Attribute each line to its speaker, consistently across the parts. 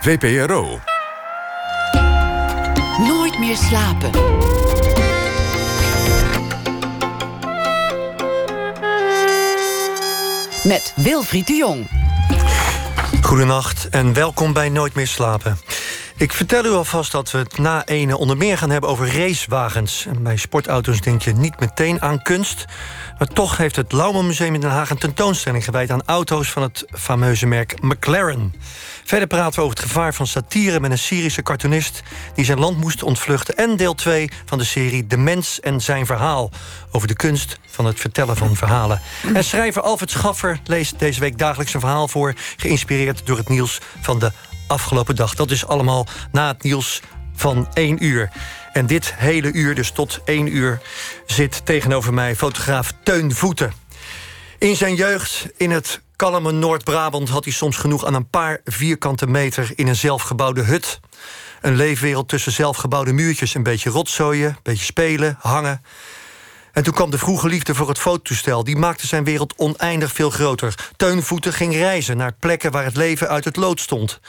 Speaker 1: VPRO.
Speaker 2: Nooit meer slapen. Met Wilfried de Jong.
Speaker 3: Goedenacht en welkom bij Nooit meer slapen. Ik vertel u alvast dat we het na ene onder meer gaan hebben over racewagens. En bij sportauto's denk je niet meteen aan kunst. Maar toch heeft het Lauwman Museum in Den Haag een tentoonstelling gewijd aan auto's van het fameuze merk McLaren. Verder praten we over het gevaar van satire met een Syrische cartoonist die zijn land moest ontvluchten. En deel 2 van de serie De Mens en zijn verhaal. Over de kunst van het vertellen van verhalen. En schrijver Alfred Schaffer leest deze week dagelijks een verhaal voor, geïnspireerd door het nieuws van de afgelopen dag. Dat is allemaal na het nieuws van 1 uur. En dit hele uur, dus tot 1 uur, zit tegenover mij fotograaf Teun Voeten. In zijn jeugd in het kalme Noord-Brabant had hij soms genoeg aan een paar vierkante meter in een zelfgebouwde hut. Een leefwereld tussen zelfgebouwde muurtjes, een beetje rotzooien, een beetje spelen, hangen. En toen kwam de vroege liefde voor het fototoestel. Die maakte zijn wereld oneindig veel groter. Teunvoeten ging reizen naar plekken waar het leven uit het lood stond.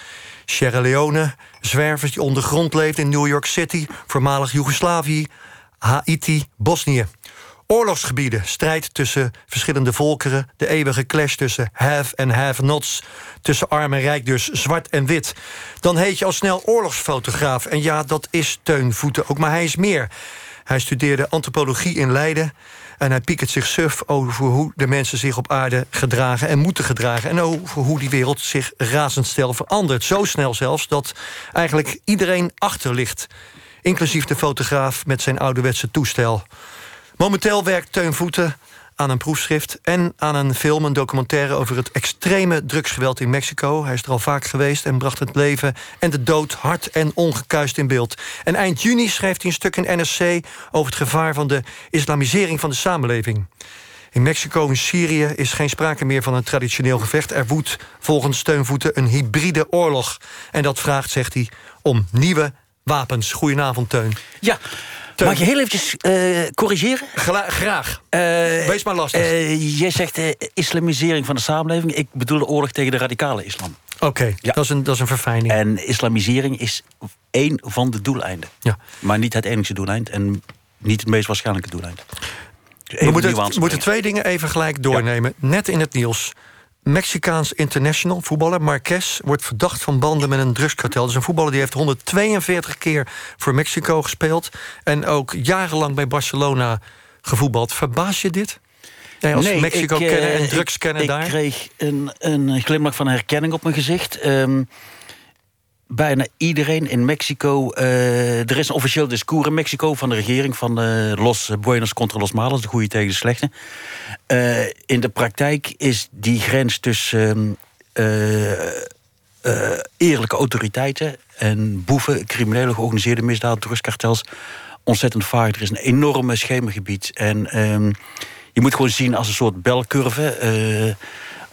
Speaker 3: Sierra Leone, zwervers die ondergrond leefden in New York City... voormalig Joegoslavië, Haiti, Bosnië. Oorlogsgebieden, strijd tussen verschillende volkeren... de eeuwige clash tussen have en have-nots... tussen arm en rijk dus, zwart en wit. Dan heet je al snel oorlogsfotograaf. En ja, dat is Teun Voeten ook, maar hij is meer. Hij studeerde antropologie in Leiden... En hij piekert zich suf over hoe de mensen zich op aarde gedragen en moeten gedragen. En over hoe die wereld zich razendsnel verandert. Zo snel zelfs dat eigenlijk iedereen achter ligt. Inclusief de fotograaf met zijn ouderwetse toestel. Momenteel werkt Teun Voeten aan een proefschrift en aan een film, een documentaire over het extreme drugsgeweld in Mexico. Hij is er al vaak geweest en bracht het leven en de dood hard en ongekuist in beeld. En eind juni schreef hij een stuk in NRC over het gevaar van de islamisering van de samenleving. In Mexico en Syrië is geen sprake meer van een traditioneel gevecht. Er woedt volgens Steunvoeten een hybride oorlog. En dat vraagt, zegt hij, om nieuwe wapens. Goedenavond, Teun.
Speaker 4: Ja, Mag je heel eventjes uh, corrigeren?
Speaker 3: graag. Uh, Wees maar lastig.
Speaker 4: Uh, jij zegt islamisering van de samenleving. Ik bedoel de oorlog tegen de radicale islam.
Speaker 3: Oké, ja. dat, is een, dat is een verfijning.
Speaker 4: En islamisering is één van de doeleinden. Ja. Maar niet het enige doeleind en niet het meest waarschijnlijke doeleind.
Speaker 3: We moeten, moeten twee dingen even gelijk doornemen. Net in het nieuws Mexicaans international voetballer Marquez wordt verdacht van banden met een drugskartel. Dus een voetballer die heeft 142 keer voor Mexico gespeeld en ook jarenlang bij Barcelona gevoetbald. Verbaas je dit? Jij als Mexico kennen en drugs kennen daar?
Speaker 4: Ik kreeg een, een glimlach van herkenning op mijn gezicht. Um, bijna iedereen in Mexico. Uh, er is een officieel discours in Mexico van de regering van uh, Los Buenos contra Los Malos, de goede tegen de slechte. In de praktijk is die grens tussen eerlijke autoriteiten en boeven, criminele georganiseerde misdaad, drugskartels ontzettend vaag. Er is een enorme schemergebied. En um, je moet gewoon zien als een soort belcurve.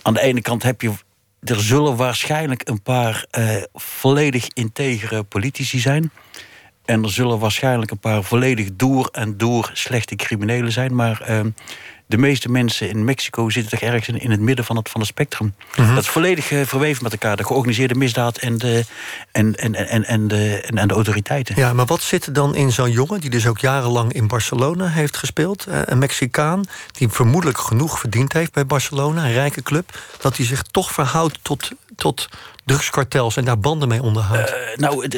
Speaker 4: aan de ene kant heb je er zullen waarschijnlijk een paar uh, volledig integere politici zijn. En er zullen waarschijnlijk een paar volledig door en door slechte criminelen zijn. Maar uh, de meeste mensen in Mexico zitten toch ergens in het midden van het, van het spectrum. Mhm. Dat is volledig uh, verweven met elkaar. De georganiseerde misdaad en de, en, en, en, en, de, en, en de autoriteiten.
Speaker 3: Ja, maar wat zit er dan in zo'n jongen... die dus ook jarenlang in Barcelona heeft gespeeld... Uh, een Mexicaan die vermoedelijk genoeg verdiend heeft bij Barcelona... een rijke club, dat hij zich toch verhoudt tot, tot drugskartels en daar banden mee onderhoudt? Uh,
Speaker 4: nou,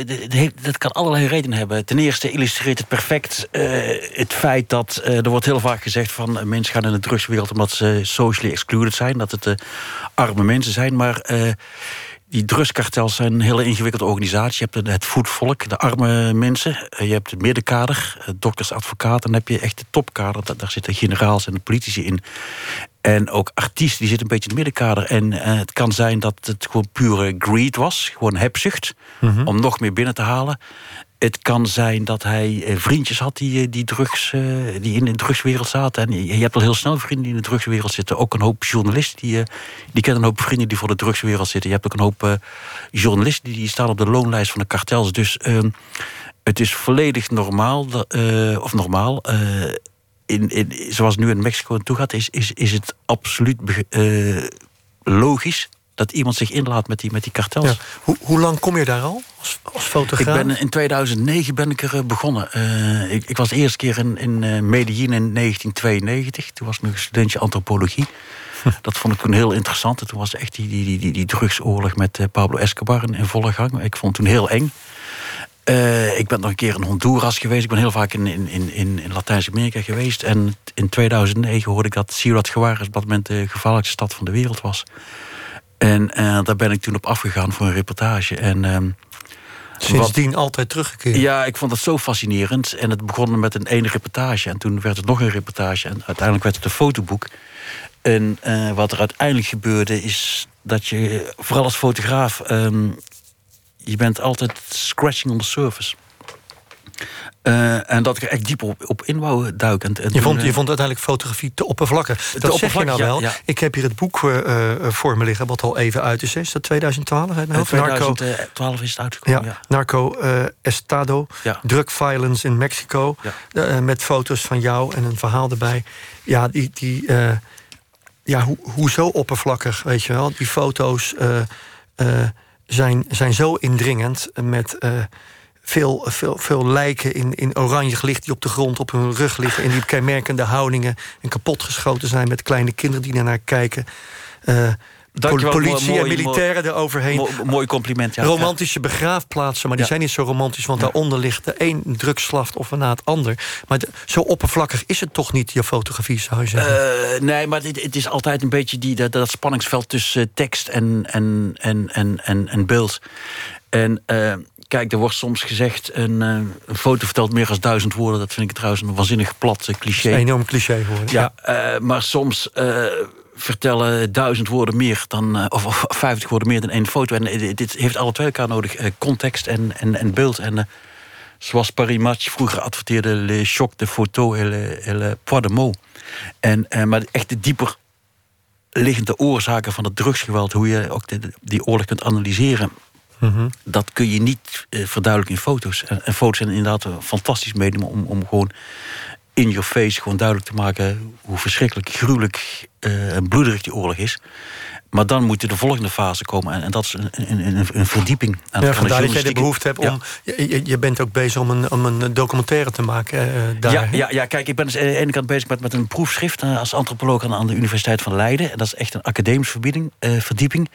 Speaker 4: dat kan allerlei redenen hebben. Ten eerste illustreert het perfect uh, het feit dat uh, er wordt heel vaak gezegd van mensen gaan in de drugswereld omdat ze socially excluded zijn, dat het arme mensen zijn, maar die drugskartels zijn een hele ingewikkelde organisatie. Je hebt het voetvolk, de arme mensen. Je hebt het middenkader, dokters, advocaten. Dan heb je echt de topkader. Daar zitten generaals en politici in. En ook artiesten, die zitten een beetje in het middenkader. En uh, het kan zijn dat het gewoon pure greed was. Gewoon hebzucht. Mm Om nog meer binnen te halen. Het kan zijn dat hij eh, vriendjes had die, eh, die, drugs, die in de drugswereld zaten. En je hebt al heel snel vrienden die in de drugswereld zitten. Ook een hoop journalisten. Die, die kennen een hoop vrienden die voor de drugswereld zitten. Je hebt ook een hoop journalisten die, die staan op de loonlijst van de kartels. Dus ehm, het is volledig normaal. of normaal in, in, zoals nu in Mexico naartoe gaat, is, is, is het absoluut uh, logisch dat iemand zich inlaat met die, met die kartels. Ja.
Speaker 3: Hoe, hoe lang kom je daar al als, als fotograaf?
Speaker 4: Ik ben, in 2009 ben ik er eh, begonnen. Uh, ik, ik, was de eerste keer in, in uh, Medellin in 1992. Toen was ik nog studentje antropologie. Dat vond ik toen heel interessant. toen was echt die, die, die, die, drugsoorlog met Pablo Escobar in, in volle gang. Ik vond het toen heel eng. Uh, ik ben nog een keer in Honduras geweest. Ik ben heel vaak in, in, in, in Latijns-Amerika geweest. En in 2009 hoorde ik dat Ciudad Juarez op dat moment de gevaarlijkste stad van de wereld was. En uh, daar ben ik toen op afgegaan voor een reportage. En, uh,
Speaker 3: Sindsdien wat, altijd teruggekeerd?
Speaker 4: Ja, ik vond het zo fascinerend. En het begon met een ene reportage. En toen werd het nog een reportage. En uiteindelijk werd het een fotoboek. En uh, wat er uiteindelijk gebeurde is dat je, vooral als fotograaf... Um, je bent altijd scratching on the surface. Uh, en dat ik er echt diep op, op in wou duiken. En,
Speaker 3: je, vond, je vond uiteindelijk fotografie te oppervlakkig. Dat zeg je nou wel. Ja, Ik heb hier het boek uh, voor me liggen, wat al even uit is. Is dat 2012? Uit
Speaker 4: mijn 2012 is het uitgekomen, ja.
Speaker 3: Narco Estado, drug violence in Mexico. met foto's van jou en een verhaal erbij. Ja, die... die ja, ho hoezo oppervlakkig, weet je wel? Die foto's zijn, zijn zo indringend met uh, veel, veel, veel lijken in, in oranje gelicht die op de grond op hun rug liggen. in die kenmerkende houdingen en kapotgeschoten zijn met kleine kinderen die naar kijken. Uh, Dankjewel, politie mooi, en militairen eroverheen. Mooi,
Speaker 4: mooi compliment, ja.
Speaker 3: Romantische begraafplaatsen, maar die zijn niet zo romantisch... want daaronder ligt de een drugsslachtoffer na het ander. Maar zo oppervlakkig is het toch niet, je fotografie, zou je zeggen?
Speaker 4: Uh, nee, maar het, het, is altijd een beetje die, dat, dat spanningsveld tussen eh, tekst en, en, en, en, en, en beeld. En... Uh, Kijk, er wordt soms gezegd, een, een, foto vertelt meer dan duizend woorden. Dat vind ik trouwens een waanzinnig plat cliché.
Speaker 3: Een enorm cliché geworden.
Speaker 4: Ja, ja. Uh, maar soms uh, vertellen duizend woorden meer dan, uh, of vijftig woorden meer dan één foto. En uh, dit heeft alle twee elkaar nodig, uh, context en, en, en beeld. En zoals Paris Match vroeger adverteerde, le choc de photo et le, et le poids de mots. En, maar echt de dieper liggende oorzaken van het drugsgeweld, hoe je ook de, die oorlog kunt analyseren. Mm -hmm. Dat kun je niet verduidelijken in foto's. En, en, foto's zijn inderdaad een fantastisch medium om, om gewoon in your face gewoon duidelijk te maken hoe verschrikkelijk gruwelijk uh, en bloederig die oorlog is. Maar dan moet de volgende fase komen. En, en dat is een, een, een verdieping.
Speaker 3: Aan ja, vandaar dat jij de behoefte hebt om... Je, je, bent ook bezig om een, om een documentaire te maken uh, daar.
Speaker 4: Ja, ja, ja, kijk, ik ben dus aan de ene kant bezig met, met een proefschrift... Uh, als antropoloog aan, aan, de Universiteit van Leiden. En dat is echt een academische verdieping.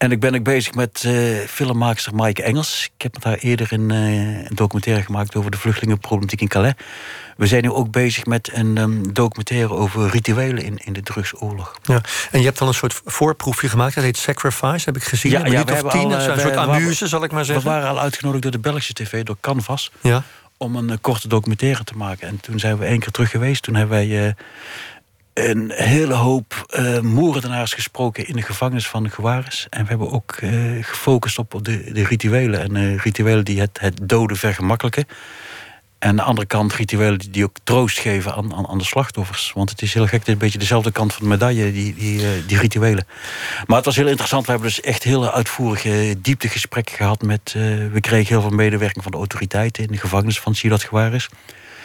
Speaker 4: En ik ben ook bezig met uh, filmmaakster Maaike Engels. Ik heb met haar eerder een, uh, een, documentaire gemaakt over de vluchtelingenproblematiek in Calais. We zijn nu ook bezig met een um, documentaire over rituelen in, in de drugsoorlog.
Speaker 3: Ja. En je hebt dan een soort voorproefje gemaakt, dat heet Sacrifice, heb ik gezien. Ja, ja we of tien, al, een soort amuse, zal ik maar zeggen.
Speaker 4: We waren al uitgenodigd door de Belgische tv, door Canvas... Ja. om een uh, korte documentaire te maken. En toen zijn we één keer terug geweest. Toen hebben wij een hele hoop uh, moordenaars gesproken in de gevangenis van Gewaris. En we hebben ook uh, gefocust op de, de rituelen. En uh, rituelen die het, het doden vergemakkelijken. En aan de andere kant rituelen die, ook troost geven aan, aan, aan, de slachtoffers. Want het is heel gek, het is een beetje dezelfde kant van de medaille, die, die, die rituelen. Maar het was heel interessant. We hebben dus echt hele uitvoerige dieptegesprekken gehad met... we kregen heel veel medewerking van de autoriteiten in de gevangenis van Ciudad Gewaris.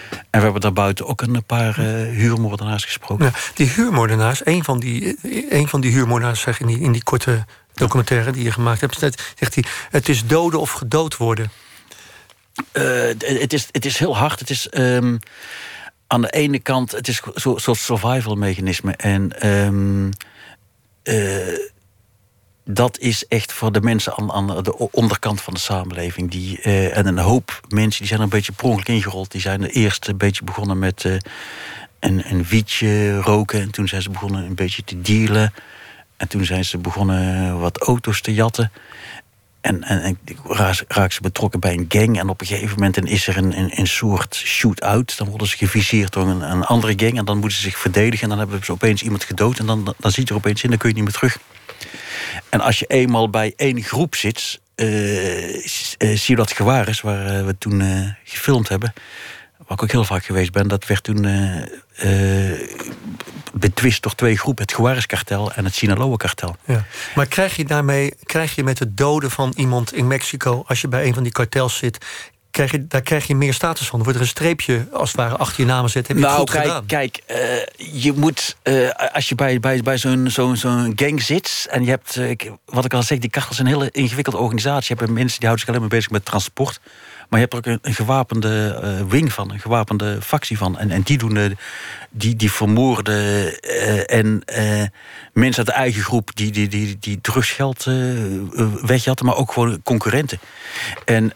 Speaker 4: En we hebben daarbuiten ook een paar uh, huurmoordenaars gesproken. Ja,
Speaker 3: die huurmoordenaars, een van die, een van die huurmoordenaars zegt in die, in die korte documentaire die je gemaakt hebt, zegt hij: Het is doden of gedood worden.
Speaker 4: Uh, het, is, het is heel hard. Het is. Um, aan de ene kant, het is een soort survival mechanisme. En um, uh, dat is echt voor de mensen aan, aan de onderkant van de samenleving. Die, uh, en een hoop mensen die zijn er een beetje per ingerold. Die zijn eerst een beetje begonnen met uh, een, een wietje roken. En toen zijn ze begonnen een beetje te dealen. En toen zijn ze begonnen wat auto's te jatten. En, en, raak ze betrokken bij een gang. En op een gegeven moment is er een, een, een soort shoot-out. Dan worden ze geviseerd door een, een, andere gang. En dan moeten ze zich verdedigen. En dan hebben ze opeens iemand gedood. En dan, dan ziet er opeens in, dan kun je niet meer terug. En als je eenmaal bij één groep zit, uh, zie je dat gewaar is, waar uh, we toen uh, gefilmd hebben. Waar ik ook heel vaak geweest ben, dat werd toen betwist door twee groepen: het Juarez-kartel en het Sinaloa-kartel. Ja.
Speaker 3: Maar krijg je daarmee, krijg je met het doden van iemand in Mexico, als je bij een van die kartels zit, krijg je, daar krijg je meer status van. Er wordt er een streepje als het ware achter je naam zet. Heb je
Speaker 4: nou,
Speaker 3: goed
Speaker 4: kijk,
Speaker 3: gedaan?
Speaker 4: kijk eh, je moet, eh, als je bij, bij, bij zo'n zo'n zo'n gang zit... en je hebt, eh, wat ik al zeg, die kachel is een hele ingewikkelde organisatie. Je hebt mensen die houden zich alleen maar bezig met transport... maar je hebt er ook een, een gewapende wing van, een gewapende factie van. En, en die doen de, die, die vermoorden en mensen uit de eigen groep... die, die, die, die drugsgeld wegjatten, maar ook gewoon concurrenten. En...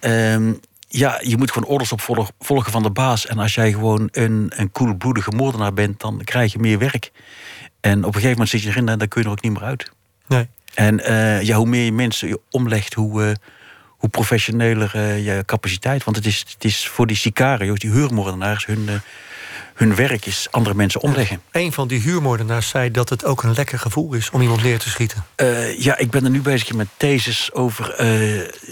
Speaker 4: ja, je moet gewoon orders opvolgen volgen van de baas. En als jij gewoon een, een koelbloedige moordenaar bent, dan krijg je meer werk. En op een gegeven moment zit je erin en dan kun je er ook niet meer uit.
Speaker 3: Nee.
Speaker 4: En eh, ja, hoe meer je mensen je omlegt, hoe, eh, hoe professioneler eh, je capaciteit. Want het is, het is voor die sicarios, die huurmoordenaars, hun, hun werk is andere mensen omleggen.
Speaker 3: Een van die huurmoordenaars zei dat het ook een lekker gevoel is om iemand neer te schieten.
Speaker 4: Eh, ja, ik ben er nu bezig met thesis over eh,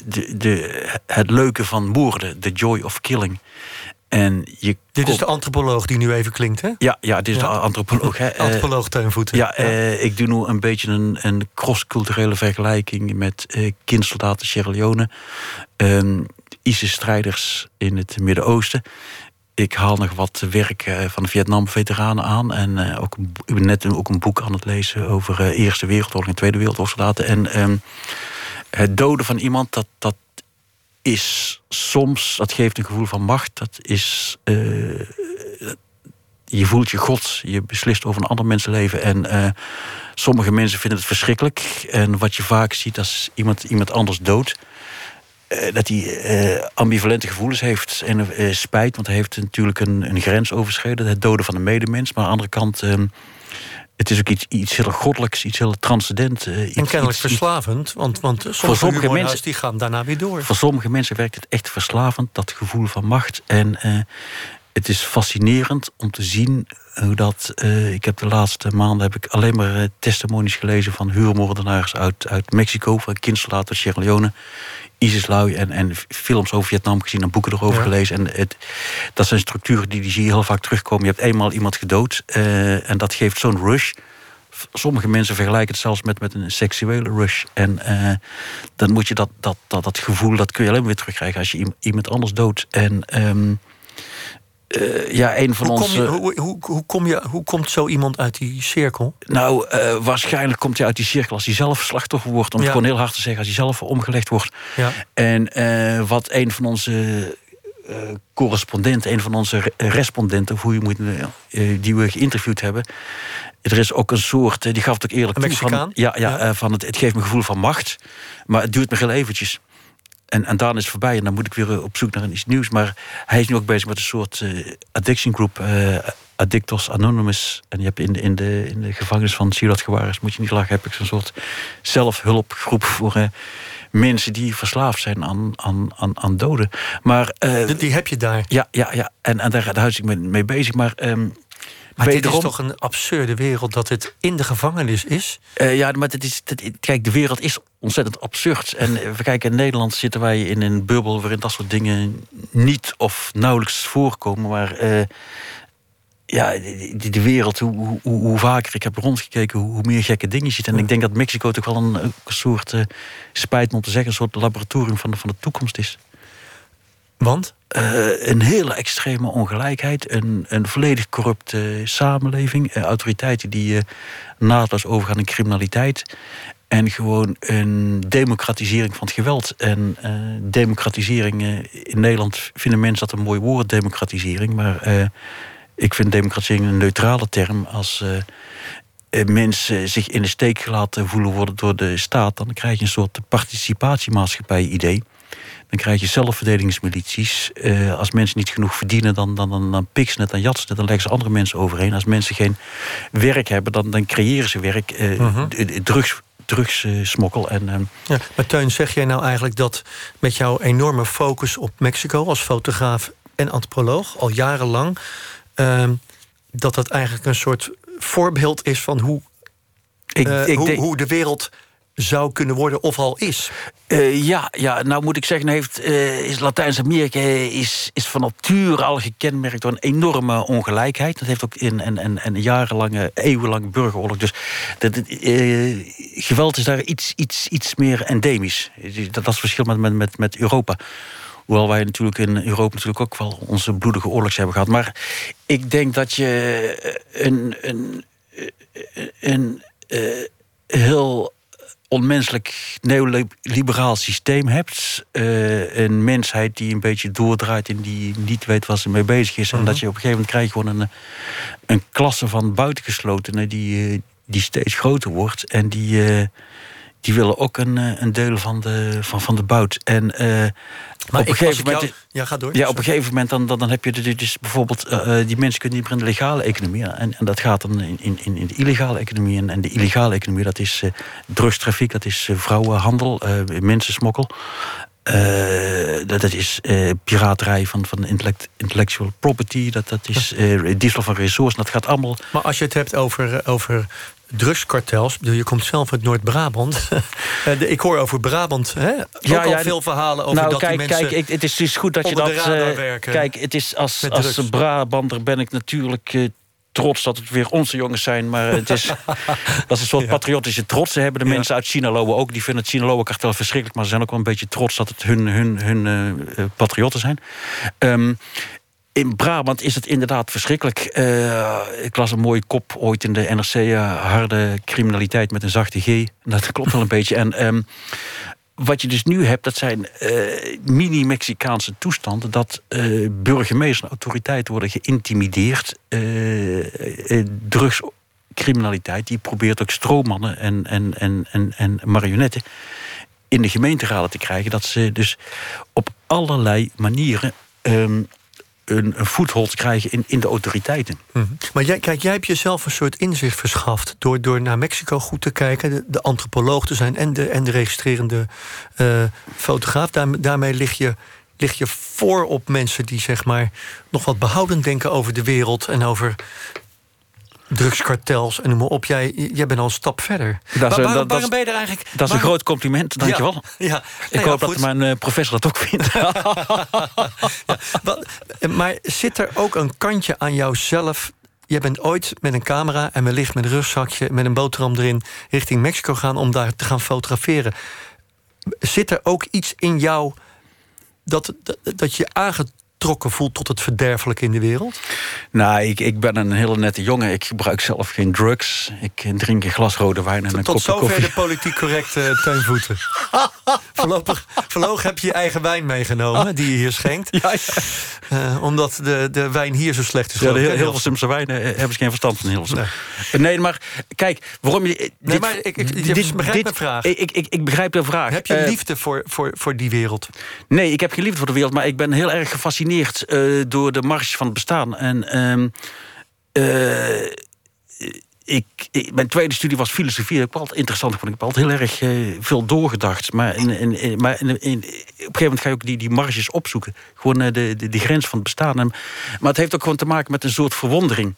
Speaker 4: de, de, het leuke van moorden, the joy of killing. En je
Speaker 3: Dit is de antropoloog die nu even klinkt, hè?
Speaker 4: Ja, ja, dit is
Speaker 3: Ja.
Speaker 4: de antropoloog. Hè. Eh,
Speaker 3: Antropoloog Teunvoeten.
Speaker 4: ja, eh, ik doe nu een beetje een, een cross-culturele vergelijking met eh kindsoldaten Sierra Leone, ehm, ISIS-strijders in het Midden-Oosten. Ik haal nog wat werk eh, van Vietnam-veteranen aan. En eh, ook, ik ben net ook een boek aan het lezen over eh, Eerste Wereldoorlog en Tweede Wereldoorlog. En ehm, het doden van iemand, dat, dat is soms, dat geeft een gevoel van macht. Dat is je voelt je god. Je beslist over een ander mensenleven. En sommige mensen vinden het verschrikkelijk. En wat je vaak ziet als iemand, iemand anders doodt. Eh, dat hij eh, ambivalente gevoelens heeft en eh, spijt. Want hij heeft natuurlijk een, een grens overschreden. Het doden van een medemens. Maar aan de andere kant... eh, het is ook iets, iets heel goddelijks, iets heel transcendent. iets,
Speaker 3: En kennelijk
Speaker 4: iets-
Speaker 3: verslavend, want, want sommige,
Speaker 4: sommige mensen-
Speaker 3: die gaan daarna weer door.
Speaker 4: voor sommige mensen werkt het echt verslavend, dat gevoel van macht. En het is fascinerend om te zien hoe dat. ik heb de laatste maanden heb ik alleen maar testimonies gelezen van huurmoordenaars uit, uit Mexico, van kindsoldaten uit Sierra Leone, ISIS-lui en, en films over Vietnam gezien en boeken erover
Speaker 3: Ja.
Speaker 4: gelezen. En het, dat zijn structuren die, die zie je heel vaak terugkomen. Je hebt eenmaal iemand gedood eh, en dat geeft zo'n rush. Sommige mensen vergelijken het zelfs met, met een seksuele rush. En eh, dan moet je dat, dat, dat, dat gevoel, dat kun je alleen maar weer terugkrijgen als je iem- iemand anders doodt. En ehm, eh, ja, een van
Speaker 3: Hoe, kom
Speaker 4: onze.
Speaker 3: je, hoe, hoe, hoe, kom je, hoe komt zo iemand uit die cirkel?
Speaker 4: Nou, eh, waarschijnlijk komt hij uit die cirkel als hij zelf slachtoffer wordt. Om
Speaker 3: Ja.
Speaker 4: het gewoon heel hard te zeggen, als hij zelf omgelegd wordt.
Speaker 3: Ja.
Speaker 4: En eh, wat een van onze correspondenten, een van onze re- respondenten, hoe je moet, die we geïnterviewd hebben. Er is ook een soort, die gaf het ook eerlijk toe.
Speaker 3: Mexicaan?
Speaker 4: Van, ja, ja,
Speaker 3: Ja.
Speaker 4: van het, het geeft me een gevoel van macht, maar het duurt me heel eventjes. En, en daarna is het voorbij en dan moet ik weer eh, op zoek naar iets nieuws. Maar hij is nu ook bezig met een soort eh, addiction group, eh, Addictos Anonymous. En je hebt in de, in de, in de gevangenis van Ciudad Juarez, moet je niet lachen, heb ik zo'n soort zelfhulpgroep voor mensen die verslaafd zijn aan, aan, aan, aan doden. Maar
Speaker 3: Die, die heb je daar.
Speaker 4: ja, ja, ja. En, en daar, daar hou ik me mee bezig. Maar, ehm
Speaker 3: Maar dit
Speaker 4: wederom-
Speaker 3: is toch een absurde wereld dat het in de gevangenis is?
Speaker 4: Eh, ja, maar het is, kijk, de wereld is ontzettend absurd. En eh, we kijken, in Nederland zitten wij in een bubbel waarin dat soort dingen niet of nauwelijks voorkomen. Maar eh, ja, de, de wereld, hoe, hoe, hoe vaker ik heb rondgekeken, hoe, hoe meer gekke dingen je ziet. En ik denk dat Mexico toch wel een, een soort, spijt me om te zeggen, een soort laboratorium van de, van de toekomst is.
Speaker 3: Want?
Speaker 4: Eh, een hele extreme ongelijkheid, een, een volledig corrupte samenleving, eh, autoriteiten die eh, naadloos overgaan in criminaliteit en gewoon een democratisering van het geweld. En eh, democratisering, in Nederland vinden mensen dat een mooi woord, democratisering, maar ik vind democratisering een neutrale term als. mensen zich in de steek gelaten voelen worden door de staat, dan krijg je een soort participatiemaatschappij-idee. Dan krijg je zelfverdedigingsmilities. Eh, als mensen niet genoeg verdienen, dan, dan, dan, ze het, dan jatsen het, dan leggen ze andere mensen overheen. Als mensen geen werk hebben, dan, dan creëren ze werk. D- drugs, drugssmokkel. en ehm,
Speaker 3: Ja, maar Teun, zeg jij nou eigenlijk dat met jouw enorme focus op Mexico als fotograaf en antropoloog al jarenlang, ehm, dat dat eigenlijk een soort voorbeeld is van hoe,
Speaker 4: ik,
Speaker 3: eh,
Speaker 4: ik
Speaker 3: hoe,
Speaker 4: denk-
Speaker 3: hoe de wereld zou kunnen worden of al is?
Speaker 4: Eh, ja, ja, nou moet ik zeggen, heeft, eh, is Latijns-Amerika is, is van nature al gekenmerkt door een enorme ongelijkheid. Dat heeft ook in en, en, en jarenlange, eeuwenlange burgeroorlog. Dus dat, eh, geweld is daar iets, iets, iets meer endemisch. Dat, is verschil met, met, met, met Europa. Hoewel wij natuurlijk in Europa natuurlijk ook wel onze bloedige oorlogs hebben gehad. Maar ik denk dat je een, een, een, een heel onmenselijk neoliberaal systeem hebt. Uh, een mensheid die een beetje doordraait en die niet weet waar ze mee bezig is. En dat mhm. je op een gegeven moment krijgt gewoon een, een klasse van buitengeslotenen die, eh, die steeds groter wordt. En die, uh, die willen ook een, een deel van de, van, van de bout. En
Speaker 3: maar op een gegeven moment. ja, ga door.
Speaker 4: Ja, op een gegeven moment dan, dan, dan heb je dus bijvoorbeeld. Uh, die mensen kunnen niet meer in de legale economie. En, en dat gaat dan in, in, in de illegale economie. En, en de illegale economie, dat is uh, drugstrafiek, dat is uh, vrouwenhandel, mensensmokkel. dat, dat is piraterij van, van intellect, intellectual property. Dat, dat is diesel van resources. Dat gaat allemaal.
Speaker 3: Maar als je het hebt over, over drugskartels. Je komt zelf uit Noord-Brabant. Eh, ik hoor over Brabant hè? ook ja, al veel verhalen over nou, dat
Speaker 4: kijk,
Speaker 3: die mensen
Speaker 4: Kijk, het is dus goed dat je dat... Uh, kijk, het is als, als Brabander ben ik natuurlijk... Uh, trots dat het weer onze jongens zijn. Maar het is, dat is een soort patriotische trots. Ze hebben de mensen uit Sinaloa ook. Die vinden het Sinaloa-kartel verschrikkelijk. Maar ze zijn ook wel een beetje trots dat het hun, hun, hun uh, patriotten zijn. Um, in Brabant is het inderdaad verschrikkelijk. Uh, ik las een mooie kop ooit in de NRC. Uh, harde criminaliteit met een zachte G. Dat klopt wel een beetje. En um, wat je dus nu hebt, dat zijn uh, mini-Mexicaanse toestanden... dat burgemeesters en autoriteiten worden geïntimideerd. drugscriminaliteit, die probeert ook stroommannen en, en, en, en, en marionetten... in de gemeenteraden te krijgen. Dat ze dus op allerlei manieren... Um, een, een voethold krijgen in, in de autoriteiten.
Speaker 3: Mhm. Maar jij, kijk, jij hebt jezelf een soort inzicht verschaft door, door naar Mexico goed te kijken, de, antropoloog te zijn en de, en de registrerende uh, fotograaf. Daar, daarmee lig je, lig je voor op mensen die zeg maar nog wat behoudend denken over de wereld en over drugskartels en noem maar op. Jij, jij bent al een stap verder. Dat is, waarom, dat, ben je er eigenlijk...
Speaker 4: Dat is een groot compliment, dankjewel. Ja, ja. Ik hoop dat mijn uh, professor dat ook vindt.
Speaker 3: ja, maar zit er ook een kantje aan jouzelf... Jij bent ooit met een camera en wellicht met een rugzakje... met een boterham erin richting Mexico gaan om daar te gaan fotograferen. Zit er ook iets in jou dat, dat, dat je aangetrokken betrokken voelt tot het verderfelijke in de wereld?
Speaker 4: Nou, ik, ik ben een hele nette jongen. Ik gebruik zelf geen drugs. Ik drink een glas rode wijn en een
Speaker 3: tot
Speaker 4: kopje koffie.
Speaker 3: Tot zover de politiek correcte uh, tuinvoeten. voorlopig, voorlopig heb je je eigen wijn meegenomen, die je hier schenkt. Ja, ja. Uh, omdat de, de wijn hier zo slecht is.
Speaker 4: Ja, de heel, veel Simse wijn uh, hebben ze geen verstand van. Heel nee. nee, maar kijk, waarom je... Dit,
Speaker 3: nee, maar ik, ik, je dit, begrijpt mijn vraag.
Speaker 4: Ik, ik, ik begrijp de vraag.
Speaker 3: Heb je liefde voor, voor, voor die wereld?
Speaker 4: Nee, ik heb geen liefde voor de wereld, maar ik ben heel erg gefascineerd uh, door de mars van het bestaan. En um, uh, ik, ik, mijn tweede studie was filosofie. Dat ik altijd interessant vond. Ik heb altijd heel erg uh, veel doorgedacht. Maar, in, in, maar in, op een gegeven moment ga je ook die, die marges opzoeken. Gewoon de, de, de grens van het bestaan. En, maar het heeft ook gewoon te maken met een soort verwondering.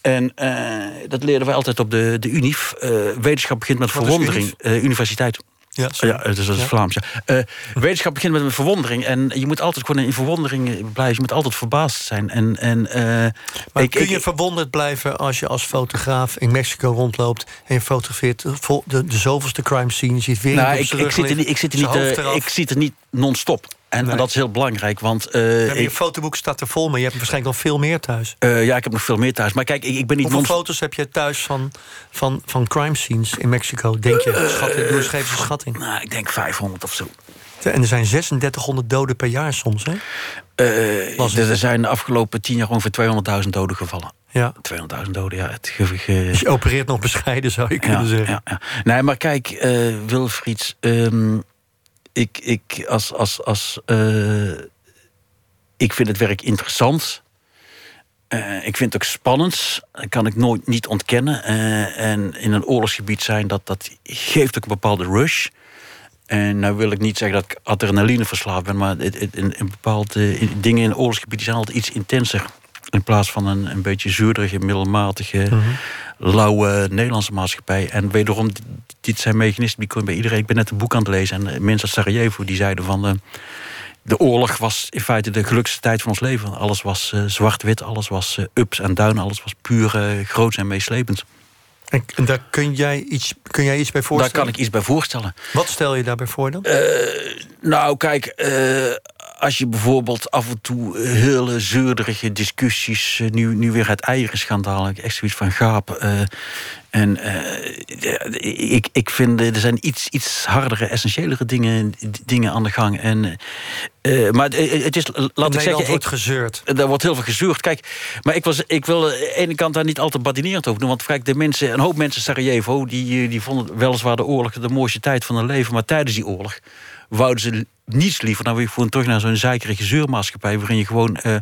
Speaker 4: En uh, dat leren wij altijd op de, de UNIF. Uh, wetenschap begint met verwondering. Uh, universiteit. Ja, ja dus dat is Vlaams. Ja. Uh, wetenschap begint met een verwondering. En je moet altijd gewoon in verwondering blijven. Je moet altijd verbaasd zijn. En, en, uh,
Speaker 3: maar ik, kun je verwonderd blijven als je als fotograaf in Mexico rondloopt... en je fotografeert de, de, de zoveelste crime scene... je ziet weer nou,
Speaker 4: ik, ik, zit er niet, ik, zit er niet, uh, ik zit er niet non-stop. En, en, dat is heel belangrijk, want...
Speaker 3: Uh, je fotoboek staat er vol, maar je hebt waarschijnlijk nog veel meer thuis.
Speaker 4: Uh, ja, ik heb nog veel meer thuis. Maar kijk, ik, ik ben niet...
Speaker 3: Hoeveel foto's heb je thuis van, van, van crime scenes in Mexico, denk je? Uh, Schat, doe eens even een schatting.
Speaker 4: Nou, ik denk 500 of zo.
Speaker 3: En er zijn 3600 doden per jaar soms, hè?
Speaker 4: Uh, er zijn de afgelopen tien jaar ongeveer 200.000 doden gevallen. Ja. 200.000 doden, ja. Het
Speaker 3: ge, Dus je opereert nog bescheiden, zou je kunnen zeggen. Ja, ja.
Speaker 4: Nee, maar kijk, uh, Wilfrieds... Um, ik, ik, als, als, als, uh, ik vind het werk interessant. Uh, ik vind het ook spannend. Dat kan ik nooit niet ontkennen. Uh, en in een oorlogsgebied zijn, dat, dat geeft ook een bepaalde rush. En nou wil ik niet zeggen dat ik adrenaline verslaafd ben... maar in, in, in bepaalde dingen in oorlogsgebied zijn altijd iets intenser. In plaats van een, een beetje zuurderige, middelmatige, mm -hmm. lauwe Nederlandse maatschappij. En wederom, dit zijn mechanismen die komen bij iedereen. Ik ben net een boek aan het lezen en mensen uit Sarajevo die zeiden van... Uh, de oorlog was in feite de gelukkigste tijd van ons leven. Alles was uh, zwart-wit, alles was uh, ups en downs, alles was puur groot en meeslepend.
Speaker 3: En, en, daar kun jij, iets, kun jij iets bij voorstellen?
Speaker 4: Daar kan ik iets bij voorstellen.
Speaker 3: Wat stel je daarbij voor dan?
Speaker 4: nou, kijk, als je bijvoorbeeld af en toe hele zeurderige discussies... eh, nu, nu weer het eierenschandaal, echt zoiets van gaap... eh, en eh, ik, ik vind eh, er zijn iets, iets hardere, essentiëlere dingen, dingen aan de gang. En, eh, maar het, is, laat ik zeggen,
Speaker 3: wordt
Speaker 4: ik,
Speaker 3: gezeurd.
Speaker 4: er wordt heel veel gezeurd. Kijk, maar ik, was, ik wil aan de ene kant daar niet al te badinerend over doen. Want kijk, de mensen, een hoop mensen in Sarajevo... Die, eh, die vonden weliswaar de oorlog de mooiste tijd van hun leven. Maar tijdens die oorlog wouden ze niets liever... dan weer gewoon terug naar zo'n zeikerige zeurmaatschappij... waarin je gewoon eh,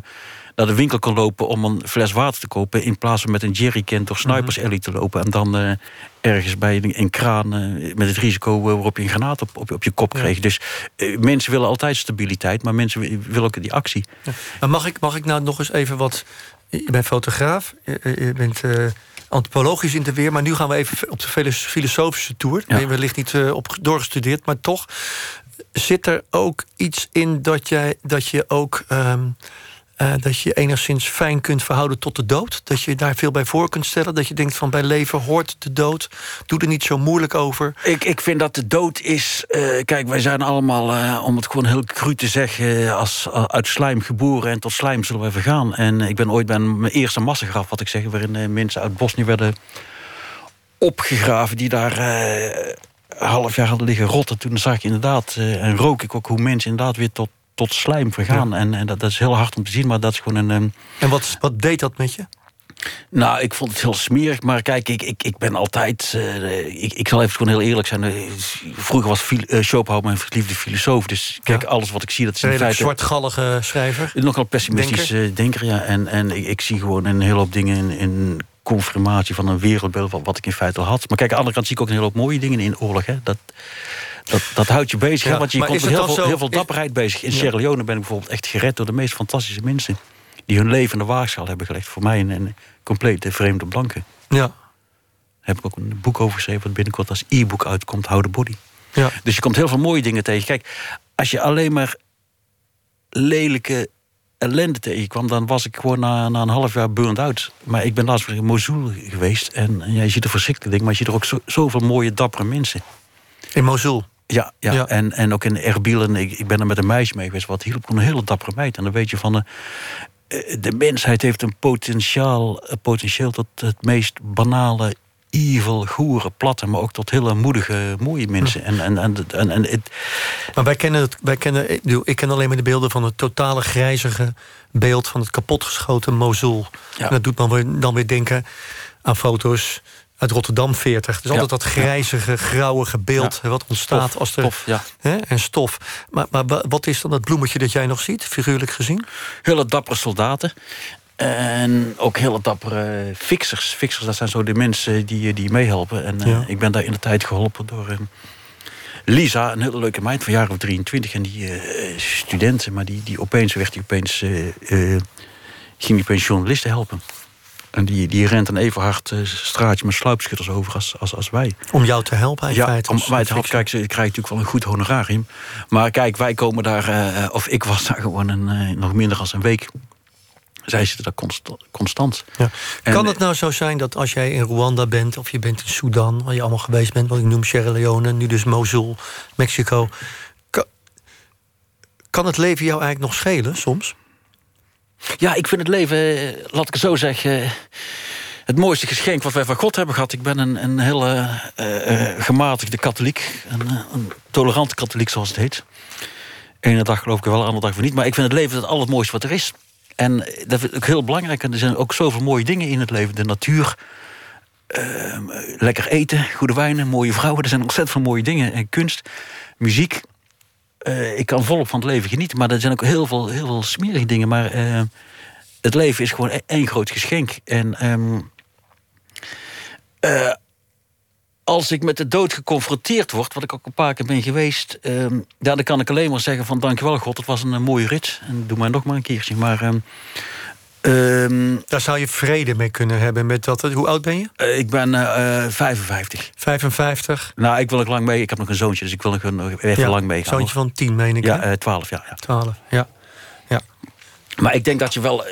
Speaker 4: naar de winkel kon lopen om een fles water te kopen... in plaats van met een jerrycan door Snipers Alley te lopen... en dan eh, ergens bij een, een kraan eh, met het risico waarop je een granaat op, op, op je kop kreeg. Dus mensen willen altijd stabiliteit, maar mensen wi- willen ook die actie.
Speaker 3: Maar mag ik, mag ik nou nog eens even wat... Je bent fotograaf, je, je bent antropologisch in de weer... maar nu gaan we even op de filos- filosofische tour.
Speaker 4: Ja.
Speaker 3: wellicht niet op doorgestudeerd, maar toch... zit er ook iets in dat, jij, dat je ook... ehm, eh, dat je enigszins fijn kunt verhouden tot de dood. Dat je daar veel bij voor kunt stellen. Dat je denkt van bij leven hoort de dood. Doe er niet zo moeilijk over.
Speaker 4: Ik, ik vind dat de dood is. eh, kijk, wij zijn allemaal, eh, om het gewoon heel cru te zeggen, als, uit slijm geboren en tot slijm zullen we vergaan. En ik ben ooit bij mijn eerste massagraf, wat ik zeg, waarin mensen uit Bosnië werden opgegraven die daar half jaar hadden liggen rotten. Toen zag ik inderdaad, eh, en rook ik ook hoe mensen inderdaad weer tot, tot slijm vergaan. En, en dat, dat is heel hard om te zien, maar dat is gewoon een. ehm,
Speaker 3: En wat, wat deed dat met je?
Speaker 4: nou, ik vond het heel smerig, maar kijk, ik, ik, ik ben altijd... eh, ik, ik zal even gewoon heel eerlijk zijn. eh, Vroeger was eh, Schopenhauer mijn geliefde filosoof. Dus kijk,
Speaker 3: Ja.
Speaker 4: alles wat ik zie, dat is in feite...
Speaker 3: zwartgallige schrijver.
Speaker 4: Nogal pessimistisch denker, denker ja. En, en ik, ik zie gewoon een hele hoop dingen in, in confirmatie van een wereldbeeld... Wat, wat ik in feite al had. Maar kijk, aan de andere kant zie ik ook een hele hoop mooie dingen in oorlog. Hè. Dat, dat, dat houdt je bezig,
Speaker 3: Ja,
Speaker 4: hè, want je komt met heel veel,
Speaker 3: zo-
Speaker 4: heel veel
Speaker 3: is-
Speaker 4: dapperheid bezig. In. Sierra Leone ben ik bijvoorbeeld echt gered... door de meest fantastische mensen. Die hun leven in de waagschaal hebben gelegd. Voor mij een, een complete vreemde blanke.
Speaker 3: Ja,
Speaker 4: Daar heb ik ook een boek over geschreven... wat binnenkort als e-book uitkomt, How the Body.
Speaker 3: ja.
Speaker 4: Dus je komt heel veel mooie dingen tegen. Kijk, als je alleen maar lelijke ellende tegenkwam... dan was ik gewoon na, na een half jaar burned out. Maar ik ben laatst weer in Mosul geweest... en ja, je ziet er verschrikkelijke dingen... maar je ziet er ook zo, zoveel mooie, dappere mensen.
Speaker 3: In Mosul.
Speaker 4: Ja, ja.
Speaker 3: Ja.
Speaker 4: En, en ook in Erbil. En ik, ik ben er met een meisje mee geweest... wat hielp een hele dappere meid. En dan weet je van... eh, eh, de mensheid heeft een potentiaal, een potentieel tot het meest banale, evil, goere, platte, maar ook tot hele moedige, mooie mensen. En, en, en, en, en het,
Speaker 3: Maar wij kennen het, wij kennen, ik, ken alleen maar de beelden van het totale grijzige beeld van het kapotgeschoten Mosul.
Speaker 4: Ja.
Speaker 3: En dat doet me weer- dan weer denken aan foto's uit Rotterdam 40. Het is
Speaker 4: Ja.
Speaker 3: altijd dat grijzige, grauwige beeld
Speaker 4: Ja.
Speaker 3: wat ontstaat
Speaker 4: Stof,
Speaker 3: als er.
Speaker 4: stof, ja.
Speaker 3: Hè, en stof. Maar, maar wa- wat is dan dat bloemetje dat jij nog ziet, figuurlijk gezien?
Speaker 4: hele dappere soldaten. En ook hele dappere fixers. Fixers, dat zijn zo de mensen die, die meehelpen. En eh, ik ben daar in de tijd geholpen door eh, Lisa, een hele leuke meid van jaar of 23. En die eh studenten, maar die, die opeens werd die opeens, eh, eh, ging die opeens journalisten helpen. En die, die rent een even hard eh, straatje met sluipschutters over als, als, als wij.
Speaker 3: Om jou te helpen,
Speaker 4: Ja, om mij te helpen. Kijk, ze krijgen natuurlijk wel een goed honorarium. Maar kijk, wij komen daar, eh, of ik was daar gewoon een, eh, nog minder dan een week. Zij zitten daar const- constant.
Speaker 3: Ja.
Speaker 4: En-
Speaker 3: kan het nou zo zijn dat als jij in Rwanda bent of je bent in Sudan, waar je allemaal geweest bent, wat ik noem Sierra Leone, nu dus Mosul, Mexico, kan, kan het leven jou eigenlijk nog schelen soms?
Speaker 4: Ja, ik vind het leven, eh, laat ik het zo zeggen... eh, het mooiste geschenk wat wij van God hebben gehad. Ik ben een, een hele eh, eh, gematigde katholiek. Een, een tolerante katholiek, zoals het heet. Ene dag geloof ik er wel, andere dag weer niet. Maar ik vind het leven het allermooiste wat er is. En dat ik ook heel belangrijk. En er zijn ook zoveel mooie dingen in het leven. De natuur, eh, lekker eten, goede wijnen, mooie vrouwen. Er zijn ontzettend veel mooie dingen. En kunst, muziek. Eh, ik kan volop van het leven genieten. Maar er zijn ook heel veel, heel veel smerige dingen. Maar eh, het leven is gewoon e- één groot geschenk. En ehm, eh, als ik met de dood geconfronteerd word, wat ik ook een paar keer ben geweest, ja, dan kan ik alleen maar zeggen van dankjewel God, het was een, eh, mooie rit. En doe maar nog maar een keertje. Maar ehm, ehm,
Speaker 3: Daar zou je vrede mee kunnen hebben met dat. Hoe oud ben je?
Speaker 4: eh, ik ben eh, 55.
Speaker 3: 55.
Speaker 4: Nou, ik wil nog lang mee. Ik heb nog een zoontje, dus ik wil nog een- even
Speaker 3: Ja,
Speaker 4: lang meegaan.
Speaker 3: Zoontje van 10, meen ik.
Speaker 4: Ja,
Speaker 3: hè?
Speaker 4: eh, 12 jaar. Ja.
Speaker 3: 12. Ja.
Speaker 4: Maar ik denk dat je wel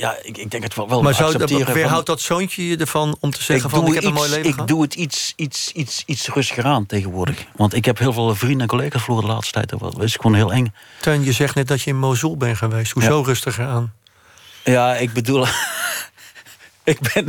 Speaker 4: ja, ik, ik denk het wel, wel
Speaker 3: Maar zou, weerhoudt
Speaker 4: van-
Speaker 3: dat zoontje je ervan om te zeggen van
Speaker 4: doe
Speaker 3: ik heb een mooi leven
Speaker 4: Ik
Speaker 3: gehad?
Speaker 4: doe het iets, iets, iets, iets rustiger aan tegenwoordig. Want ik heb heel veel vrienden en collega's verloren de laatste tijd. Dat is gewoon heel eng.
Speaker 3: Teun, je zegt net dat je in Mosul bent geweest. Hoezo rustiger aan?
Speaker 4: Ja, ik bedoel... ik ben...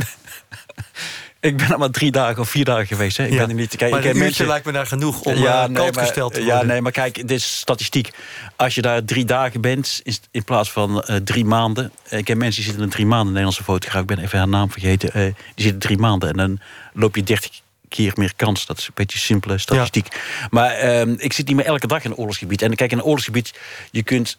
Speaker 4: ik ben er maar drie dagen of vier dagen geweest. Hè. Ik
Speaker 3: Ja.
Speaker 4: ben er niet... Kijk,
Speaker 3: maar
Speaker 4: ik
Speaker 3: een
Speaker 4: heb
Speaker 3: uurtje
Speaker 4: mensen...
Speaker 3: lijkt me daar genoeg om
Speaker 4: ja,
Speaker 3: ja,
Speaker 4: nee, maar,
Speaker 3: gesteld te
Speaker 4: ja,
Speaker 3: worden.
Speaker 4: nee, maar kijk, dit is statistiek. Als je daar drie dagen bent, is, in plaats van eh, drie maanden... Ik heb mensen die zitten er drie maanden, een Nederlandse fotograaf... ik ben even haar naam vergeten, eh, die zitten drie maanden... en dan loop je dertig keer meer kans. Dat is een beetje simpele statistiek. Maar ehm, ik zit niet meer elke dag in een oorlogsgebied. En kijk, in een oorlogsgebied, je kunt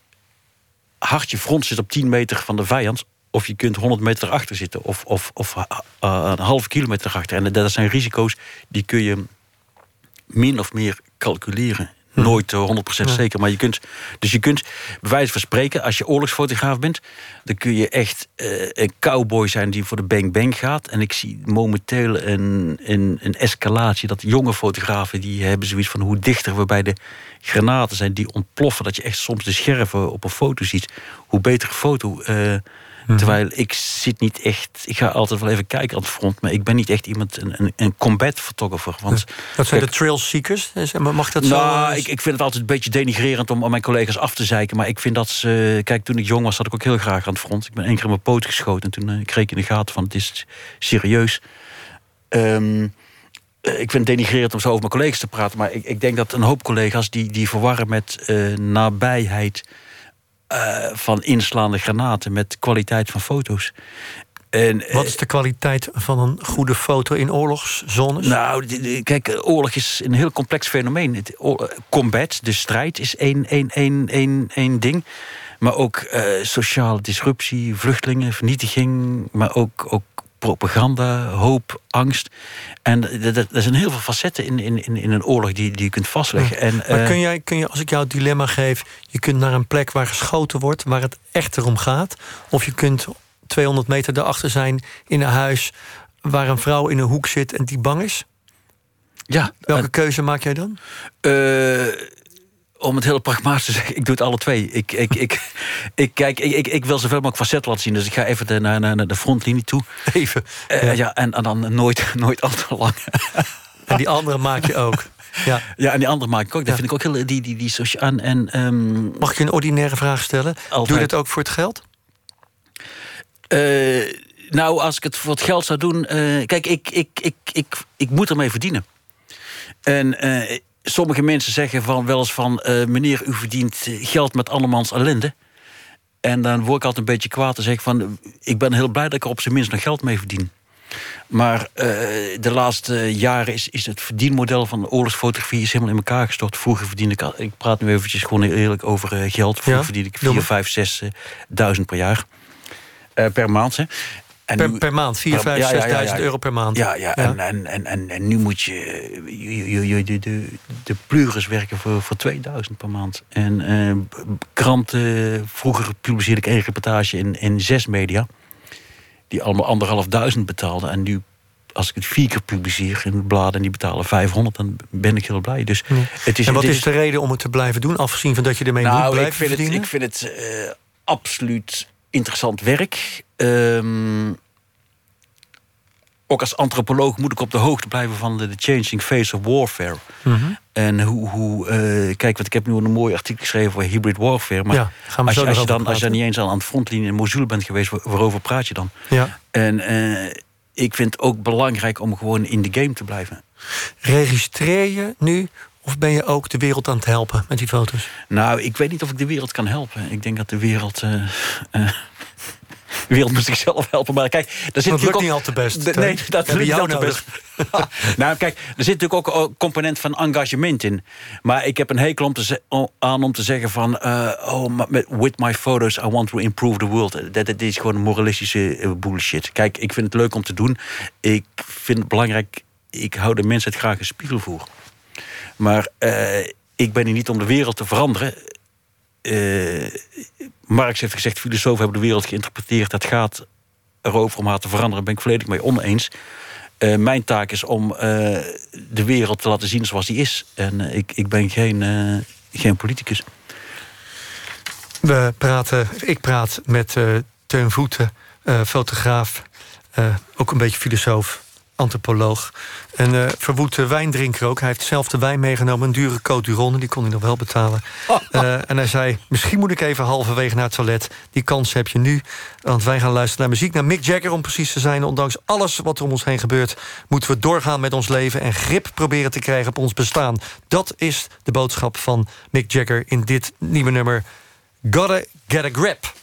Speaker 4: hard je front zit op 10 meter van de vijand... of je kunt 100 meter erachter zitten... of, of, of eh, eh, een halve kilometer erachter. En dat zijn risico's die kun je min of meer calculeren. Nooit eh, 100% zeker, maar je kunt... Dus je kunt, bij wijze van spreken, als je oorlogsfotograaf bent... dan kun je echt eh, een cowboy zijn die voor de bang-bang gaat. En ik zie momenteel een, een, een escalatie... dat jonge fotografen, die hebben zoiets van... hoe dichter we bij de granaten zijn die ontploffen... dat je echt soms de scherven op een foto ziet. Hoe betere foto... eh, Terwijl ik zit niet echt... Ik ga altijd wel even kijken aan het front... maar ik ben niet echt iemand, een, een, een combat photographer. Want
Speaker 3: Dat zijn
Speaker 4: Kijk,
Speaker 3: de trail seekers. Mag dat zo?
Speaker 4: nou,
Speaker 3: eh,
Speaker 4: ik, ik vind het altijd een beetje denigrerend om, om mijn collega's af te zeiken. Maar ik vind dat ze. Kijk, toen ik jong was, zat ik ook heel graag aan het front. Ik ben één keer in mijn poot geschoten. En toen eh, kreeg ik in de gaten van: het is serieus. Ehm, eh, ik vind het denigrerend om zo over mijn collega's te praten. Maar ik, ik denk dat een hoop collega's die, die verwarren met nabijheid eh, van inslaande granaten met kwaliteit van foto's. En, eh,
Speaker 3: Wat is de kwaliteit van een goede foto in oorlogszones?
Speaker 4: nou, kijk, oorlog is een heel complex fenomeen. Het, eh, combat, de strijd, is één, één, één, één, één ding. Maar ook sociale disruptie, vluchtelingen, vernietiging... maar ook, ook propaganda, hoop, angst. En er zijn heel veel facetten in, in, in een oorlog die, die je kunt vastleggen. En,
Speaker 3: maar
Speaker 4: eh,
Speaker 3: kun, jij, kun je, als ik jou het dilemma geef... je kunt naar een plek waar geschoten wordt... waar het echt erom gaat... of je kunt 200 meter daarachter zijn in een huis... waar een vrouw in een hoek zit en die bang is?
Speaker 4: ja,
Speaker 3: Welke keuze maak jij dan?
Speaker 4: Eh, om het heel pragmatisch te zeggen, ik doe het alle twee. Ik, ik, ik, ik, kijk, ik, ik, ik wil zoveel mogelijk facetten laten zien. Dus ik ga even naar, naar, de frontlinie toe.
Speaker 3: Even.
Speaker 4: Eh, ja. en, en dan nooit, nooit al te lang.
Speaker 3: En die andere maak je ook. Ja.
Speaker 4: Ja, en die andere maak ik ook. Dat vind ik ook heel... Die, die, die socia- en, ehm,
Speaker 3: Mag ik je een ordinaire vraag stellen? Doe je dat ook voor het geld?
Speaker 4: eh, nou, als ik het voor het geld zou doen... eh, kijk, ik, ik, ik, ik, ik moet ermee verdienen. En sommige mensen zeggen van, wel eens van... eh, meneer, u verdient eh, geld met andermans ellende. En dan word ik altijd een beetje kwaad en zeg ik van... ik ben heel blij dat ik er op zijn minst nog geld mee verdien. Maar eh, de laatste jaren is, is het verdienmodel van de oorlogsfotografie is helemaal in elkaar gestort. Vroeger verdiende ik, ik praat nu eventjes gewoon eerlijk over geld. Vroeger
Speaker 3: Ja,
Speaker 4: verdiende ik
Speaker 3: doe
Speaker 4: 4,
Speaker 3: maar.
Speaker 4: 5, 6 eh, duizend per jaar. Per maand, hè. En
Speaker 3: Per,
Speaker 4: nu-
Speaker 3: per maand? 4,
Speaker 4: Per-
Speaker 3: 5,
Speaker 4: ja, ja,
Speaker 3: 6.000
Speaker 4: ja, ja.
Speaker 3: euro per maand?
Speaker 4: ja, ja, En, en, en, en, en nu moet je, je, je, je- de, de, de plures werken voor, voor 2000 per maand. En eh, kranten, vroeger publiceerde ik één reportage in, in zes media. Die allemaal anderhalfduizend betaalden. En nu, als ik het vier keer publiceer in de bladen en die betalen 500, dan ben ik heel blij. Dus het is,
Speaker 3: En wat
Speaker 4: het
Speaker 3: is de reden om het te blijven doen? Afgezien van dat je ermee moet
Speaker 4: nou,
Speaker 3: blijven
Speaker 4: ik vind, het, ik vind het absoluut interessant werk. Ehm, ook als antropoloog moet ik op de hoogte blijven van de, changing face of warfare.
Speaker 3: Mhm.
Speaker 4: En hoe, hoe eh, kijk, want ik heb nu een mooi artikel geschreven voor hybrid warfare. Maar
Speaker 3: Ja, gaan we
Speaker 4: als, je, als, je
Speaker 3: over
Speaker 4: dan, als je dan niet eens aan, aan de frontlinie in Mosul bent geweest, waar- waarover praat je dan?
Speaker 3: Ja.
Speaker 4: En eh, ik vind het ook belangrijk om gewoon in de game te blijven.
Speaker 3: Registreer je nu of ben je ook de wereld aan het helpen met die foto's?
Speaker 4: Nou, ik weet niet of ik de wereld kan helpen. Ik denk dat de wereld. eh, eh, de wereld moet zichzelf helpen. Maar kijk, daar zit
Speaker 3: Dat lukt
Speaker 4: ook,
Speaker 3: niet al te best.
Speaker 4: De- nee, dat lukt niet al te best. nou, kijk, er zit natuurlijk ook een component van engagement in. Maar ik heb een hekel om te aan om te zeggen van... eh, oh, with my photos, I want to improve the world. Dat, dat is gewoon moralistische bullshit. Kijk, ik vind het leuk om te doen. Ik vind het belangrijk... Ik hou de mensheid graag een spiegel voor. Maar eh, ik ben hier niet om de wereld te veranderen. Eh, Marx heeft gezegd, filosofen hebben de wereld geïnterpreteerd. Het gaat erover om haar te veranderen. Daar ben ik volledig mee oneens. Eh, mijn taak is om de wereld te laten zien zoals die is. En ik, ik ben geen, geen politicus.
Speaker 3: We praten, ik praat met
Speaker 5: Teun Voeten, fotograaf, ook een beetje filosoof antropoloog. En uh, verwoed wijndrinker ook. Hij heeft zelf de wijn meegenomen, een dure Côte. Die kon hij nog wel betalen. Uh, en hij zei, misschien moet ik even halverwege naar het toilet. Die kans heb je nu. Want wij gaan luisteren naar muziek, naar Mick Jagger om precies te zijn. Ondanks alles wat er om ons heen gebeurt... moeten we doorgaan met ons leven en grip proberen te krijgen op ons bestaan. Dat is de boodschap van Mick Jagger in dit nieuwe nummer... Gotta Get a Grip.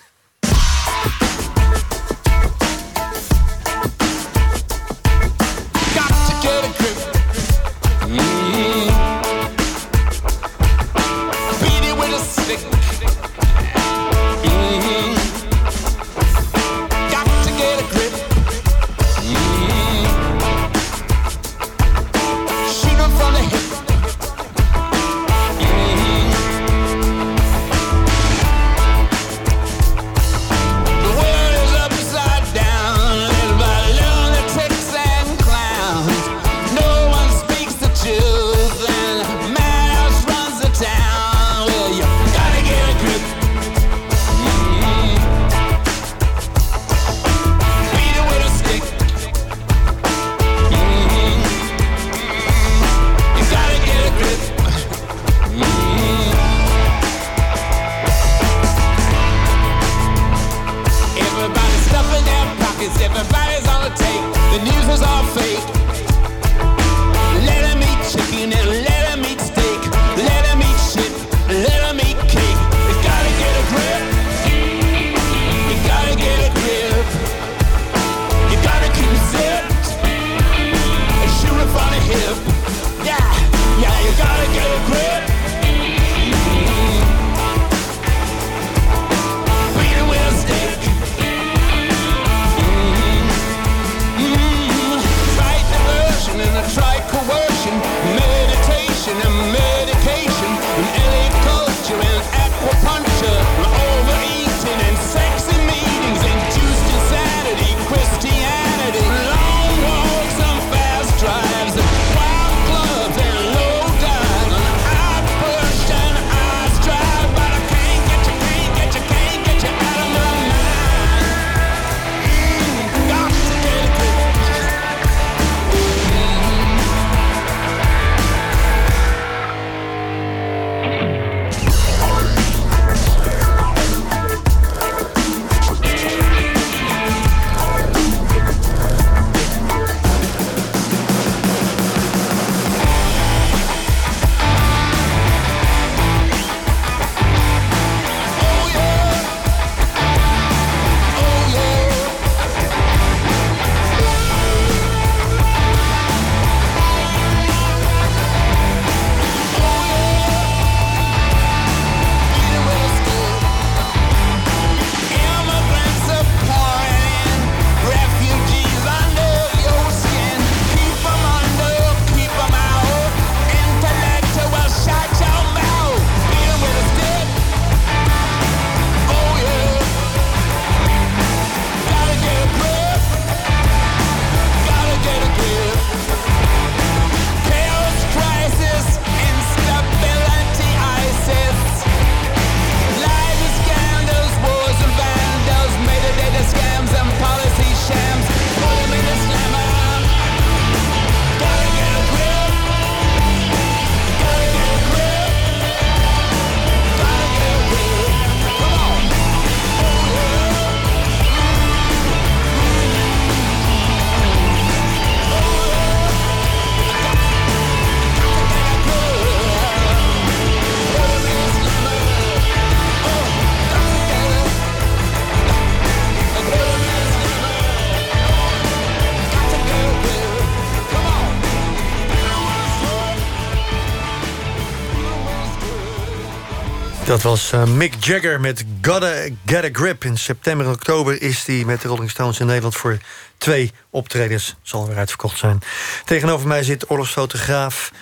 Speaker 5: Dat was uh, Mick Jagger met Gotta Get a Grip. In september en oktober is hij met de Rolling Stones in Nederland... voor twee optredens, zal weer uitverkocht zijn. Tegenover mij zit oorlogsfotograaf,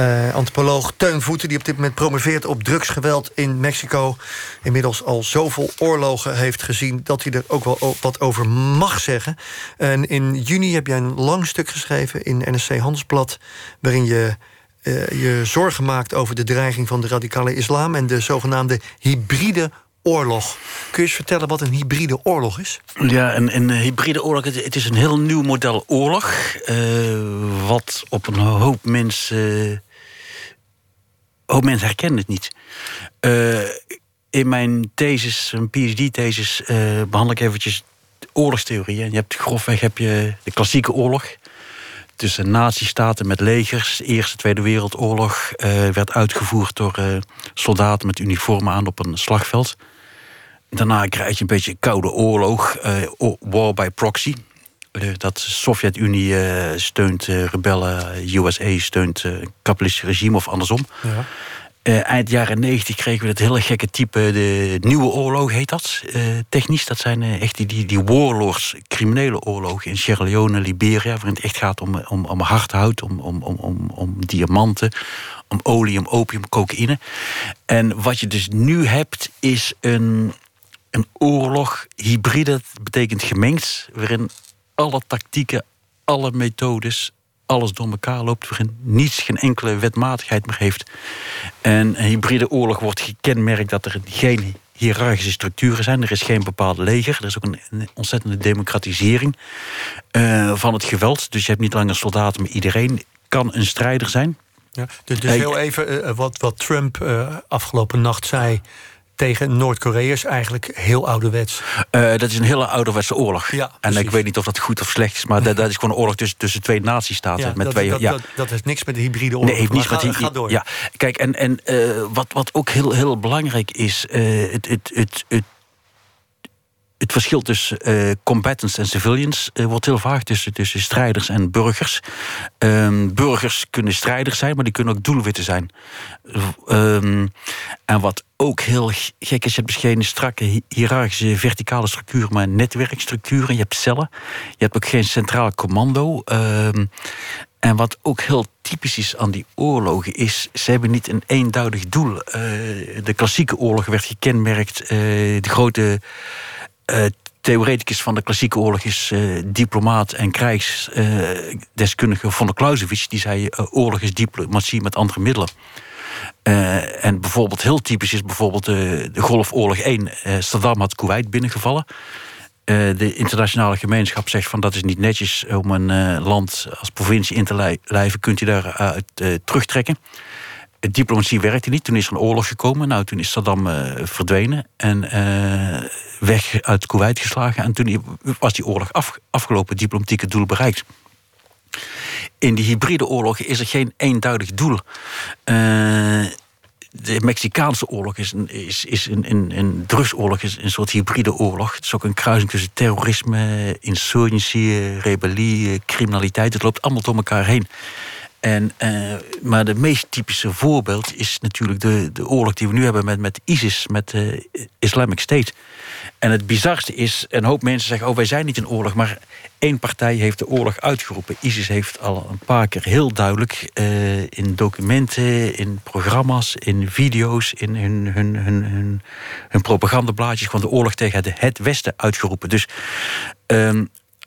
Speaker 5: uh, antropoloog Teun Voeten... die op dit moment promoveert op drugsgeweld in Mexico. Inmiddels al zoveel oorlogen heeft gezien... dat hij er ook wel wat over mag zeggen. En in juni heb jij een lang stuk geschreven in NSC Handelsblad... waarin je uh, je zorgen maakt over de dreiging van de radicale islam... en de zogenaamde hybride
Speaker 3: oorlog. Kun je eens vertellen wat een hybride oorlog is?
Speaker 4: Ja, een, een hybride oorlog, het, is een heel nieuw model oorlog... eh, wat op een hoop mensen... hoop mensen herkennen het niet. Eh, in mijn thesis, een PhD-thesis, eh, behandel ik eventjes oorlogstheorieën. Je hebt grofweg heb je de klassieke oorlog tussen nazistaten met legers. Eerste, Tweede Wereldoorlog eh, werd uitgevoerd door eh, soldaten met uniformen aan op een slagveld. Daarna krijg je een beetje koude oorlog, eh, war by proxy. Dat de Sovjet-Unie steunt rebellen, USA steunt kapitalistische regime of andersom.
Speaker 3: Ja.
Speaker 4: Eh, eind jaren 90 kregen we dat hele gekke type, de nieuwe oorlog heet dat, eh, technisch. Dat zijn eh, echt die, die, die warlords, criminele oorlogen in Sierra Leone, Liberia... waarin het echt gaat om, om, om hardhout, om, om, om, om, om diamanten, om olie, om opium, cocaïne. En wat je dus nu hebt, is een, een oorlog, hybride, dat betekent gemengd... waarin alle tactieken, alle methodes, alles door elkaar loopt, waarin niets, geen enkele wetmatigheid meer heeft. En een hybride oorlog wordt gekenmerkt dat er geen hiërarchische structuren zijn. Er is geen bepaald leger. Er is ook een, ontzettende democratisering eh, van het geweld. Dus je hebt niet langer soldaten, maar iedereen kan een strijder zijn.
Speaker 3: Ja. Dus, dus heel even eh, wat, wat Trump eh, afgelopen nacht zei tegen Noord-Korea is eigenlijk heel ouderwets.
Speaker 4: Eh, dat is een hele ouderwetse oorlog.
Speaker 3: Ja,
Speaker 4: en ik weet niet of dat goed of slecht is, maar dat, dat is gewoon een oorlog tussen, tussen twee nazistaten.
Speaker 3: Ja,
Speaker 4: met
Speaker 3: dat,
Speaker 4: twee,
Speaker 3: dat,
Speaker 4: ja.
Speaker 3: dat, dat heeft niks met de hybride oorlog.
Speaker 4: Nee, heeft niets met die.
Speaker 3: ga door.
Speaker 4: Ja, kijk, en, en eh, wat, wat ook heel, heel belangrijk is, eh, het, het, het, het, het verschil tussen eh, combatants en civilians eh, wordt heel vaak tussen, tussen strijders en burgers. Ehm, burgers kunnen strijders zijn, maar die kunnen ook doelwitten zijn. Ehm, en wat ook heel gek is, je hebt geen strakke hi- hiërarchische verticale structuur, maar netwerkstructuren. Je hebt cellen. Je hebt ook geen centraal commando. Ehm, en wat ook heel typisch is aan die oorlogen is, ze hebben niet een eenduidig doel. Eh, de klassieke oorlog werd gekenmerkt, de grote eh, theoreticus van de klassieke oorlog is eh, diplomaat en krijgsdeskundige von der Clausewitz. Die zei, eh, oorlog is diplomatie met andere middelen. En bijvoorbeeld heel typisch is bijvoorbeeld de, de Golfoorlog 1. Eh, Saddam had Kuwait binnengevallen. De internationale gemeenschap zegt van dat is niet netjes om een land als provincie in te lij- lijven. Kunt u daaruit terugtrekken? Diplomatie werkte niet. Toen is er een oorlog gekomen. Nou, toen is Saddam eh, verdwenen en eh, weg uit Kuwait geslagen. En toen was die oorlog af, afgelopen, diplomatieke doel bereikt. In die hybride oorlog is er geen eenduidig doel. Eh, de Mexicaanse oorlog is een, is, is een, een, een drugsoorlog, is een soort hybride oorlog. Het is ook een kruising tussen terrorisme, insurgentie, rebellie, criminaliteit. Het loopt allemaal door elkaar heen. En, eh, maar de meest typische voorbeeld is natuurlijk de, de oorlog die we nu hebben met, met ISIS, met de Islamic State. En het bizarste is, een hoop mensen zeggen: Oh, wij zijn niet in oorlog. Maar één partij heeft de oorlog uitgeroepen. ISIS heeft al een paar keer heel duidelijk eh, in documenten, in programma's, in video's, in hun, hun, hun, hun, hun propagandablaadjes gewoon de oorlog tegen het, het Westen uitgeroepen. Dus ehm,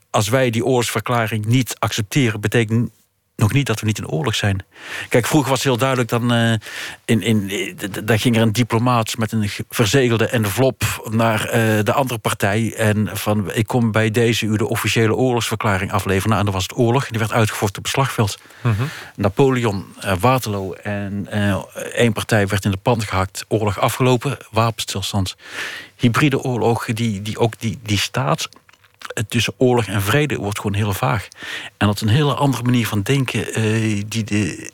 Speaker 4: als wij die oorlogsverklaring niet accepteren, betekent nog niet dat we niet in oorlog zijn. Kijk, vroeger was het heel duidelijk dan. eh, in, in, eh, ging er een diplomaat met een ge- verzegelde envelop naar eh, de andere partij. En van ik kom bij deze u de officiële oorlogsverklaring afleveren. Nou, en dan was het oorlog. Die werd uitgevochten op het slagveld. Napoleon, eh, Waterloo en één partij werd in de pand gehakt. Oorlog afgelopen, wapenstilstand. Hybride oorlogen, die, die ook die, die staat tussen oorlog en vrede wordt gewoon heel vaag. En dat is een hele andere manier van denken eh, die de,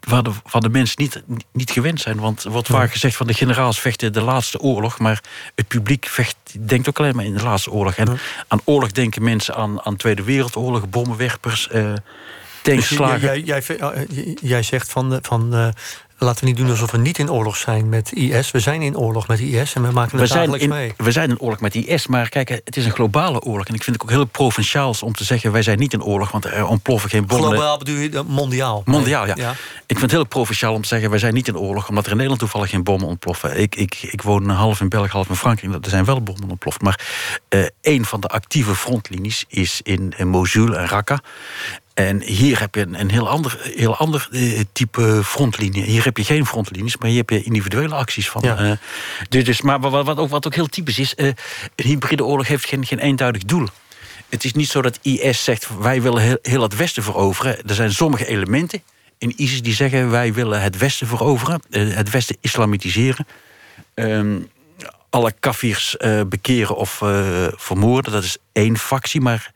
Speaker 4: waar de, van de mensen niet, niet gewend zijn. Want er wordt vaak gezegd van de generaals vechten de laatste oorlog, maar het publiek vecht, denkt ook alleen maar in de laatste oorlog. En aan oorlog denken mensen aan, aan Tweede Wereldoorlog, bommenwerpers,
Speaker 3: Dus
Speaker 4: tankslagen.
Speaker 3: jij, jij, zegt van, eh, van laten we niet doen alsof we niet in oorlog zijn met IS. We zijn in oorlog met IS en we maken
Speaker 4: we
Speaker 3: het
Speaker 4: zijn,
Speaker 3: dagelijks
Speaker 4: in,
Speaker 3: mee.
Speaker 4: we zijn in oorlog met IS, maar kijk, het is een globale oorlog. En ik vind het ook heel provinciaals om te zeggen... wij zijn niet in oorlog, want er ontploffen geen bommen.
Speaker 3: Globaal bedoel je eh, mondiaal?
Speaker 4: Mondiaal, ja.
Speaker 3: ja.
Speaker 4: Ik vind het heel provinciaal om te zeggen... wij zijn niet in oorlog, omdat er in Nederland toevallig geen bommen ontploffen. Ik, ik, ik woon half in België, half in Frankrijk. Er zijn wel bommen ontploft. Maar eh een van de actieve frontlinies is in, in Mosul en Raqqa. En hier heb je een, een heel ander, heel ander eh, type frontlinie. Hier heb je geen frontlinies, maar hier heb je individuele acties van.
Speaker 3: Ja.
Speaker 4: dus, dus, maar wat, wat, ook, wat ook heel typisch is, eh, een hybride oorlog heeft geen, geen eenduidig doel. Het is niet zo dat IS zegt wij willen heel, heel het Westen veroveren. Er zijn sommige elementen in ISIS die zeggen wij willen het Westen veroveren, het Westen islamitiseren. Ehm, alle kafirs bekeren of vermoorden. Dat is één factie, maar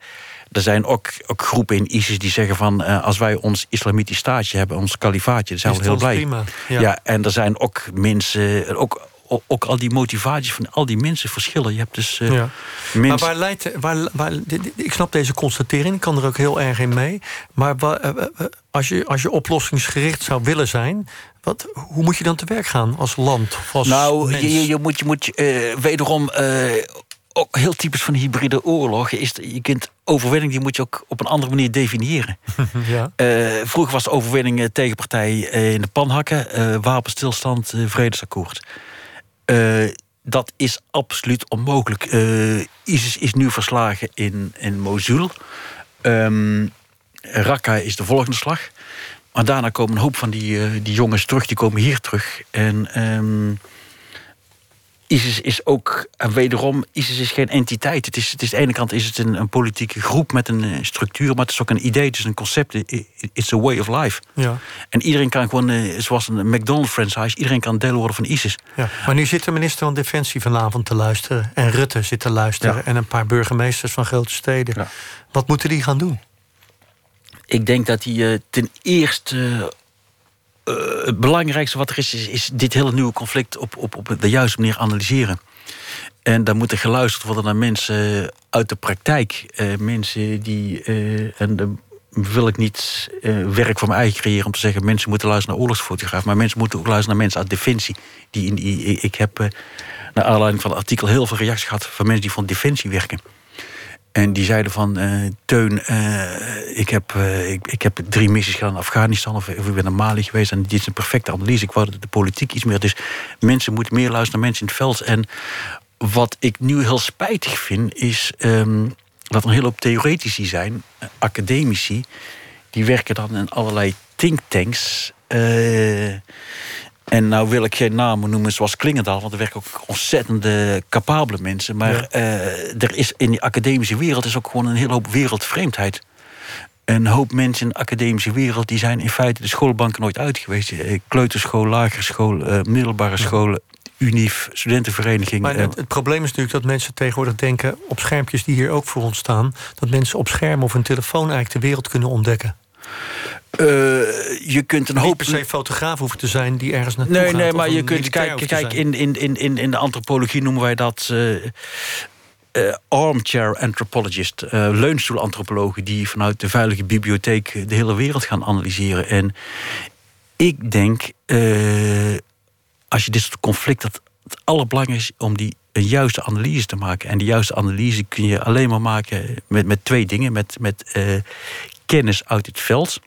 Speaker 4: er zijn ook, ook groepen in ISIS die zeggen van... eh, als wij ons islamitisch staatje hebben, ons kalifaatje... dan zijn we heel blij.
Speaker 3: prima,
Speaker 4: Ja.
Speaker 3: ja.
Speaker 4: en er zijn ook mensen... Ook, ook, ook al die motivaties van al die mensen verschillen. Je hebt dus eh,
Speaker 3: Ja. Maar waar leidt, waar, waar, ik snap deze constatering, ik kan er ook heel erg in mee. Maar eh, als, je, als je oplossingsgericht zou willen zijn, wat, hoe moet je dan te werk gaan als land? Als
Speaker 4: Nou, je, je, moet, je moet wederom... ook heel typisch van hybride oorlog is... je kunt overwinning die moet je ook op een andere manier definiëren.
Speaker 3: ja.
Speaker 4: Eh, vroeger was de overwinning eh, tegenpartij eh, in de pan hakken, eh, wapenstilstand, vredesakkoord. Dat is absoluut onmogelijk. ISIS is nu verslagen in, in Mosul. Ehm Raqqa is de volgende slag. Maar daarna komen een hoop van die, die jongens terug, die komen hier terug. En ehm, ISIS is ook, en wederom, ISIS is geen entiteit. Het is, het is, aan de ene kant is het een, een politieke groep met een eh, structuur, maar het is ook een idee, het is een concept. It's a way of life.
Speaker 3: Ja,
Speaker 4: En iedereen kan gewoon, eh, zoals een McDonald's franchise, iedereen kan deel worden van ISIS.
Speaker 3: ja. Maar nu zit de minister van Defensie vanavond te luisteren. En Rutte zit te luisteren.
Speaker 4: Ja.
Speaker 3: En een paar burgemeesters van grote steden.
Speaker 4: Ja.
Speaker 3: Wat moeten die gaan doen?
Speaker 4: Ik denk dat eh, ten eerste. Eh, het belangrijkste wat er is, is, dit hele nieuwe conflict op, op, op de juiste manier analyseren. En dan moet er geluisterd worden naar mensen uit de praktijk. Eh, mensen die. eh, en dan wil ik niet werk voor mijn eigen creëren om te zeggen: mensen moeten luisteren naar oorlogsfotograaf. Maar mensen moeten ook luisteren naar mensen uit Defensie. Die in ik heb naar aanleiding van het artikel heel veel reacties gehad van mensen die van Defensie werken. En die zeiden van, eh, Teun, eh, ik, heb, eh, ik, ik heb drie missies gedaan in Afghanistan... Of, of ik ben naar Mali geweest en dit is een perfecte analyse. Ik wou de politiek iets meer... Dus mensen moeten meer luisteren naar mensen in het veld. En wat ik nu heel spijtig vind, is ehm, dat een hele hoop theoretici zijn... academici, die werken dan in allerlei thinktanks... en nou wil ik geen namen noemen zoals Klingendaal, want er werken ook ontzettende capabele mensen. Maar
Speaker 3: Ja.
Speaker 4: eh, er is in die academische wereld is ook gewoon een hele hoop wereldvreemdheid. Een hoop mensen in de academische wereld die zijn in feite de schoolbanken nooit uit geweest. Eh, Kleuterschool, lagere school, eh, middelbare scholen, UNIF, studentenvereniging.
Speaker 3: Maar het, het probleem is natuurlijk dat mensen tegenwoordig denken... op schermpjes die hier ook voor ons staan... dat mensen op scherm of een telefoon eigenlijk de wereld kunnen ontdekken.
Speaker 4: Eh, je kunt een
Speaker 3: Niet
Speaker 4: hoop
Speaker 3: per se fotograaf hoeven te zijn die ergens naartoe
Speaker 4: Nee,
Speaker 3: gaat.
Speaker 4: nee, maar je kunt Kijk,
Speaker 3: zijn.
Speaker 4: in, in, in, in, in de antropologie noemen wij dat. eh, eh, armchair anthropologist, eh leunstoelantropologen die vanuit de veilige bibliotheek de hele wereld gaan analyseren. En ik denk, als je dit soort conflict, dat het allerbelangrijkste is om die een juiste analyse te maken. En die juiste analyse kun je alleen maar maken met, met twee dingen: met, met kennis uit het veld.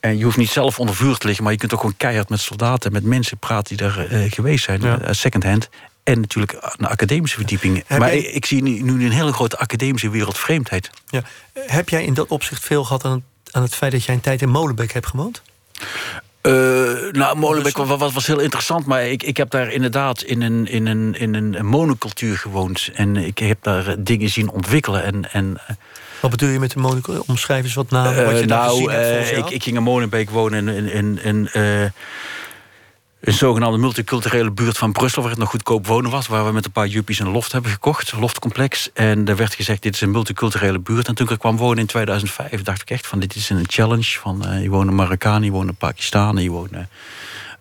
Speaker 4: En je hoeft niet zelf onder vuur te liggen, maar je kunt ook gewoon keihard met soldaten en met mensen praten die daar eh, geweest zijn,
Speaker 3: Ja.
Speaker 4: eh, secondhand. En natuurlijk een academische verdieping.
Speaker 3: Heb
Speaker 4: maar
Speaker 3: jij-
Speaker 4: ik, zie nu, nu een hele grote academische wereld vreemdheid.
Speaker 3: Ja. Heb jij in dat opzicht veel gehad aan, aan het feit dat jij een tijd in Molenbeek hebt gewoond?
Speaker 4: Eh, nou, Molenbeek was, was, was heel interessant, maar ik, ik heb daar inderdaad in een, in, een, in een monocultuur gewoond. En ik heb daar eh, dingen zien ontwikkelen. En, en eh,
Speaker 3: Wat bedoel je met de monocle? Omschrijf eens wat namen, wat je
Speaker 4: Eh,
Speaker 3: daar
Speaker 4: nou,
Speaker 3: hebt
Speaker 4: eh, ik, ik ging in Molenbeek wonen in, in, in, eh, een zogenaamde multiculturele buurt van Brussel... waar het nog goedkoop wonen was. Waar we met een paar juppies een loft hebben gekocht, een loftcomplex. En er werd gezegd, dit is een multiculturele buurt. En toen ik er kwam wonen in 2005, dacht ik echt van... dit is een challenge. Van, eh, hier wonen Marokkanen, hier wonen Pakistanen,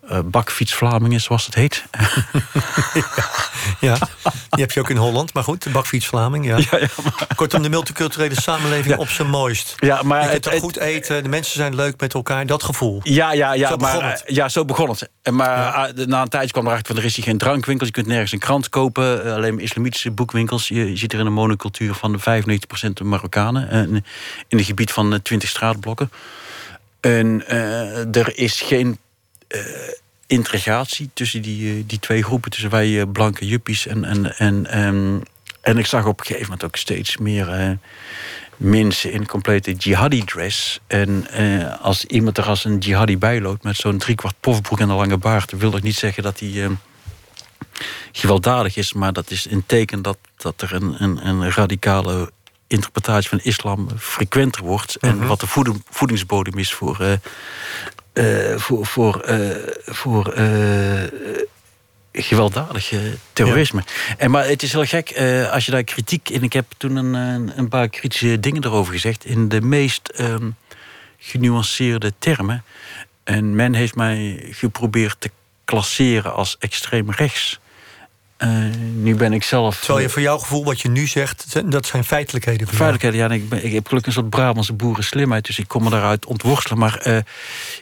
Speaker 4: hier wonen... eh bakfietsvlamingen, zoals het heet.
Speaker 3: Ja, die heb je ook in Holland. Maar goed, de bakfietsvlaming, ja.
Speaker 4: ja, ja,
Speaker 3: Kortom, de multiculturele samenleving op zijn mooist.
Speaker 4: ja, maar
Speaker 3: Je kunt
Speaker 4: het,
Speaker 3: er
Speaker 4: het-
Speaker 3: goed eten, de mensen zijn leuk met elkaar. Dat gevoel.
Speaker 4: Ja, ja, ja,
Speaker 3: Zo
Speaker 4: maar,
Speaker 3: begon het.
Speaker 4: eh, ja, zo begon het. Maar de- na een tijdje kwam erachter van er is hier geen drankwinkel. Je kunt nergens een krant kopen. eh, alleen maar islamitische boekwinkels. Je, je zit er in een monocultuur van 95% Marokkanen. in een gebied van eh, 20 straatblokken. En er is geen integratie tussen die, eh, die twee groepen. Tussen wij eh, blanke juppies en... en, en, ehm, en ik zag op een gegeven moment ook steeds meer... eh, mensen in complete jihadi-dress. En eh, als iemand er als een jihadi bij loopt met zo'n driekwart pofbroek en een lange baard, wil ik niet zeggen dat hij eh, gewelddadig is, maar dat is een teken dat, dat er een, een, een radicale interpretatie van islam frequenter wordt. En
Speaker 3: Mhm.
Speaker 4: wat de voeding, voedingsbodem is voor. eh, eh, voor, voor, eh, voor eh, gewelddadig terrorisme. En, maar het is heel gek als je daar kritiek in. Ik heb toen een, een, een paar kritische dingen erover gezegd. In de meest ehm, genuanceerde termen. En men heeft mij geprobeerd te klasseren als extreem rechts. Eh, nu ben ik zelf.
Speaker 3: Terwijl je voor jouw gevoel, wat je nu zegt, dat zijn feitelijkheden.
Speaker 4: Feitelijkheid, ja, ik, ben, ik heb gelukkig een soort Brabantse boerenslimheid, dus ik kom me daaruit ontworstelen. Maar eh,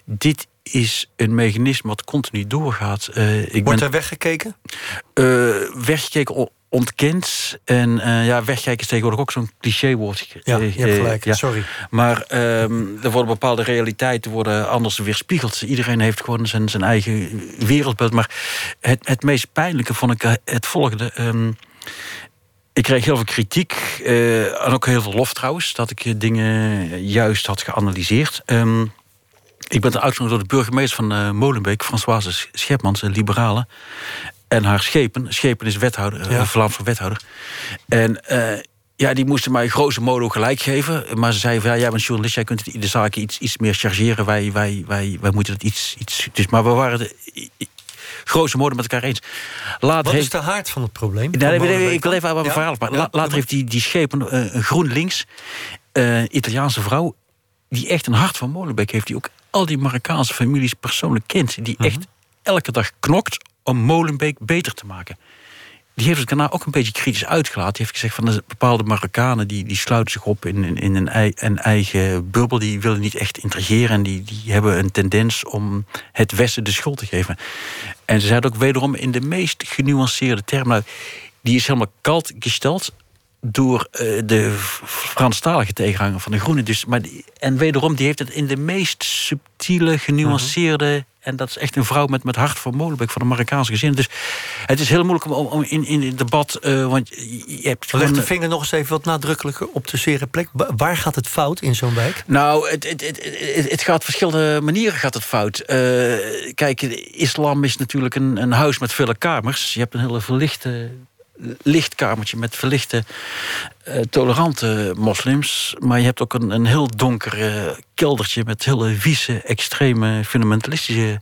Speaker 4: dit is een mechanisme wat continu doorgaat. Eh, ik
Speaker 3: Wordt
Speaker 4: ben
Speaker 3: er weggekeken?
Speaker 4: eh, weggekeken, o- ontkend. En eh, ja, wegkijken is tegenwoordig ook zo'n clichéwoord.
Speaker 3: Ja,
Speaker 4: Eh,
Speaker 3: je hebt gelijk.
Speaker 4: ja.
Speaker 3: Sorry.
Speaker 4: Maar ehm, er worden bepaalde realiteiten worden anders weerspiegeld. Iedereen heeft gewoon zijn, zijn eigen wereldbeeld. Maar het, het meest pijnlijke vond ik eh, het volgende. Ehm, ik kreeg heel veel kritiek. en ook heel veel lof trouwens. Dat ik dingen juist had geanalyseerd. Ehm, ik ben uitgenodigd door de burgemeester van Molenbeek, Françoise Schepmans, een liberale. En haar Schepen. Schepen is wethouder, eh,
Speaker 3: Ja.
Speaker 4: Vlaamse wethouder. En eh, ja, die moesten mij grote modo gelijk geven. Maar ze zeiden van, ja, jij bent journalist, jij kunt de zaken iets, iets meer chargeren. Wij, wij, wij, wij moeten het iets, iets... Dus, maar we waren de modo met elkaar eens. Later
Speaker 3: Wat
Speaker 4: heeft,
Speaker 3: is de haard van het probleem?
Speaker 4: Nee,
Speaker 3: Van
Speaker 4: nee, nee, ik wil even aan mijn
Speaker 3: Ja?
Speaker 4: verhaal maken.
Speaker 3: Ja,
Speaker 4: La- later heeft die, die schepen eh, een GroenLinks, eh Italiaanse vrouw... die echt een hart van Molenbeek heeft... die ook al die Marokkaanse families persoonlijk kent... die echt elke dag knokt om Molenbeek beter te maken. Die heeft het daarna ook een beetje kritisch uitgelaten. Die heeft gezegd van de bepaalde Marokkanen... die, die sluiten zich op in, in, een, ei- een eigen bubbel. Die willen niet echt integreren. En die, die hebben een tendens om het Westen de schuld te geven. En ze zei ook wederom in de meest genuanceerde termen. Nou, die is helemaal kalt gesteld door eh, de Franstalige tegenhanger van de Groenen. Dus, maar en wederom, die heeft het in de meest subtiele, genuanceerde... en dat is echt een vrouw met, met hart van Molenbeek, van de Marokkaanse gezin. Dus het is heel moeilijk om, om, in, in het debat... eh, want je hebt
Speaker 3: Leg
Speaker 4: gewoon...
Speaker 3: de vinger nog eens even wat nadrukkelijker op de zere plek. Wa- Waar gaat het fout in zo'n wijk?
Speaker 4: Nou, het, het, het, het, gaat op verschillende manieren gaat het fout. Eh, kijk, islam is natuurlijk een, een huis met vele kamers. Je hebt een hele verlichte lichtkamertje met verlichte, eh, tolerante moslims. Maar je hebt ook een, een heel donker eh, keldertje met hele vieze, extreme, fundamentalistische...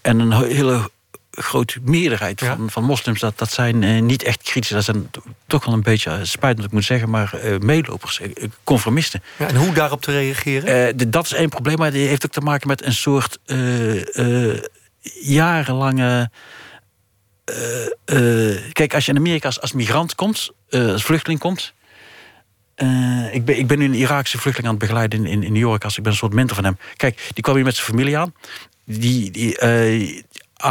Speaker 4: en een he- hele grote meerderheid
Speaker 3: Ja.
Speaker 4: van, van moslims... dat, dat zijn eh, niet echt kritisch. Dat zijn to- toch wel een beetje, spijt dat ik moet zeggen... maar meelopers, conformisten.
Speaker 3: Ja, en hoe daarop te reageren?
Speaker 4: De- dat is één probleem, maar die heeft ook te maken met een soort jarenlange. Eh, eh, kijk, als je in Amerika als, migrant komt, eh, als vluchteling komt. ik, ben, ik ben nu een Iraakse vluchteling aan het begeleiden in, in, New York. Als ik ben een soort mentor van hem. Kijk, die kwam hier met zijn familie aan. Die, die,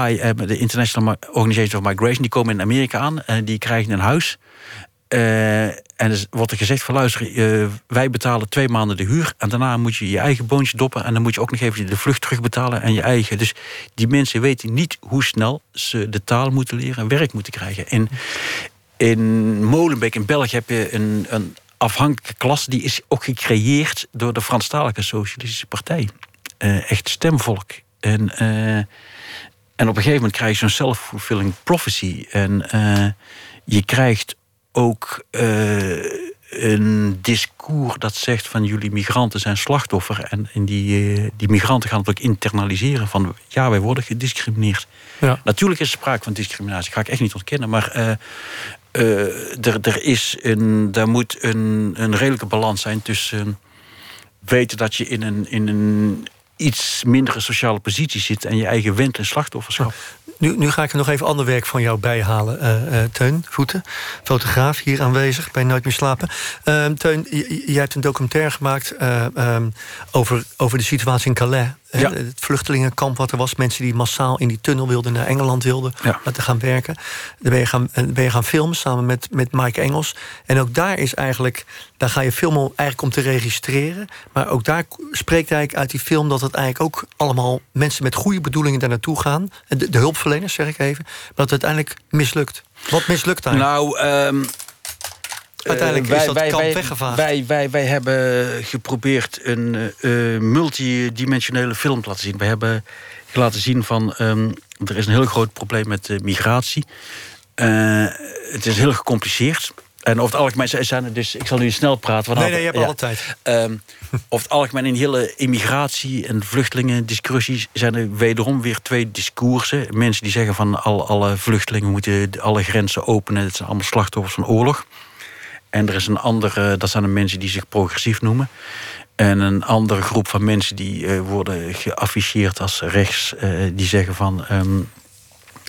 Speaker 4: IM, de International Organization of Migration, die komen in Amerika aan. en die krijgen een huis. Eh, en er wordt er gezegd van luister, wij betalen twee maanden de huur. En daarna moet je je eigen boontje doppen. En dan moet je ook nog even de vlucht terugbetalen en je eigen. Dus die mensen weten niet hoe snel ze de taal moeten leren en werk moeten krijgen. In, in Molenbeek in België heb je een, een afhankelijke klas. Die is ook gecreëerd door de Franstalige Socialistische Partij. Eh, echt stemvolk. En, eh, en op een gegeven moment krijg je zo'n self-fulfilling prophecy. En je krijgt ook eh, een discours dat zegt van jullie migranten zijn slachtoffer. En, en die, eh, die migranten gaan het ook internaliseren van ja, wij worden gediscrimineerd.
Speaker 3: Ja.
Speaker 4: Natuurlijk is er sprake van discriminatie, ga ik echt niet ontkennen. Maar eh, er, er is een, daar moet een, een redelijke balans zijn tussen weten dat je in een, in een iets mindere sociale positie zit en je eigen wend en slachtofferschap.
Speaker 3: Nu, nu ga ik er nog even ander werk van jou bijhalen, eh, Teun Voeten. Fotograaf hier aanwezig bij Nooit meer slapen. Ehm, Teun, jij hebt een documentaire gemaakt eh, ehm, over, over de situatie in Calais.
Speaker 4: Ja.
Speaker 3: Het vluchtelingenkamp wat er was. Mensen die massaal in die tunnel wilden naar Engeland wilden
Speaker 4: Ja.
Speaker 3: laten gaan werken. Daar ben je gaan, eh, ben je gaan filmen samen met, met Mike Engels. En ook daar is eigenlijk, daar ga je filmen eigenlijk om te registreren. Maar ook daar spreekt eigenlijk uit die film dat het eigenlijk ook allemaal mensen met goede bedoelingen daar naartoe gaan. De, de hulpverleners, zeg ik even. Maar dat het uiteindelijk mislukt. Wat mislukt daar?
Speaker 4: Nou, ehm,
Speaker 3: uiteindelijk
Speaker 4: wij,
Speaker 3: is dat
Speaker 4: wij,
Speaker 3: kamp
Speaker 4: wij,
Speaker 3: weggevaagd.
Speaker 4: Wij, wij, wij hebben geprobeerd een uh, multidimensionele film te laten zien. Wij hebben laten zien van... Um, er is een heel groot probleem met uh, migratie. Uh, het is heel gecompliceerd. En over het algemeen zijn er dus... Ik zal nu snel praten.
Speaker 3: Nee, nee, je hebt ja, alle tijd.
Speaker 4: Um, over het algemeen in hele immigratie- en vluchtelingendiscussies... zijn er wederom weer twee discoursen. Mensen die zeggen van al, alle vluchtelingen moeten alle grenzen openen. Het zijn allemaal slachtoffers van oorlog. En er is een andere, dat zijn de mensen die zich progressief noemen. En een andere groep van mensen die uh, worden geafficheerd als rechts... Uh, die zeggen van... Um,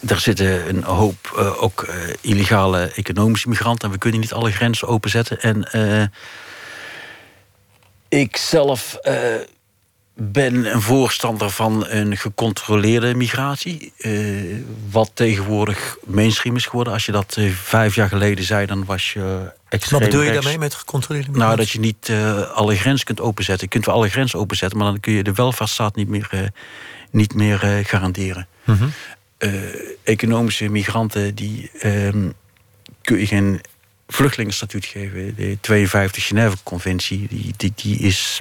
Speaker 4: er zitten een hoop uh, ook illegale economische migranten... en we kunnen niet alle grenzen openzetten. En ik zelf ben een voorstander van een gecontroleerde migratie. Uh, wat tegenwoordig mainstream is geworden. Als je dat uh, vijf jaar geleden zei, dan was je extreem
Speaker 3: Wat bedoel je daarmee met gecontroleerde migratie?
Speaker 4: Nou, dat je niet uh, alle grenzen kunt openzetten. Je kunt wel alle grenzen openzetten, maar dan kun je de welvaartsstaat niet meer, niet meer garanderen.
Speaker 3: Mm -hmm.
Speaker 4: economische migranten, die ehm, kun je geen vluchtelingenstatuut geven. De 52 Genève-conventie, die, die, die is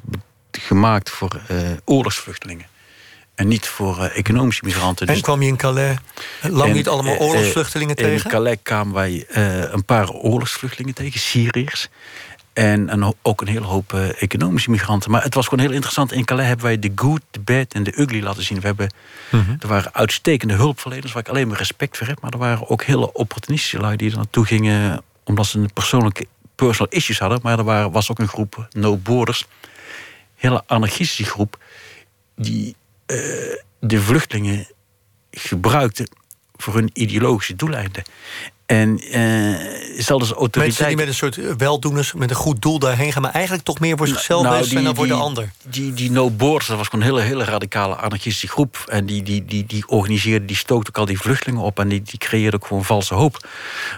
Speaker 4: gemaakt voor uh, oorlogsvluchtelingen. En niet voor uh, economische migranten.
Speaker 3: En dus kwam je in Calais lang en, niet allemaal oorlogsvluchtelingen
Speaker 4: uh,
Speaker 3: tegen?
Speaker 4: In Calais kwamen wij een paar oorlogsvluchtelingen tegen, Syriërs. En een, ook een hele hoop economische migranten. Maar het was gewoon heel interessant. In Calais hebben wij de good, de bad en de ugly laten zien. We hebben, mm -hmm. Er waren uitstekende hulpverleners waar ik alleen maar respect voor heb. Maar er waren ook hele opportunistische lui die er naartoe gingen... omdat ze een persoonlijke personal issues hadden. Maar er waren, was ook een groep, No Borders hele anarchistische groep die uh, de vluchtelingen gebruikte voor hun ideologische doeleinden. En uh, zelfs als autoriteit...
Speaker 3: Mensen die met een soort weldoeners, met een goed doel daarheen gaan... maar eigenlijk toch meer voor zichzelf nou, bezig zijn dan voor
Speaker 4: die,
Speaker 3: de ander.
Speaker 4: Die, die No Borders, dat was gewoon een hele, hele radicale anarchistische groep. En die, die, die, die organiseerde, die stookte ook al die vluchtelingen op... en die, die creëerde ook gewoon valse hoop.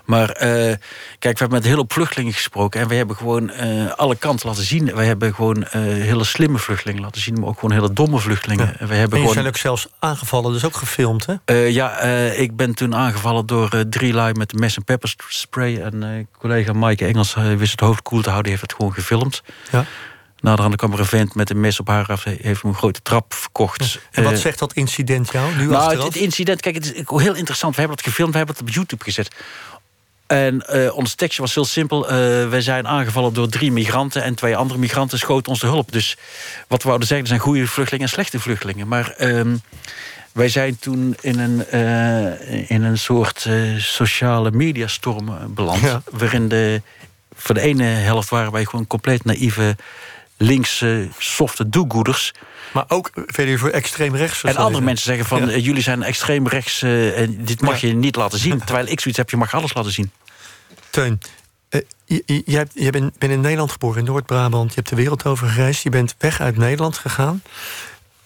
Speaker 4: Maar uh, kijk, we hebben met heel veel vluchtelingen gesproken... en we hebben gewoon uh, alle kanten laten zien. Wij hebben gewoon hele slimme vluchtelingen laten zien... maar ook gewoon hele domme vluchtelingen.
Speaker 3: Ja.
Speaker 4: En we hebben
Speaker 3: en je
Speaker 4: gewoon,
Speaker 3: zijn ook zelfs aangevallen, dus ook gefilmd, hè?
Speaker 4: ja, ik ben toen aangevallen door drie lui met mes en pepperspray. En uh, collega Maaike Engels uh, wist het hoofd koel te houden. Die heeft het gewoon gefilmd.
Speaker 3: Ja.
Speaker 4: Naderhand kwam er een vent met een mes op haar af. Heeft hem een grote trap verkocht.
Speaker 3: En wat uh, zegt dat incident jou nu
Speaker 4: nou? Het, het, incident, kijk, het is heel interessant. We hebben het gefilmd, we hebben het op YouTube gezet. En uh, ons tekstje was heel simpel. Uh, wij zijn aangevallen door drie migranten... en twee andere migranten schoten ons de hulp. Dus wat we wouden zeggen, er zijn goede vluchtelingen en slechte vluchtelingen. Maar... Uh, wij zijn toen in een, uh, in een soort uh, sociale mediastorm beland.
Speaker 3: Ja.
Speaker 4: Waarin de, voor de ene helft waren wij gewoon compleet naïeve linkse softe doegoeders.
Speaker 3: Maar ook verder voor extreem rechts.
Speaker 4: En andere mensen zeggen van
Speaker 3: Ja.
Speaker 4: uh, jullie zijn extreem rechts uh, en dit mag
Speaker 3: Ja.
Speaker 4: je niet laten zien. Terwijl ik zoiets heb, je mag alles laten zien.
Speaker 3: Teun, eh, je, je, je hebt- je bent, bent in Nederland geboren, in Noord-Brabant. Je hebt de wereld over gereisd. Je bent weg uit Nederland gegaan.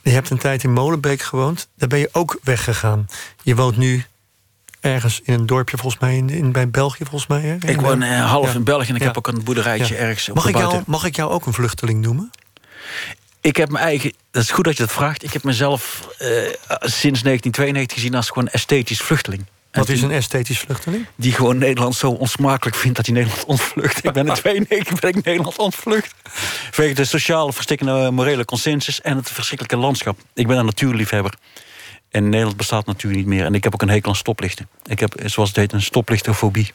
Speaker 3: Je hebt een tijd in Molenbeek gewoond. Daar ben je ook weggegaan. Je woont nu ergens in een dorpje, volgens mij, in, in, bij België, volgens mij. Hè?
Speaker 4: Ik woon eh, half
Speaker 3: Ja.
Speaker 4: in België en ik
Speaker 3: Ja.
Speaker 4: heb ook een boerderijtje
Speaker 3: Ja.
Speaker 4: ergens
Speaker 3: Mag ik, jou, mag ik jou ook een vluchteling noemen?
Speaker 4: Ik heb mijn eigen. Dat is goed dat je dat vraagt. Ik heb mezelf eh, sinds 1992 gezien als gewoon esthetisch vluchteling.
Speaker 3: Wat is een esthetisch vluchteling?
Speaker 4: die gewoon Nederland zo onsmakelijk vindt dat hij Nederland ontvlucht. Ik ben in 92 ben ik Nederland ontvlucht. Vanwege de sociale verstikkende morele consensus en het verschrikkelijke landschap. Ik ben een natuurliefhebber. En Nederland bestaat natuur niet meer. En ik heb ook een hekel aan stoplichten. Ik heb, zoals het heet, een stoplichtofobie.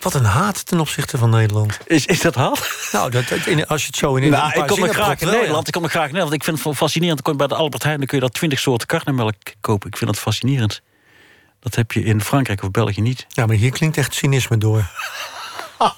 Speaker 3: Wat een haat ten opzichte van Nederland.
Speaker 4: Is, is dat haat?
Speaker 3: Nou, dat, als je het zo in
Speaker 4: Nou, ik kom graag in. Nederland. Ik kom nog graag in Nederland. Ik vind het fascinerend. Dan kom je bij de Albert Heijn, dan kun je daar 20 soorten karnemelk kopen. Ik vind dat fascinerend. Dat heb je in Frankrijk of België niet.
Speaker 3: Ja, maar hier klinkt echt cynisme door.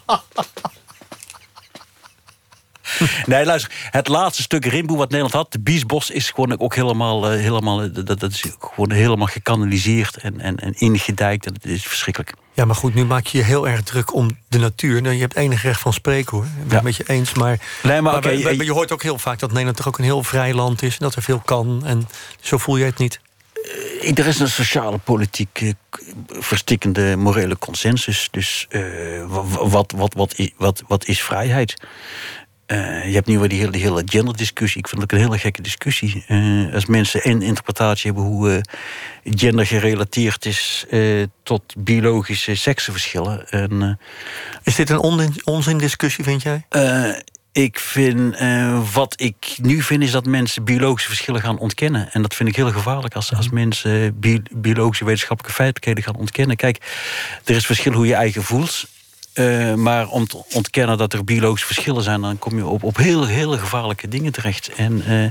Speaker 4: Nee, luister. Het laatste stuk rimboe wat Nederland had, de Biesbos, is gewoon ook helemaal, eh, helemaal, eh, dat, dat is gewoon helemaal gekanaliseerd en, en, en ingedijkt. En het is verschrikkelijk.
Speaker 3: Ja, maar goed, nu maak je je heel erg druk om de natuur. Nou, je hebt enig recht van spreken, hoor. Ik ben
Speaker 4: Ja.
Speaker 3: het met je eens, maar...
Speaker 4: Nee, maar
Speaker 3: we-
Speaker 4: eh,
Speaker 3: je hoort ook heel vaak dat Nederland toch ook een heel vrij land is... en dat er veel kan, en zo voel je het niet.
Speaker 4: Eh, Er is een sociale, politiek, eh, verstikkende morele consensus. Dus eh, wa- wa- wat, wat, wat, wat, wat is vrijheid? je hebt nu weer die hele, die hele genderdiscussie. Ik vind dat ook een hele gekke discussie. als mensen één interpretatie hebben hoe gender gerelateerd is tot biologische seksenverschillen. En,
Speaker 3: is dit een onzin, discussie, vind jij?
Speaker 4: Ik vind, uh, wat ik nu vind, is dat mensen biologische verschillen gaan ontkennen. En dat vind ik heel gevaarlijk als, als mensen biologische wetenschappelijke feitelijkheden gaan ontkennen. Kijk, er is verschil hoe je eigen voelt. Uh, maar om te ontkennen dat er biologische verschillen zijn, dan kom je op, op heel, hele gevaarlijke dingen terecht. En uh,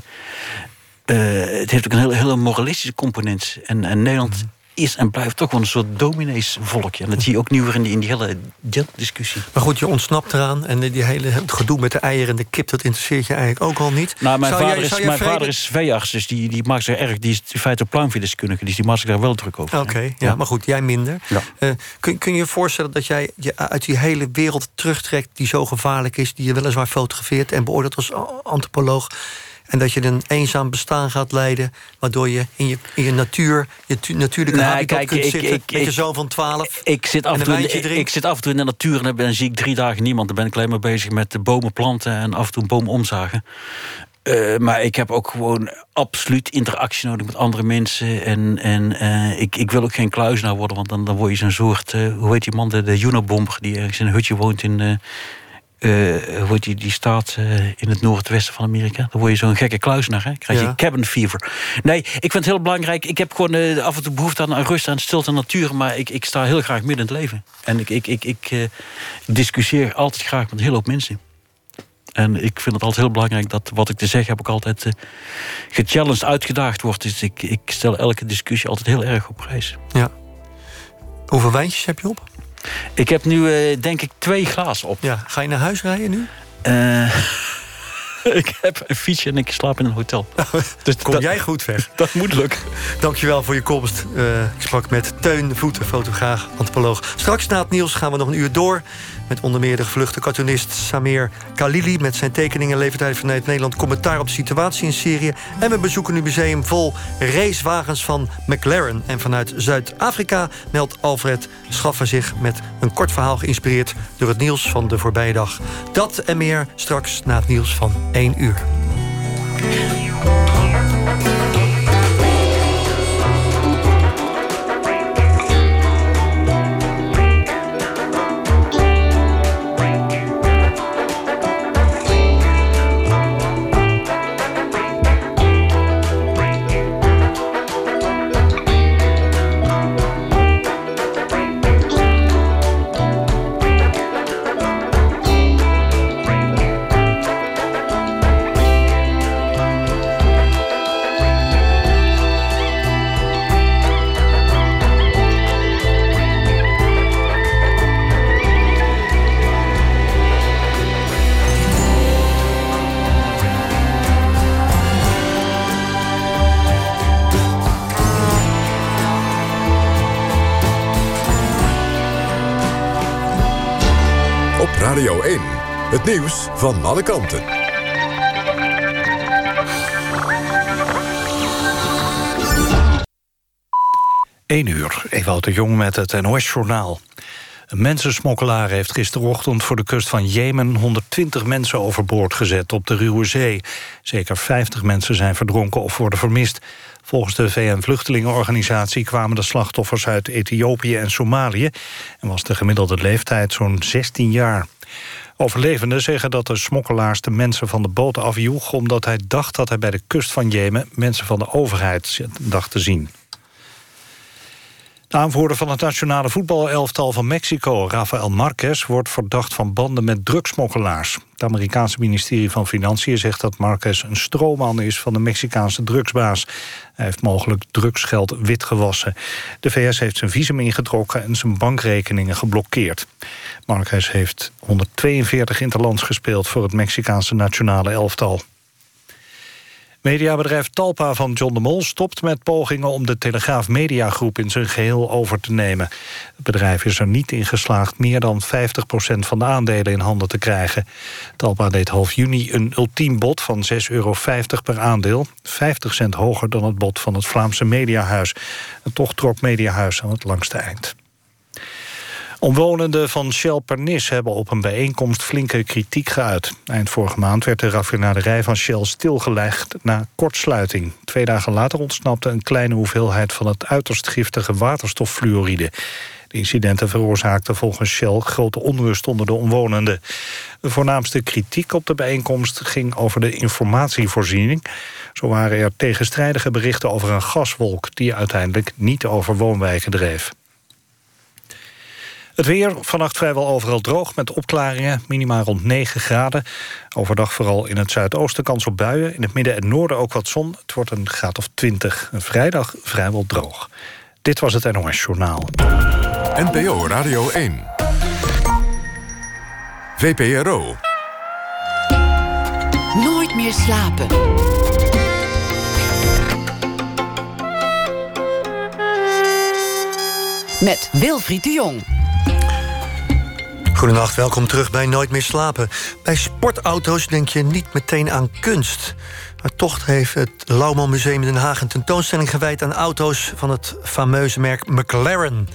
Speaker 4: het heeft ook een hele, hele moralistische component. En, en Nederland mhm is en blijft toch wel een soort domineesvolkje. En dat zie je ook nu weer in die, in die hele discussie.
Speaker 3: Maar goed, je ontsnapt eraan. En die hele, het gedoe met de eieren en de kip... dat interesseert je eigenlijk ook al niet.
Speaker 4: Nou, mijn vader, is, mijn vader is veearts, dus die, die maakt zich erg... die is in feite pluimveedeskundige, dus die maakt zich daar wel druk over.
Speaker 3: Oké, ja, maar goed, jij minder. Uh, kun, kun je je voorstellen dat jij je uit die hele wereld terugtrekt... die zo gevaarlijk is, die je weliswaar fotografeert... en beoordeelt als antropoloog... En dat je een eenzaam bestaan gaat leiden... waardoor je in je, in je natuur, je natuurlijke nee, habitat kijk, kunt ik, zitten... Ik, met je zoon van 12
Speaker 4: ik zit, af en toe in, ik zit af en toe in de natuur en dan zie ik drie dagen niemand. Dan ben ik alleen maar bezig met de bomen planten... en af en toe een boom omzagen. Uh, maar ik heb ook gewoon absoluut interactie nodig met andere mensen. En, en uh, ik, ik wil ook geen kluisenaar worden, want dan, dan word je zo'n soort... Uh, hoe heet die man, de, de Unabomber, die ergens in een hutje woont in uh, wordt die, die staat uh, in het noordwesten van Amerika. Dan word je zo'n gekke kluisnaar, hè? krijg je cabin fever. Nee, ik vind het heel belangrijk. Ik heb gewoon uh, af en toe behoefte aan rust, aan stilte en natuur... maar ik, ik sta heel graag midden in het leven. En ik, ik, ik, ik discussieer altijd graag met een hele hoop mensen. En ik vind het altijd heel belangrijk dat wat ik te zeggen heb... ook altijd gechallenged, uitgedaagd wordt. Dus ik, ik stel elke discussie altijd heel erg op prijs.
Speaker 3: Ja. Hoeveel wijntjes heb je op?
Speaker 4: Ik heb nu uh, denk ik twee glazen op.
Speaker 3: Ja. Ga je naar huis rijden nu?
Speaker 4: Uh, ik heb een fietsje en ik slaap in een hotel.
Speaker 3: dus Kom jij goed weg?
Speaker 4: Dat moet lukken.
Speaker 3: Dankjewel voor je komst. Uh, ik sprak met Teun Voeten, fotograaf, antropoloog. Straks na het nieuws gaan we nog een uur door... Met onder meer de gevluchte cartoonist Samir Khalili... met zijn tekeningen levert hij vanuit Nederland commentaar op de situatie in Syrië. En we bezoeken een museum vol racewagens van McLaren. En vanuit Zuid-Afrika meldt Alfred Schaffer zich... met een kort verhaal geïnspireerd door het nieuws van de voorbije dag. Dat en meer straks na het nieuws van 1 uur.
Speaker 1: Nieuws van alle kanten.
Speaker 6: 1 uur, Ewout de Jong met het NOS-journaal. Een mensensmokkelaar heeft gisterochtend voor de kust van Jemen... 120 mensen overboord gezet op de Ruwe Zee. Zeker 50 mensen zijn verdronken of worden vermist. Volgens de VN-vluchtelingenorganisatie kwamen de slachtoffers uit Ethiopië en Somalië... en was de gemiddelde leeftijd zo'n 16 jaar. Overlevenden zeggen dat de smokkelaars de mensen van de boot afjoeg... omdat hij dacht dat hij bij de kust van Jemen mensen van de overheid dacht te zien. De aanvoerder van het nationale voetbalelftal van Mexico, Rafael Marquez... wordt verdacht van banden met drugsmokkelaars. Het Amerikaanse ministerie van Financiën zegt dat Marquez... een stroomman is van de Mexicaanse drugsbaas. Hij heeft mogelijk drugsgeld witgewassen. De VS heeft zijn visum ingetrokken en zijn bankrekeningen geblokkeerd. Marquez heeft 142 interlands gespeeld... voor het Mexicaanse nationale elftal. Mediabedrijf Talpa van John de Mol stopt met pogingen... om de Telegraaf Mediagroep in zijn geheel over te nemen. Het bedrijf is er niet in geslaagd... meer dan 50% van de aandelen in handen te krijgen. Talpa deed half juni een ultiem bod van 6,50 euro per aandeel. 50 cent hoger dan het bod van het Vlaamse Mediahuis. En toch trok Mediahuis aan het langste eind. Omwonenden van Shell Pernis hebben op een bijeenkomst flinke kritiek geuit. Eind vorige maand werd de raffinaderij van Shell stilgelegd na kortsluiting. Twee dagen later ontsnapte een kleine hoeveelheid van het uiterst giftige waterstoffluoride. De incidenten veroorzaakten volgens Shell grote onrust onder de omwonenden. De voornaamste kritiek op de bijeenkomst ging over de informatievoorziening. Zo waren er tegenstrijdige berichten over een gaswolk... die uiteindelijk niet over woonwijken dreef. Het weer, vannacht vrijwel overal droog met opklaringen. Minima rond 9 graden. Overdag vooral in het zuidoosten kans op buien. In het midden en noorden ook wat zon. Het wordt een graad of 20. Een vrijdag vrijwel droog. Dit was het NOS Journaal.
Speaker 1: NPO Radio 1. VPRO.
Speaker 2: Nooit meer slapen. Met Wilfried de Jong.
Speaker 3: Goedenacht, welkom terug bij Nooit meer slapen. Bij sportauto's denk je niet meteen aan kunst. Maar toch heeft het Lauwman Museum in Den Haag een tentoonstelling gewijd aan auto's van het fameuze merk McLaren.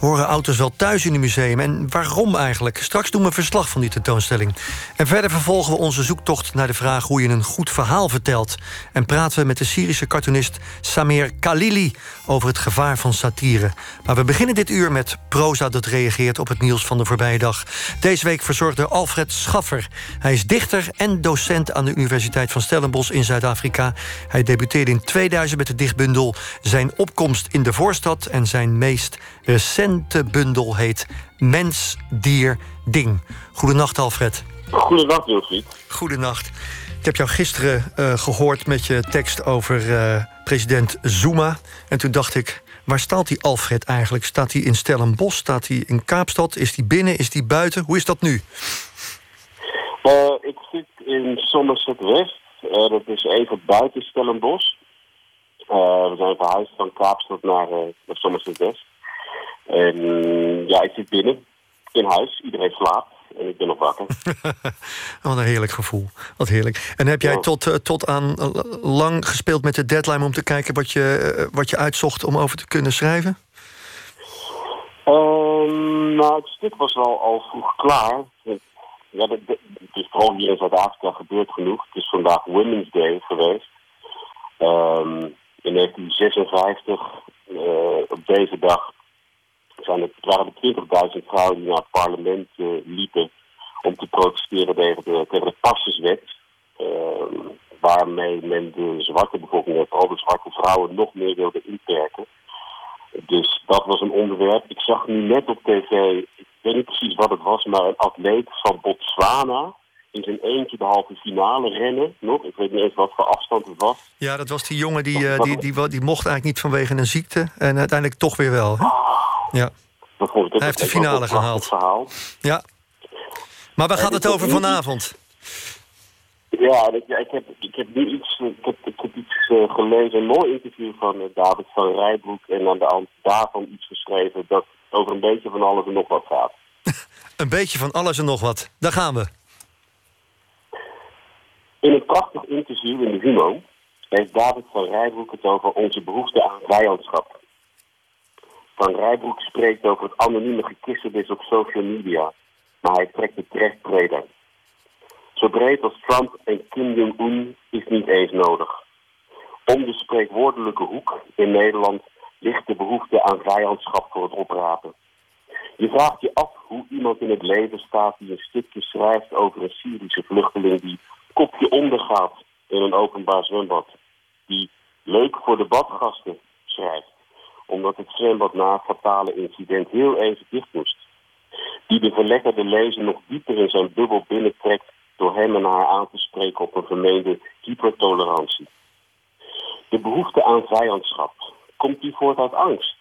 Speaker 3: Horen auto's wel thuis in het museum? En waarom eigenlijk? Straks doen we verslag van die tentoonstelling. En verder vervolgen we onze zoektocht naar de vraag hoe je een goed verhaal vertelt. En praten we met de Syrische cartoonist Samir Khalili over het gevaar van satire. Maar we beginnen dit uur met proza dat reageert op het nieuws van de voorbije dag. Deze week verzorgde Alfred Schaffer. Hij is dichter en docent aan de Universiteit van Stellenbosch in Zuid-Afrika. Hij debuteerde in 2000 met de dichtbundel Zijn opkomst in de voorstad en zijn meest recente bundel heet Mens, Dier, Ding. Goedenacht, Alfred.
Speaker 7: Goedenacht, Wilfried.
Speaker 3: Goedenacht. Ik heb jou gisteren uh, gehoord met je tekst over uh, president Zuma. En toen dacht ik, waar staat die Alfred eigenlijk? Staat hij in Stellenbosch? Staat hij in Kaapstad? Is hij binnen? Is hij buiten? Hoe is dat nu?
Speaker 7: Uh, ik zit in Somerset West. dat is even buiten Stellenbosch. we zijn verhuisd van Kaapstad naar, naar Somerset West. En ja, ik zit binnen, in huis. Iedereen slaapt. En ik ben nog wakker.
Speaker 3: Wat een heerlijk gevoel. Wat heerlijk. En heb jij tot, uh, tot aan lang gespeeld met de deadline... om te kijken wat je, uh, wat je uitzocht om over te kunnen schrijven?
Speaker 7: Um, nou, het stuk was wel al vroeg klaar. Ja, de, de, het is vooral hier in Zuid-Afrika gebeurd genoeg. Het is vandaag Women's Day geweest. Um, in 1956, op deze dag zijn het, waren er 20.000 vrouwen die naar het parlement uh, liepen om te protesteren tegen de, tegen. Uh, waarmee men de zwarte bevolking, en vooral de zwarte vrouwen, nog meer wilde inperken. Dus dat was een onderwerp. Ik zag nu net op tv, ik weet niet precies wat het was, maar een atleet van Botswana in zijn eentje de halve finale rennen nog. Ik weet niet eens wat voor afstand het was.
Speaker 3: Ja, dat was die jongen die, uh, die, die, die, die, mocht eigenlijk niet vanwege een ziekte. En uiteindelijk toch weer wel. Hè? Ja. Hij heeft de finale gehaald.
Speaker 7: Verhaal.
Speaker 3: Ja. Maar waar gaat het over vanavond?
Speaker 7: Ja, ik, ik, heb, ik heb nu iets, ik heb, ik heb iets uh, gelezen, een mooi interview van uh, David van Rijbroek. En aan de hand daarvan iets geschreven dat over een beetje van alles en nog wat gaat.
Speaker 3: een beetje van alles en nog wat. Daar gaan we.
Speaker 7: In een prachtig interview in de Humo heeft David van Rijbroek het over onze behoefte aan vijandschap. Van Rijbroek spreekt over het anonieme gekissenbis op social media, maar hij trekt het terecht breder. Zo breed als Trump en Kim Jong-un is niet eens nodig. Om de spreekwoordelijke hoek in Nederland ligt de behoefte aan vijandschap voor het oprapen. Je vraagt je af hoe iemand in het leven staat die een stukje schrijft over een Syrische vluchteling die kopje ondergaat in een openbaar zwembad. Die leuk voor de badgasten schrijft omdat het zwembad na het fatale incident heel even dicht moest. Die de verlekkerde lezer nog dieper in zijn bubbel binnentrekt door hem en haar aan te spreken op een vermeende hypertolerantie. De behoefte aan vijandschap, komt die voort uit angst?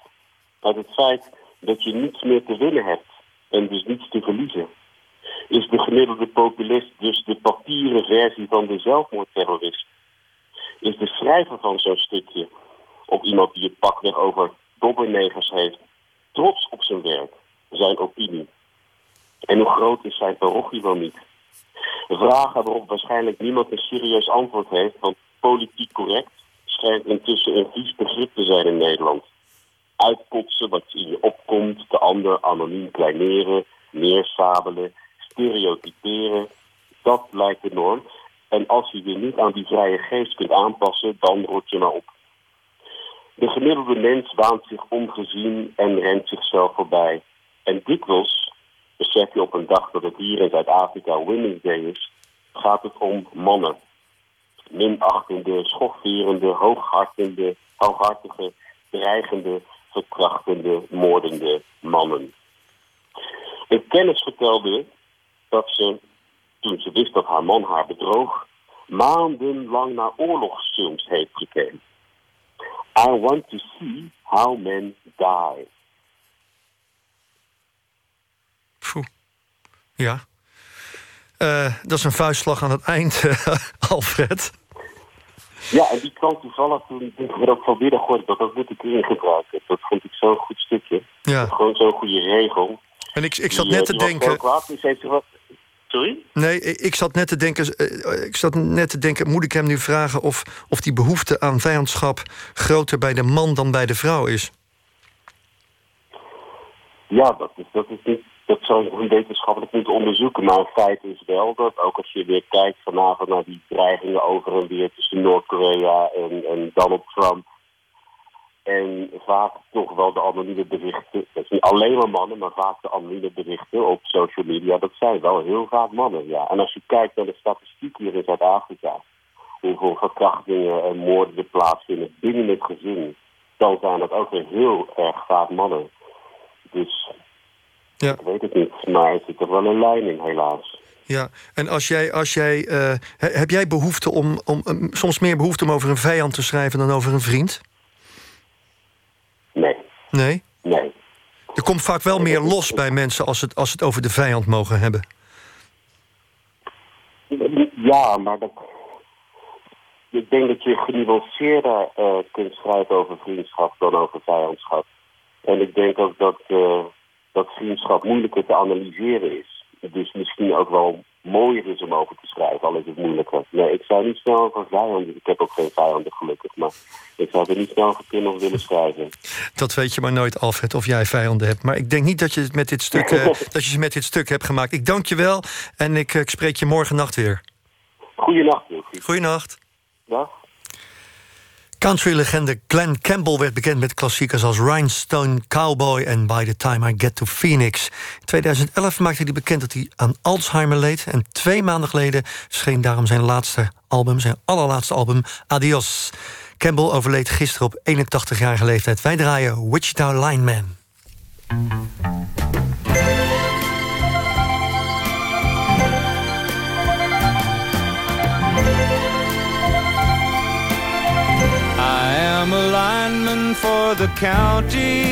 Speaker 7: Uit het feit dat je niets meer te winnen hebt en dus niets te verliezen? Is de gemiddelde populist dus de papieren versie van de zelfmoordterrorist? Is de schrijver van zo'n stukje of iemand die het pakweg over dobbernegers heeft, trots op zijn werk, zijn opinie. En hoe groot is zijn parochie wel niet? Vragen waarop waarschijnlijk niemand een serieus antwoord heeft, want politiek correct schijnt intussen een vies begrip te zijn in Nederland. Uitpotsen wat in je opkomt, de ander anoniem kleineren, neersabelen, stereotyperen. Dat lijkt de norm. En als je je niet aan die vrije geest kunt aanpassen, dan rot je maar op. De gemiddelde mens waant zich ongezien en rent zichzelf voorbij. En dikwijls, besef je op een dag dat het hier in Zuid-Afrika Women's Day is, gaat het om mannen. Minachtende, schofferende, hooghartende, hooghartige, dreigende, verkrachtende, moordende mannen. Een kennis vertelde dat ze, toen ze wist dat haar man haar bedroog, maandenlang naar oorlogsfilms heeft gekeken. I want to see how men die.
Speaker 3: Poeh. Ja. Uh, dat is een vuistslag aan het eind, uh, Alfred.
Speaker 7: Ja, en die kwam toevallig toen ik ook van gooide dat dat moet ik erin gebruiken. Dat vond ik zo'n goed stukje.
Speaker 3: Ja.
Speaker 7: Gewoon zo'n goede regel.
Speaker 3: En ik, ik zat net te denken.
Speaker 7: Kwaad, dus heeft wat... Sorry?
Speaker 3: Nee, ik zat net te denken. Ik zat net te denken, moet ik hem nu vragen of, of die behoefte aan vijandschap groter bij de man dan bij de vrouw is?
Speaker 7: Ja, dat is, dat is niet. Dat zou je wetenschappelijk moeten onderzoeken. Maar het feit is wel dat ook als je weer kijkt vanavond naar die dreigingen over en weer tussen Noord-Korea en, en Donald Trump en vaak toch wel de anonieme berichten, dat is niet alleen maar mannen, maar vaak de anonieme berichten op social media, dat zijn wel heel vaak mannen, ja. En als je kijkt naar de statistiek hier in Zuid-Afrika, hoeveel verkrachtingen en moorden er plaatsvinden binnen het gezin, dan zijn dat ook weer heel erg vaak mannen. Dus
Speaker 3: ja.
Speaker 7: ik weet het niet, maar er zit er wel een lijn in, helaas.
Speaker 3: Ja, en als jij, als jij, uh, heb jij behoefte om, om, soms meer behoefte om over een vijand te schrijven dan over een vriend?
Speaker 7: Nee.
Speaker 3: Nee? Er komt vaak wel meer los bij mensen als het, als het over de vijand mogen hebben.
Speaker 7: Ja, maar dat, ik denk dat je genuanceerder uh, kunt schrijven over vriendschap dan over vijandschap. En ik denk ook dat, uh, dat vriendschap moeilijker te analyseren is. Dus misschien ook wel mooier is om over te schrijven, al is het moeilijker. Nee, ik zou niet snel over vijanden, ik heb ook geen vijanden gelukkig, maar ik zou er niet snel kunnen of willen schrijven.
Speaker 3: Dat weet je maar nooit, Alfred, of jij vijanden hebt. Maar ik denk niet dat je, het met dit stuk, uh, dat je ze met dit stuk hebt gemaakt. Ik dank je wel en ik, uh, ik spreek je morgen nacht weer.
Speaker 7: Goeienacht,
Speaker 3: Goeienacht.
Speaker 7: Dag.
Speaker 3: Country-legende Glenn Campbell werd bekend met klassiekers als Rhinestone Cowboy en By the Time I Get to Phoenix. In 2011 maakte hij bekend dat hij aan Alzheimer leed. En twee maanden geleden scheen daarom zijn laatste album, zijn allerlaatste album, Adios. Campbell overleed gisteren op 81-jarige leeftijd. Wij draaien Wichita Lineman.
Speaker 8: Lineman for the county,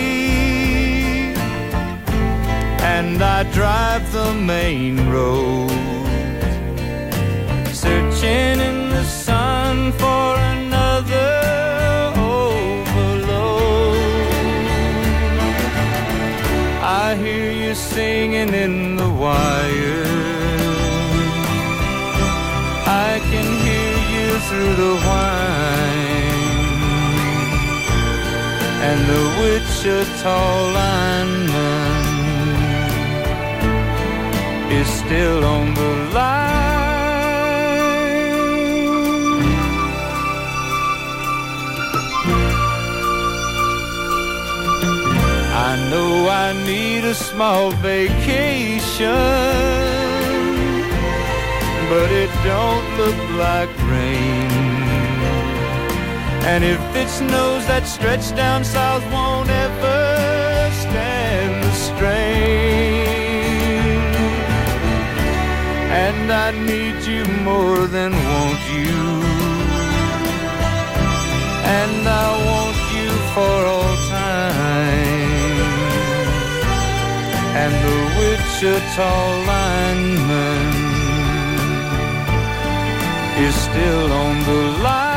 Speaker 8: and I drive the main road, searching in the sun for another overload. I hear you singing in the wire. I can hear you through the whine and the Wichita lineman is still on the line. I know I need a small vacation, but it don't look like rain. And if it snows, that stretch down south won't ever stand the strain. And I need you more than want you. And I want you for all time. And the Wichita lineman is still on the line.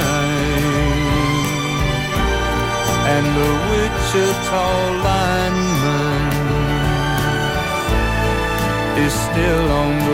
Speaker 8: And the Wichita lineman is still on the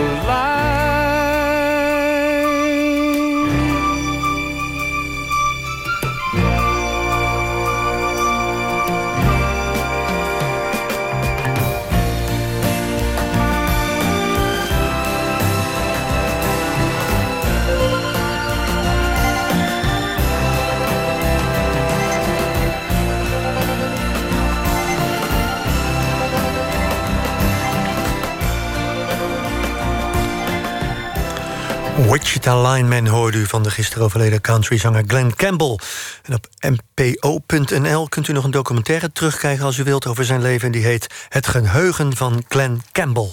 Speaker 3: Wichita Lineman hoorde u van de gisteren overleden countryzanger Glenn Campbell. En op npo.nl kunt u nog een documentaire terugkrijgen als u wilt over zijn leven. En die heet Het Geheugen van Glenn Campbell.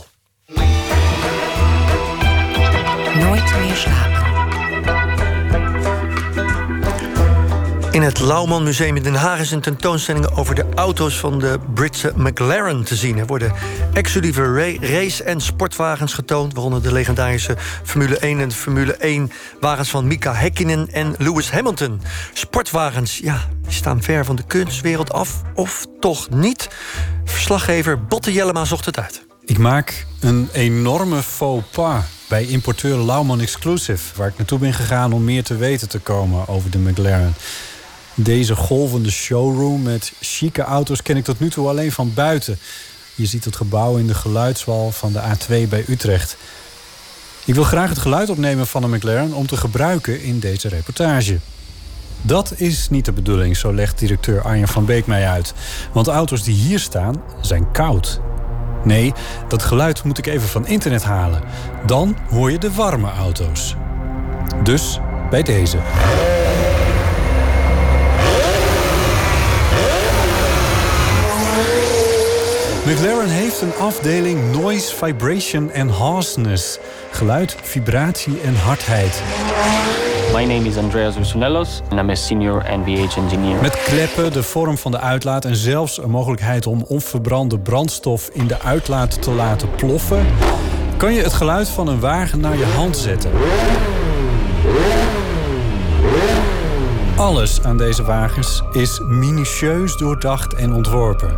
Speaker 2: Nooit meer slapen.
Speaker 3: In het Lauwman Museum in Den Haag is een tentoonstelling over de auto's van de Britse McLaren te zien. Er worden exclusieve ra- race- en sportwagens getoond, waaronder de legendarische Formule 1 en Formule 1 wagens van Mika Häkkinen en Lewis Hamilton. Sportwagens, ja, die staan ver van de kunstwereld af, of toch niet? Verslaggever Botte Jellema zocht het uit.
Speaker 9: Ik maak een enorme faux pas bij importeur Lauman Exclusive... waar ik naartoe ben gegaan om meer te weten te komen over de McLaren. Deze golvende showroom met chique auto's ken ik tot nu toe alleen van buiten. Je ziet het gebouw in de geluidswal van de A2 bij Utrecht. Ik wil graag het geluid opnemen van een McLaren om te gebruiken in deze reportage. Dat is niet de bedoeling, zo legt directeur Arjen van Beek mij uit. Want de auto's die hier staan zijn koud. Nee, dat geluid moet ik even van internet halen. Dan hoor je de warme auto's. Dus bij deze. McLaren heeft een afdeling Noise, Vibration en Harshness. Geluid, vibratie en hardheid.
Speaker 10: My name is Andreas Ursunellos and I'm a senior NVH engineer.
Speaker 9: Met kleppen, de vorm van de uitlaat en zelfs een mogelijkheid om onverbrande brandstof in de uitlaat te laten ploffen, kan je het geluid van een wagen naar je hand zetten. Alles aan deze wagens is minutieus doordacht en ontworpen.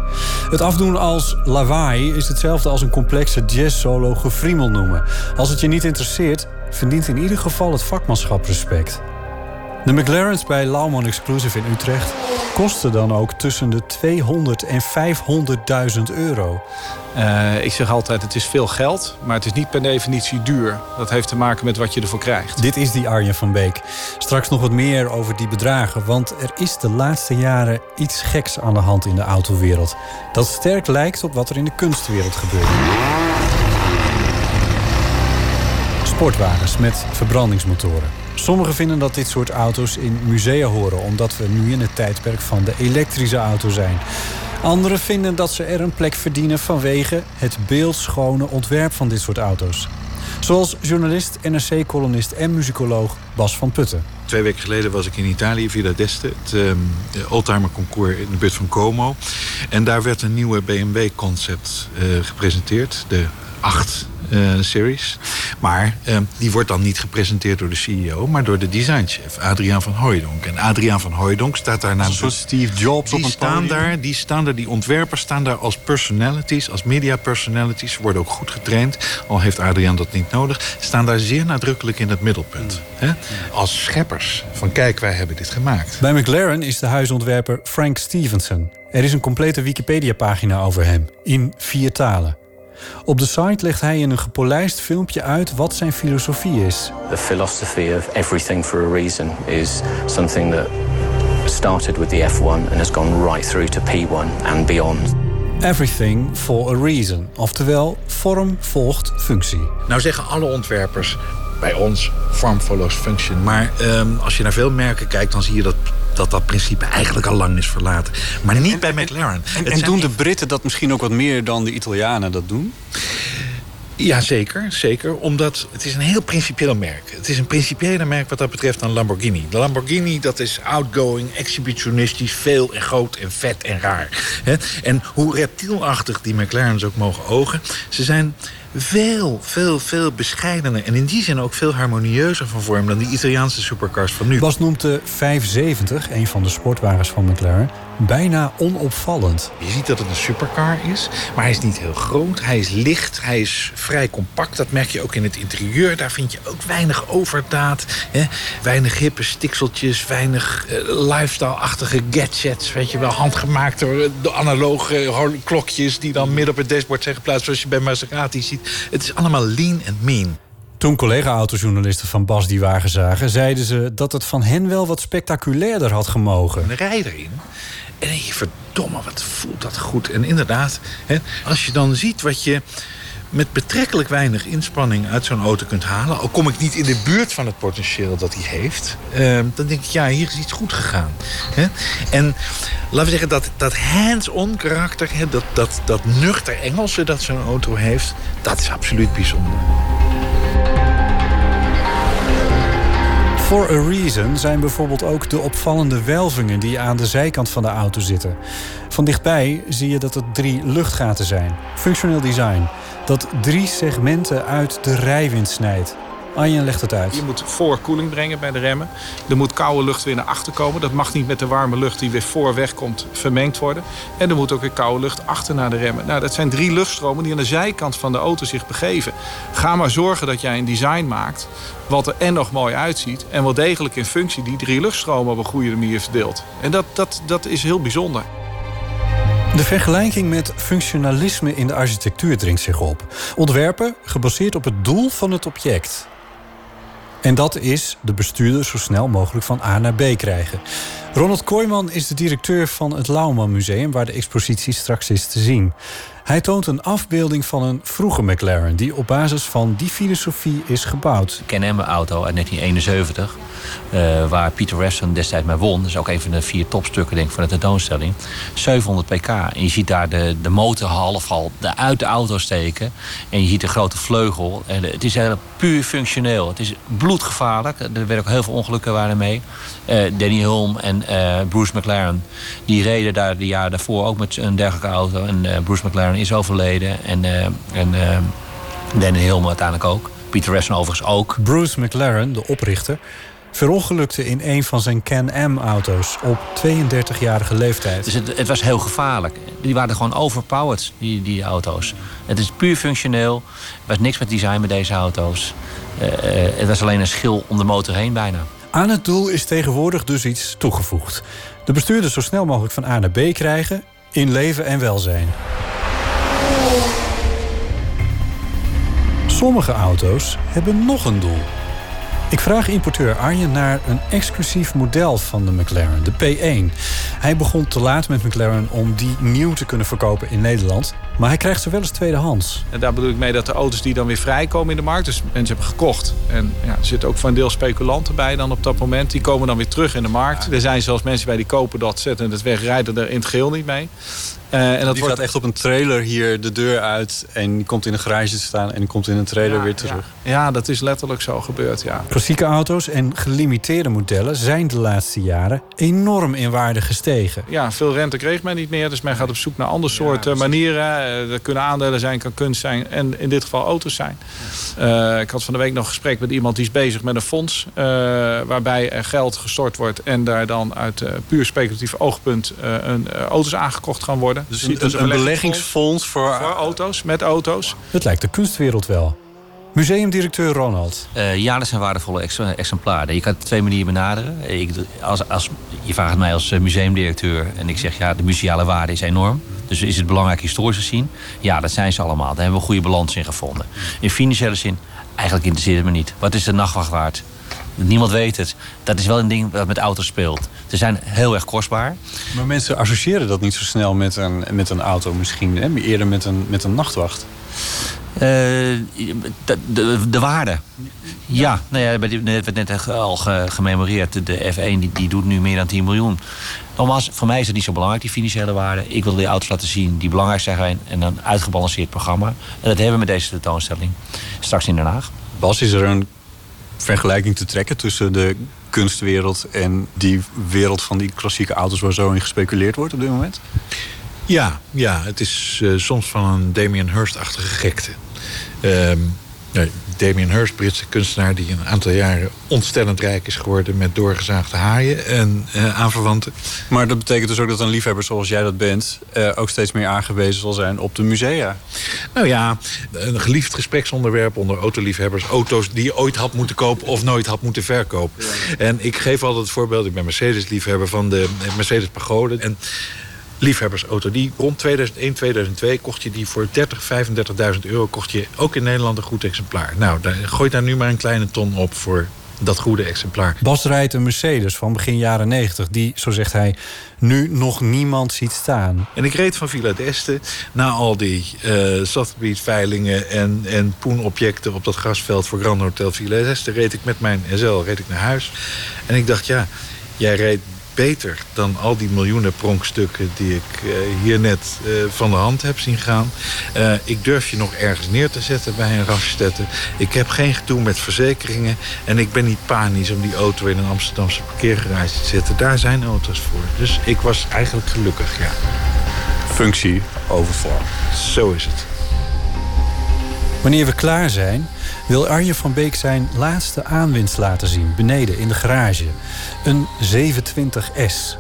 Speaker 9: Het afdoen als lawaai is hetzelfde als een complexe jazz-solo gefriemel noemen. Als het je niet interesseert, verdient in ieder geval het vakmanschap respect. De McLaren's bij Lauman Exclusive in Utrecht kosten dan ook tussen de 200 en 500.000 euro.
Speaker 11: Eh, ik zeg altijd, het is veel geld, maar het is niet per definitie duur. Dat heeft te maken met wat je ervoor krijgt.
Speaker 9: Dit is die Arjen van Beek. Straks nog wat meer over die bedragen, want er is de laatste jaren iets geks aan de hand in de autowereld. Dat sterk lijkt op wat er in de kunstwereld gebeurt. Sportwagens met verbrandingsmotoren. Sommigen vinden dat dit soort auto's in musea horen, omdat we nu in het tijdperk van de elektrische auto zijn. Anderen vinden dat ze er een plek verdienen vanwege het beeldschone ontwerp van dit soort auto's. Zoals journalist, NRC-columnist en muzikoloog Bas van Putten.
Speaker 12: Twee weken geleden was ik in Italië, Villa d'Este, het um, oldtimer concours in de buurt van Como. En daar werd een nieuwe BMW-concept uh, gepresenteerd, de 8 uh, series. Maar uh, die wordt dan niet gepresenteerd door de CEO, maar door de designchef, Adriaan van Hooijdonk. En Adriaan van Hooijdonk staat daar.
Speaker 9: Een soort Steve Jobs
Speaker 12: die
Speaker 9: op een
Speaker 12: staan
Speaker 9: podium.
Speaker 12: daar, Die staan daar, die ontwerpers staan daar als personalities, als media personalities. Ze worden ook goed getraind, al heeft Adriaan dat niet nodig. Staan daar zeer nadrukkelijk in het middelpunt. Hè? Als scheppers van kijk, wij hebben dit gemaakt.
Speaker 9: Bij McLaren is de huisontwerper Frank Stevenson. Er is een complete Wikipedia-pagina over hem, in vier talen. Op de site legt hij in een gepolijst filmpje uit wat zijn filosofie is.
Speaker 10: The philosophy of everything for a reason is something that started with the F1 and has gone right through to P1 and beyond.
Speaker 9: Everything for a reason. Oftewel, vorm volgt functie.
Speaker 12: Nou zeggen alle ontwerpers bij ons form follows function. Maar um, als je naar veel merken kijkt, dan zie je dat dat dat principe eigenlijk al lang is verlaten. Maar niet bij McLaren.
Speaker 9: En, en doen de Britten dat misschien ook wat meer dan de Italianen dat doen?
Speaker 12: Ja, zeker, zeker. Omdat het is een heel principieel merk. Het is een principiële merk wat dat betreft aan Lamborghini. De Lamborghini, dat is outgoing, exhibitionistisch, veel en groot en vet en raar. En hoe reptielachtig die McLaren's ook mogen ogen... ze zijn veel, veel, veel bescheidener. En in die zin ook veel harmonieuzer van vorm dan die Italiaanse supercars van nu.
Speaker 9: Bas noemt de 570, een van de sportwagens van McLaren, bijna onopvallend.
Speaker 12: Je ziet dat het een supercar is, maar hij is niet heel groot. Hij is licht, hij is vrij compact. Dat merk je ook in het interieur. Daar vind je ook weinig overdaad. Hè? Weinig hippe stikseltjes, weinig uh, lifestyle-achtige gadgets. Weet je wel, handgemaakt door de analoge klokjes... die dan midden op het dashboard zijn geplaatst... zoals je bij Maserati ziet. Het is allemaal lean en mean.
Speaker 9: Toen collega-autojournalisten van Bas die wagen zagen... zeiden ze dat het van hen wel wat spectaculairder had gemogen.
Speaker 12: Een rij erin. En je, verdomme, wat voelt dat goed. En inderdaad, hè, als je dan ziet wat je met betrekkelijk weinig inspanning uit zo'n auto kunt halen... al kom ik niet in de buurt van het potentieel dat hij heeft... Uh, dan denk ik, ja, hier is iets goed gegaan. En laten we zeggen, dat, dat hands-on karakter... Dat, dat, dat nuchter Engelse dat zo'n auto heeft... dat is absoluut bijzonder.
Speaker 9: For a Reason zijn bijvoorbeeld ook de opvallende welvingen die aan de zijkant van de auto zitten. Van dichtbij zie je dat het drie luchtgaten zijn. Functioneel design. Dat drie segmenten uit de rijwind snijdt. Arjen legt het uit.
Speaker 11: Je moet voorkoeling brengen bij de remmen. Er moet koude lucht weer naar achter komen. Dat mag niet met de warme lucht die weer voor wegkomt vermengd worden. En er moet ook weer koude lucht achter naar de remmen. Nou, dat zijn drie luchtstromen die aan de zijkant van de auto zich begeven. Ga maar zorgen dat jij een design maakt wat er en nog mooi uitziet... en wel degelijk in functie die drie luchtstromen op een goede manier verdeelt. En dat, dat, dat is heel bijzonder.
Speaker 9: De vergelijking met functionalisme in de architectuur dringt zich op. Ontwerpen gebaseerd op het doel van het object. En dat is de bestuurder zo snel mogelijk van A naar B krijgen. Ronald Kooijman is de directeur van het Lauwman Museum... waar de expositie straks is te zien. Hij toont een afbeelding van een vroege McLaren... die op basis van die filosofie is gebouwd.
Speaker 13: Can-Am auto uit 1971... Uh, waar Peter Weston destijds mee won. Dat is ook een van de vier topstukken denk ik, van de tentoonstelling. 700 pk. En je ziet daar de, de motor half al uit de auto steken. En je ziet de grote vleugel. En het is puur functioneel. Het is bloedgevaarlijk. Er werden ook heel veel ongelukken waren mee. Uh, Danny Hulme en uh, Bruce McLaren... die reden daar de jaar daarvoor ook met een dergelijke auto. En Bruce McLaren is overleden. En, en Danny Hulme uiteindelijk ook. Peter Weston overigens ook.
Speaker 9: Bruce McLaren, de oprichter verongelukte in een van zijn Can-Am-auto's op 32-jarige leeftijd.
Speaker 13: Dus het, het, was heel gevaarlijk. Die waren gewoon overpowered, die, die auto's. Het is puur functioneel. Er was niks met design met deze auto's. Het was alleen een schil om de motor heen bijna.
Speaker 9: Aan het doel is tegenwoordig dus iets toegevoegd. De bestuurders zo snel mogelijk van A naar B krijgen... in leven en welzijn. Sommige auto's hebben nog een doel. Ik vraag importeur Arjen naar een exclusief model van de McLaren, de P1. Hij begon te laat met McLaren om die nieuw te kunnen verkopen in Nederland. Maar hij krijgt ze wel eens tweedehands.
Speaker 11: En daar bedoel ik mee dat de auto's die dan weer vrijkomen in de markt... dus mensen hebben gekocht. En ja, er zitten ook van een deel speculanten bij dan op dat moment. Die komen dan weer terug in de markt. Er zijn zelfs mensen bij die kopen dat, zetten het weg... rijden er in het geheel niet mee.
Speaker 9: Uh, en dat die wordt... gaat echt op een trailer hier de deur uit... en die komt in een garage te staan en die komt in een trailer weer terug.
Speaker 11: Ja. ja. dat is letterlijk zo gebeurd, ja.
Speaker 9: Klassieke auto's en gelimiteerde modellen... zijn de laatste jaren enorm in waarde gestegen.
Speaker 11: Ja, veel rente kreeg men niet meer. Dus men gaat op zoek naar andere soorten manieren. Er eh, kunnen aandelen zijn, kan kunst zijn en in dit geval auto's zijn. Uh, ik had van de week nog een gesprek met iemand die is bezig met een fonds... Uh, waarbij er geld gestort wordt en daar dan uit puur speculatief oogpunt... een, auto's aangekocht gaan worden.
Speaker 9: Dus een, een, een beleggingsfonds voor...
Speaker 11: voor auto's, met auto's.
Speaker 9: Het lijkt de kunstwereld wel. Museumdirecteur Ronald.
Speaker 13: Uh, ja, dat zijn waardevolle exemplaren. Je kan het twee manieren benaderen. Ik, als, als, je vraagt mij als museumdirecteur en ik zeg ja, de museale waarde is enorm. Dus is het belangrijk historisch gezien? Ja, dat zijn ze allemaal. Daar hebben we een goede balans in gevonden. In financiële zin, eigenlijk interesseert het me niet. Wat is de nachtwacht waard? Niemand weet het. Dat is wel een ding wat met auto's speelt. Ze zijn heel erg kostbaar.
Speaker 9: Maar mensen associëren dat niet zo snel met een, met een auto misschien. Hè? Eerder met een, met een nachtwacht.
Speaker 13: Uh, de, de, de, waarde. Ja, nou ja, het werd net al gememoreerd. De F1 die, die doet nu meer dan 10 miljoen. Nogmaals, voor mij is het niet zo belangrijk, die financiële waarde. Ik wil die auto's laten zien die belangrijk zijn en een uitgebalanceerd programma. En dat hebben we met deze tentoonstelling straks in Den Haag.
Speaker 9: Bas, is er een vergelijking te trekken tussen de kunstwereld en die wereld van die klassieke auto's waar zo in gespeculeerd wordt op dit moment?
Speaker 12: Ja, ja het is uh, soms van een Damien Hirst-achtige gekte. Ehm, nee, Damien Hirst, Britse kunstenaar... die een aantal jaren ontstellend rijk is geworden... met doorgezaagde haaien en uh, aanverwanten.
Speaker 9: Maar dat betekent dus ook dat een liefhebber zoals jij dat bent... Uh, ook steeds meer aangewezen zal zijn op de musea.
Speaker 12: Nou ja, een geliefd gespreksonderwerp onder autoliefhebbers. Auto's die je ooit had moeten kopen of nooit had moeten verkopen. En ik geef altijd het voorbeeld, ik ben Mercedes-liefhebber... van de Mercedes Pagode. En liefhebbersauto. Die rond 2001, 2002 kocht je die voor 30, 35.000 euro. Kocht je ook in Nederland een goed exemplaar. Nou, daar, gooi daar nu maar een kleine ton op voor dat goede exemplaar.
Speaker 9: Bas rijdt een Mercedes van begin jaren 90... die, zo zegt hij, nu nog niemand ziet staan.
Speaker 12: En ik reed van Villa d'Este na al die uh, en, en poenobjecten op dat grasveld voor Grand Hotel Villa d'Este... reed ik met mijn SL reed ik naar huis. En ik dacht, ja, jij reed beter dan al die miljoenen pronkstukken die ik uh, hier net uh, van de hand heb zien gaan. Uh, ik durf je nog ergens neer te zetten bij een raststetten. Ik heb geen gedoe met verzekeringen. En ik ben niet panisch om die auto in een Amsterdamse parkeergarage te zetten. Daar zijn auto's voor. Dus ik was eigenlijk gelukkig, ja.
Speaker 9: Functie over vorm.
Speaker 12: Zo is het.
Speaker 9: Wanneer we klaar zijn, wil Arje van Beek zijn laatste aanwinst laten zien, beneden in de garage. Een 720S.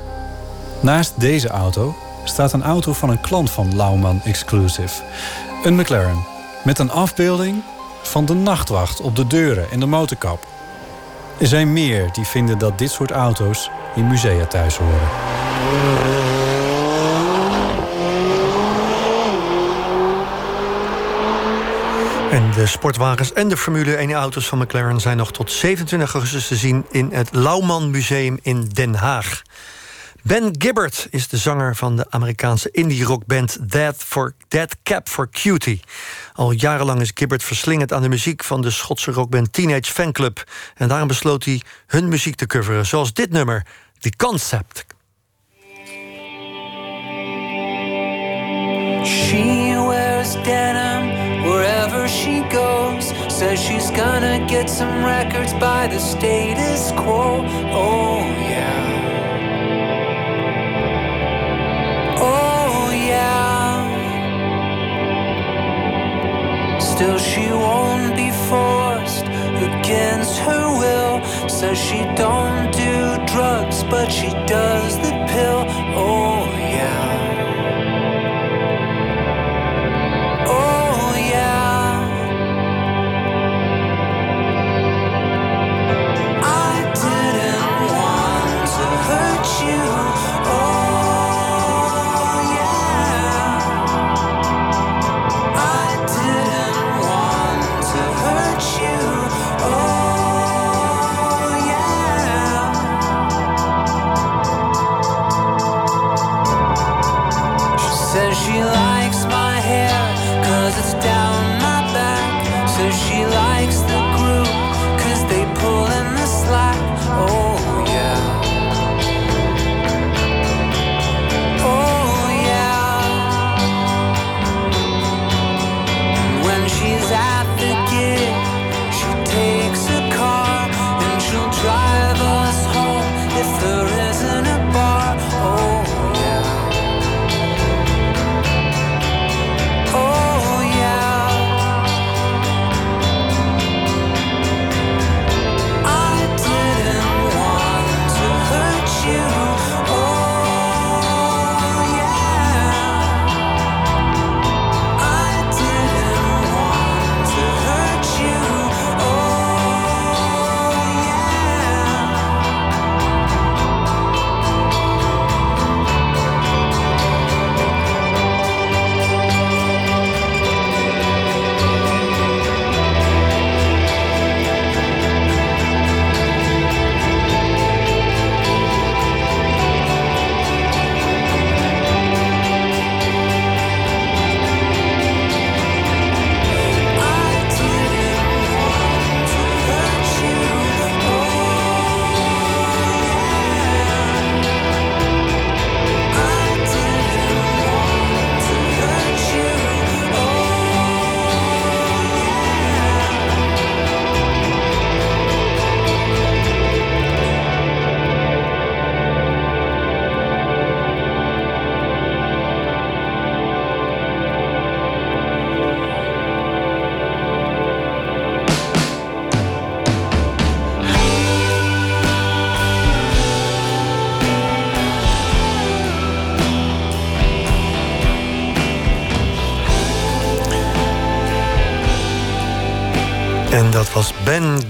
Speaker 9: Naast deze auto staat een auto van een klant van Lauman Exclusive. Een McLaren met een afbeelding van de nachtwacht op de deuren en de motorkap. Er zijn meer die vinden dat dit soort auto's in musea thuis horen.
Speaker 3: En de sportwagens en de Formule 1-auto's van McLaren zijn nog tot 27 augustus te zien in het Lauman Museum in Den Haag. Ben Gibbard is de zanger van de Amerikaanse indie-rockband Dead, for, Cap for Cutie. Al jarenlang is Gibbard verslingend aan de muziek van de Schotse rockband Teenage Fanclub. En daarom besloot hij hun muziek te coveren, zoals dit nummer, The Concept.
Speaker 5: She wears denim wherever she goes. Says she's gonna get some records by the status quo. Oh, yeah. Oh, yeah. Still, she won't be forced against her will. Says she don't do drugs, but she does the pill. Oh,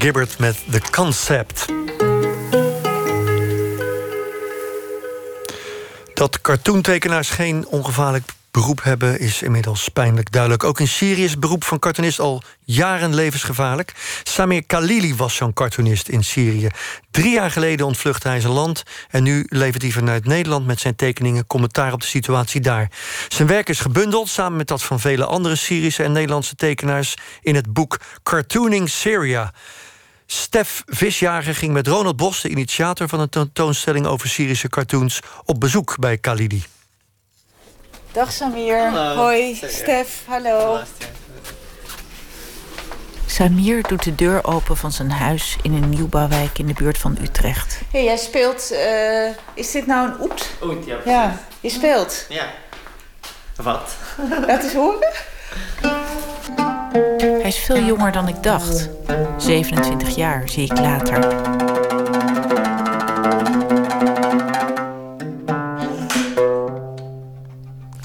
Speaker 3: Gibbard met The Concept. Dat cartoontekenaars geen ongevaarlijk beroep hebben is inmiddels pijnlijk duidelijk. Ook in Syrië is het beroep van cartoonist al jaren levensgevaarlijk. Samir Khalili was zo'n cartoonist in Syrië. Drie jaar geleden ontvluchtte hij zijn land... en nu levert hij vanuit Nederland met zijn tekeningen... commentaar op de situatie daar. Zijn werk is gebundeld, samen met dat van vele andere Syrische en Nederlandse tekenaars... in het boek Cartooning Syria... Stef Visjager ging met Ronald Bos, de initiator van een tentoonstelling over Syrische cartoons, op bezoek bij Khalidi.
Speaker 14: Dag Samir.
Speaker 15: Hallo.
Speaker 14: Hoi. Stef, hallo.
Speaker 2: Samir doet de deur open van zijn huis in een nieuwbouwwijk in de buurt van Utrecht.
Speaker 14: Hey, jij speelt. eh, is dit nou een oet?
Speaker 15: Oet, ja, precies.
Speaker 14: Ja, je speelt.
Speaker 15: Ja. Wat?
Speaker 14: Laat eens horen.
Speaker 2: Hij is veel jonger dan ik dacht. 27 jaar, zie ik later.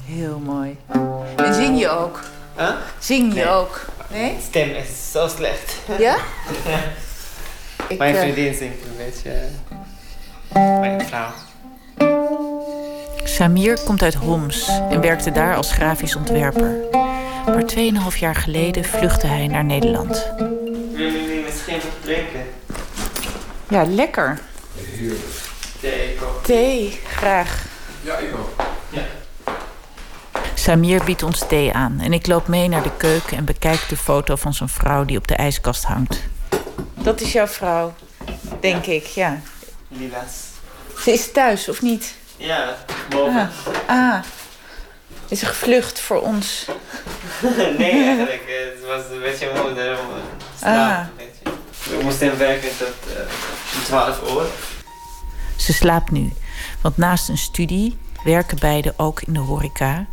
Speaker 14: Heel mooi. En zing je ook?
Speaker 15: Huh?
Speaker 14: Zing je
Speaker 15: Nee.
Speaker 14: ook? Nee?
Speaker 15: Stem is zo slecht.
Speaker 14: Ja? Ik,
Speaker 15: Mijn
Speaker 14: eh,
Speaker 15: vriendin zingt een beetje. Mijn vrouw.
Speaker 2: Samir komt uit Homs en werkte daar als grafisch ontwerper. Maar 2,5 jaar geleden vluchtte hij naar Nederland.
Speaker 15: Willen jullie misschien wat drinken?
Speaker 14: Ja, lekker.
Speaker 15: Thee, koffie.
Speaker 14: Thee, graag.
Speaker 15: Ja, ik ook. Ja.
Speaker 2: Samir biedt ons thee aan en ik loop mee naar de keuken en bekijk de foto van zijn vrouw die op de ijskast hangt.
Speaker 14: Dat is jouw vrouw, denk ik, ja.
Speaker 15: Lilas.
Speaker 14: Ze is thuis, of niet?
Speaker 15: Ja, boven.
Speaker 14: Ah. ah. Is ze gevlucht voor ons?
Speaker 15: nee, eigenlijk. Het was een beetje moe, daarom slaap
Speaker 14: Ah.
Speaker 15: een beetje. We moesten werken tot eh 12 uur.
Speaker 2: Ze slaapt nu, want naast een studie werken beiden ook in de horeca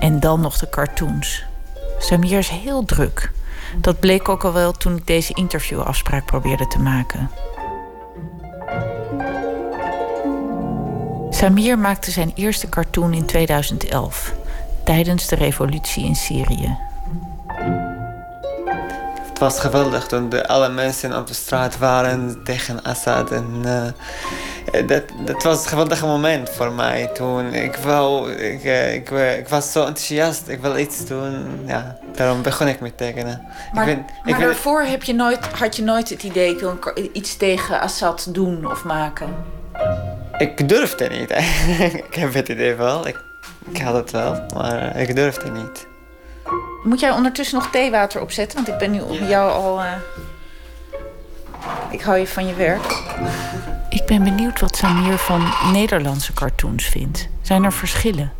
Speaker 2: en dan nog de cartoons. Samir is heel druk. Dat bleek ook al wel toen ik deze interviewafspraak probeerde te maken. Samir maakte zijn eerste cartoon in 2011, tijdens de revolutie in Syrië.
Speaker 15: Het was geweldig toen de, alle mensen op de straat waren tegen Assad. En, eh, dat, dat was een geweldig moment voor mij toen. Ik, wou, ik, eh, ik, eh, ik was zo enthousiast, ik wil iets doen. Ja, daarom begon ik met tekenen.
Speaker 14: Maar,
Speaker 15: ik ben, ik
Speaker 14: maar daarvoor heb je nooit, had je nooit het idee... ik wil iets tegen Assad doen of maken?
Speaker 15: ik durfde niet eigenlijk. ik heb het idee wel, ik, ik had het wel, maar eh, ik durfde niet.
Speaker 14: Moet jij ondertussen nog theewater opzetten? Want ik ben nu om jou al... eh, Ik hou je van je werk.
Speaker 2: Ik ben benieuwd wat Samir van Nederlandse cartoons vindt. Zijn er verschillen?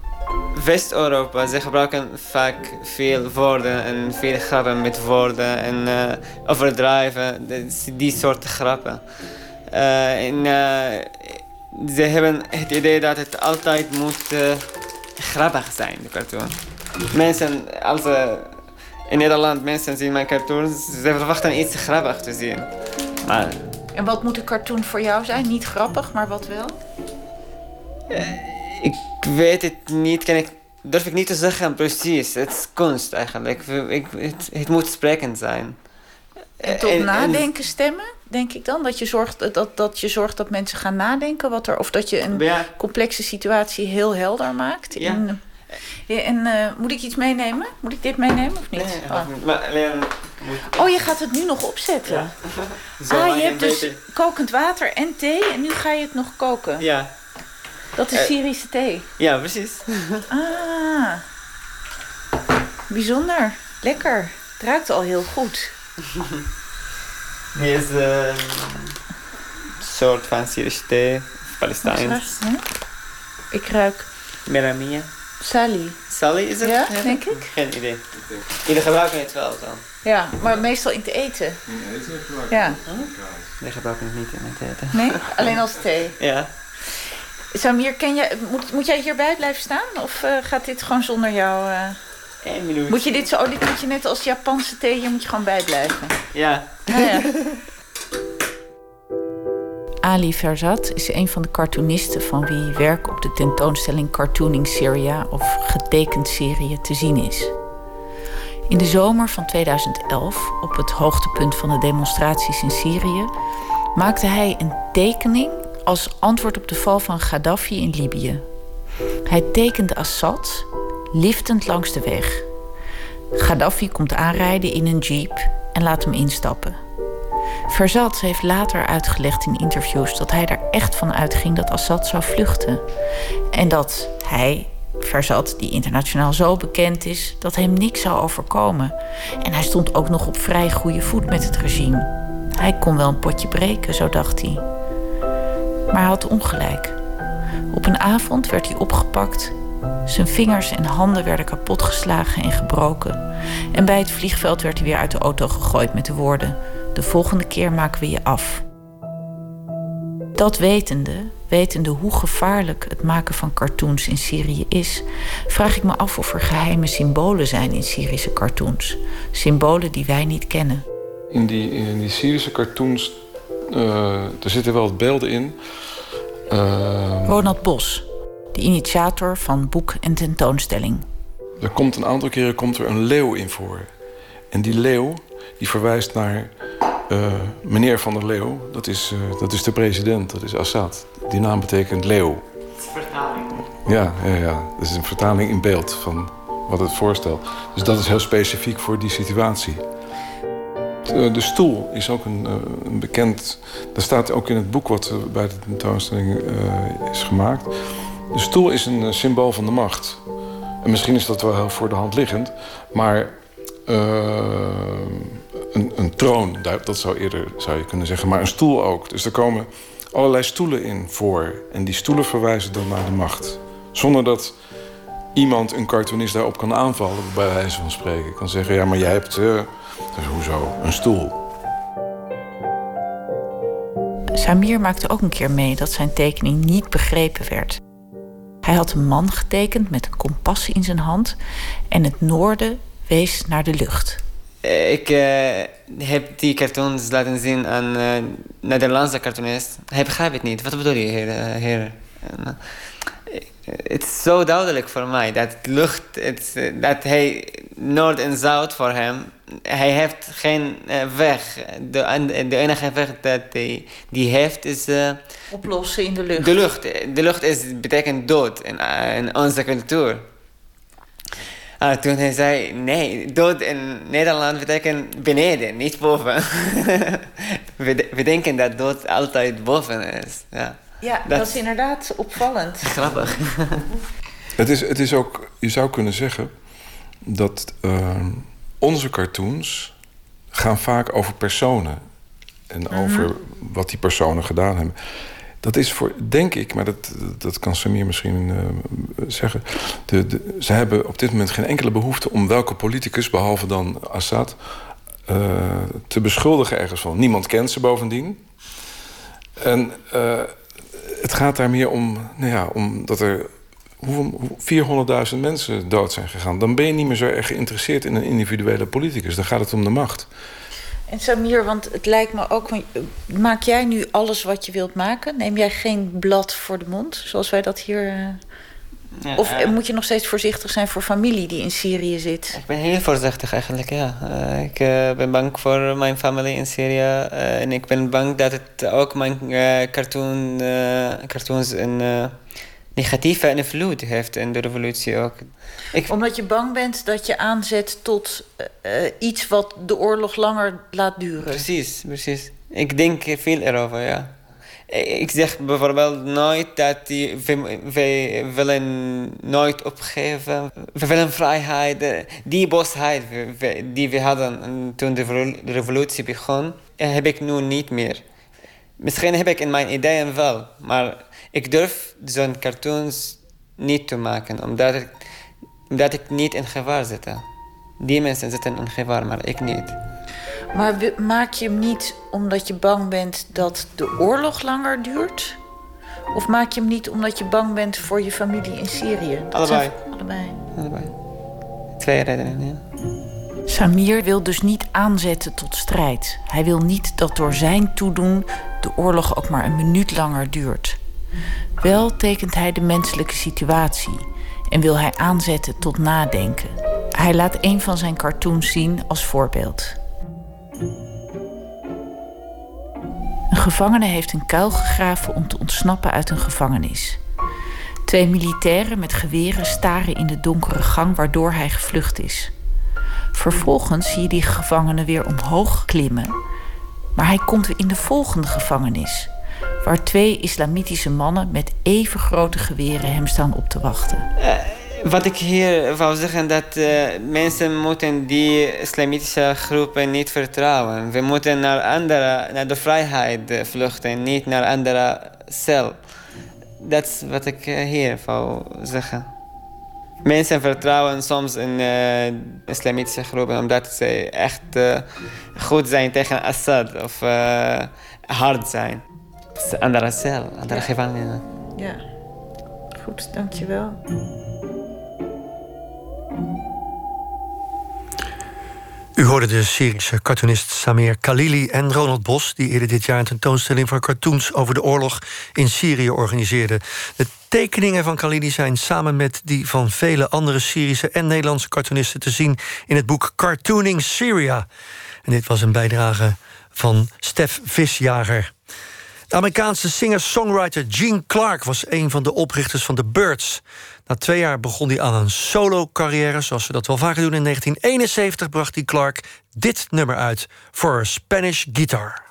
Speaker 15: West-Europa, ze gebruiken vaak veel woorden en veel grappen met woorden en eh, overdrijven, die soort grappen. Eh, en eh, ze hebben het idee dat het altijd moet grappig zijn, de cartoon. Mensen, als eh, in Nederland mensen zien mijn cartoons, ze verwachten iets grappigs te zien. Maar
Speaker 14: En wat moet een cartoon voor jou zijn? Niet grappig, maar wat wel?
Speaker 15: Ik weet het niet, kan ik, durf ik niet te zeggen precies. Het is kunst eigenlijk. Ik, het, het moet sprekend zijn.
Speaker 14: En tot
Speaker 15: En- en-
Speaker 14: nadenken stemmen, denk ik dan? Dat je, zorgt, dat, dat je zorgt dat mensen gaan nadenken wat er... Of dat je een
Speaker 15: Ja.
Speaker 14: complexe situatie heel helder maakt.
Speaker 15: Ja.
Speaker 14: In, Ja, en eh, moet ik iets meenemen? Moet ik dit meenemen of niet?
Speaker 15: Nee,
Speaker 14: Oh.
Speaker 15: maar moet...
Speaker 14: Oh, je gaat het nu nog opzetten?
Speaker 15: Zo
Speaker 14: ah, je hebt dus kokend water en thee en nu ga je het nog koken.
Speaker 15: Ja.
Speaker 14: Dat is
Speaker 15: Eh.
Speaker 14: Syrische thee.
Speaker 15: Ja, precies.
Speaker 14: Ah, bijzonder. Lekker. Het ruikt al heel goed.
Speaker 15: Die is een soort van Syrische thee, Palestijns.
Speaker 14: Ik ruik
Speaker 15: Meramia.
Speaker 14: Sally.
Speaker 15: Sally is het?
Speaker 14: Ja, denk ik.
Speaker 15: Geen idee. Jullie gebruiken het wel dan?
Speaker 14: Ja, maar meestal in het eten. Ja.
Speaker 15: Nee, gebruiken het niet in het eten.
Speaker 14: Nee, alleen als thee.
Speaker 15: Ja.
Speaker 14: Samir, ken jij, moet, moet jij hierbij blijven staan? Of eh, gaat dit gewoon zonder jou? eh?
Speaker 15: Eén minuut.
Speaker 14: Moet je dit zo, oh, dit moet je net als Japanse thee, hier moet je gewoon bijblijven.
Speaker 15: Ja.
Speaker 14: Ja, ja.
Speaker 2: Ali Verzat is een van de cartoonisten van wie werk op de tentoonstelling Cartooning Syria of Getekend Syrië te zien is. In de zomer van 2011, op het hoogtepunt van de demonstraties in Syrië, maakte hij een tekening als antwoord op de val van Gaddafi in Libië. Hij tekende Assad liftend langs de weg. Gaddafi komt aanrijden in een jeep en laat hem instappen. Verzat heeft later uitgelegd in interviews dat hij er echt van uitging dat Assad zou vluchten. En dat hij, Verzat, die internationaal zo bekend is, dat hem niks zou overkomen. En hij stond ook nog op vrij goede voet met het regime. Hij kon wel een potje breken, zo dacht hij. Maar hij had ongelijk. Op een avond werd hij opgepakt. Zijn vingers en handen werden kapotgeslagen en gebroken. En bij het vliegveld werd hij weer uit de auto gegooid met de woorden: De volgende keer maken we je af. Dat wetende, wetende hoe gevaarlijk het maken van cartoons in Syrië is, vraag ik me af of er geheime symbolen zijn in Syrische cartoons. Symbolen die wij niet kennen.
Speaker 16: In die, in die Syrische cartoons, uh, er zitten wel beelden in. Uh,
Speaker 2: Ronald Bos, de initiator van boek en tentoonstelling.
Speaker 16: Er komt een aantal keren komt er een leeuw in voor. En die leeuw die verwijst naar uh, meneer Van der Leeuw. Dat is, uh, dat is de president, dat is Assad. Die naam betekent leeuw.
Speaker 15: Vertaling.
Speaker 16: Ja, ja, ja, dat is een vertaling in beeld van wat het voorstelt. Dus dat is heel specifiek voor die situatie. De, stoel is ook een, uh, een, bekend... Dat staat ook in het boek wat bij de tentoonstelling is gemaakt. De stoel is een symbool van de macht. En misschien is dat wel heel voor de hand liggend. Maar een, een, troon, dat zou eerder zou je kunnen zeggen. Maar een stoel ook. Dus er komen allerlei stoelen in voor. En die stoelen verwijzen dan naar de macht. Zonder dat iemand, een cartoonist, daarop kan aanvallen, bij wijze van spreken. Kan zeggen, ja, maar jij hebt, uh, dus hoezo, een stoel.
Speaker 2: Samir maakte ook een keer mee dat zijn tekening niet begrepen werd. Hij had een man getekend met een kompas in zijn hand en het noorden wees naar de lucht.
Speaker 15: Ik uh, heb die cartoons laten zien aan uh, Nederlandse cartoonist. Hij begrijpt het niet. Wat bedoel je, heer? heer? Het is zo duidelijk voor mij dat lucht, het, dat hij noord en zuid voor hem, hij heeft geen weg. De, de enige weg dat hij die heeft is. Uh,
Speaker 2: Oplossen in de lucht.
Speaker 15: De lucht. De lucht is, betekent dood in, in onze cultuur. Uh, toen hij zei, nee, dood in Nederland betekent beneden, niet boven. we, we, denken dat dood altijd boven is. Ja,
Speaker 2: ja dat, dat is inderdaad opvallend.
Speaker 15: Grappig.
Speaker 16: het, is, het is ook, je zou kunnen zeggen dat uh, onze cartoons gaan vaak over personen. En -hmm. over wat die personen gedaan hebben. Dat is voor, denk ik, maar dat, dat kan Samir misschien uh, zeggen. De, de, ze hebben op dit moment geen enkele behoefte om welke politicus, behalve dan Assad, uh, te beschuldigen ergens van. Niemand kent ze bovendien. En uh, het gaat daar meer om, nou ja, om dat er 400.000 mensen dood zijn gegaan. Dan ben je niet meer zo erg geïnteresseerd in een individuele politicus. Dan gaat het om de macht.
Speaker 2: En Samir, want het lijkt me ook... Maak jij nu alles wat je wilt maken? Neem jij geen blad voor de mond, zoals wij dat hier... Ja, of uh, moet je nog steeds voorzichtig zijn voor familie die in Syrië zit?
Speaker 15: Ik ben heel voorzichtig eigenlijk, ja. Uh, ik ben bang voor mijn familie in Syrië. en ik ben bang dat het ook mijn cartoon, cartoons een negatieve invloed heeft in de revolutie ook.
Speaker 2: Ik... Omdat je bang bent dat je aanzet tot iets wat de oorlog langer laat duren.
Speaker 15: Precies, precies. Ik denk veel erover, ja. Ik zeg bijvoorbeeld nooit dat die, we, we willen nooit opgeven. We willen vrijheid. Die bosheid die we hadden toen de revolutie begon, heb ik nu niet meer. Misschien heb ik in mijn ideeën wel, maar ik durf zo'n cartoons niet te maken, omdat ik, omdat ik niet in gevaar zit. Die mensen zitten in gevaar, maar ik niet.
Speaker 2: Maar maak je hem niet omdat je bang bent dat de oorlog langer duurt? Of maak je hem niet omdat je bang bent voor je familie in Syrië?
Speaker 15: Dat allebei.
Speaker 2: allebei.
Speaker 15: Allebei. Twee redenen, ja.
Speaker 2: Samir wil dus niet aanzetten tot strijd. Hij wil niet dat door zijn toedoen de oorlog ook maar een minuut langer duurt. Wel tekent hij de menselijke situatie en wil hij aanzetten tot nadenken. Hij laat een van zijn cartoons zien als voorbeeld. Een gevangene heeft een kuil gegraven om te ontsnappen uit een gevangenis. Twee militairen met geweren staren in de donkere gang waardoor hij gevlucht is. Vervolgens zie je die gevangene weer omhoog klimmen, maar hij komt weer in de volgende gevangenis, waar twee islamitische mannen met even grote geweren hem staan op te wachten.
Speaker 15: Wat ik hier wou zeggen, dat uh, mensen moeten die islamitische groepen niet vertrouwen. We moeten naar, andere, naar de vrijheid eh, vluchten, niet naar andere cel. Dat is wat ik uh, hier wou zeggen. Mensen vertrouwen soms in uh, islamitische groepen omdat ze echt goed zijn tegen Assad of hard zijn. Het is een andere cel, andere gevangenen.
Speaker 14: Ja, goed, dankjewel.
Speaker 3: U hoorde de Syrische cartoonist Samir Khalili en Ronald Bos... die eerder dit jaar een tentoonstelling van cartoons over de oorlog in Syrië organiseerden. De tekeningen van Khalili zijn samen met die van vele andere Syrische en Nederlandse cartoonisten te zien in het boek Cartooning Syria. En dit was een bijdrage van Stef Visjager. De Amerikaanse singer-songwriter Gene Clark was een van de oprichters van The Birds. Na twee jaar begon hij aan een solo-carrière, zoals ze dat wel vaker doen. In 1971 bracht hij Clark dit nummer uit voor Spanish Guitar.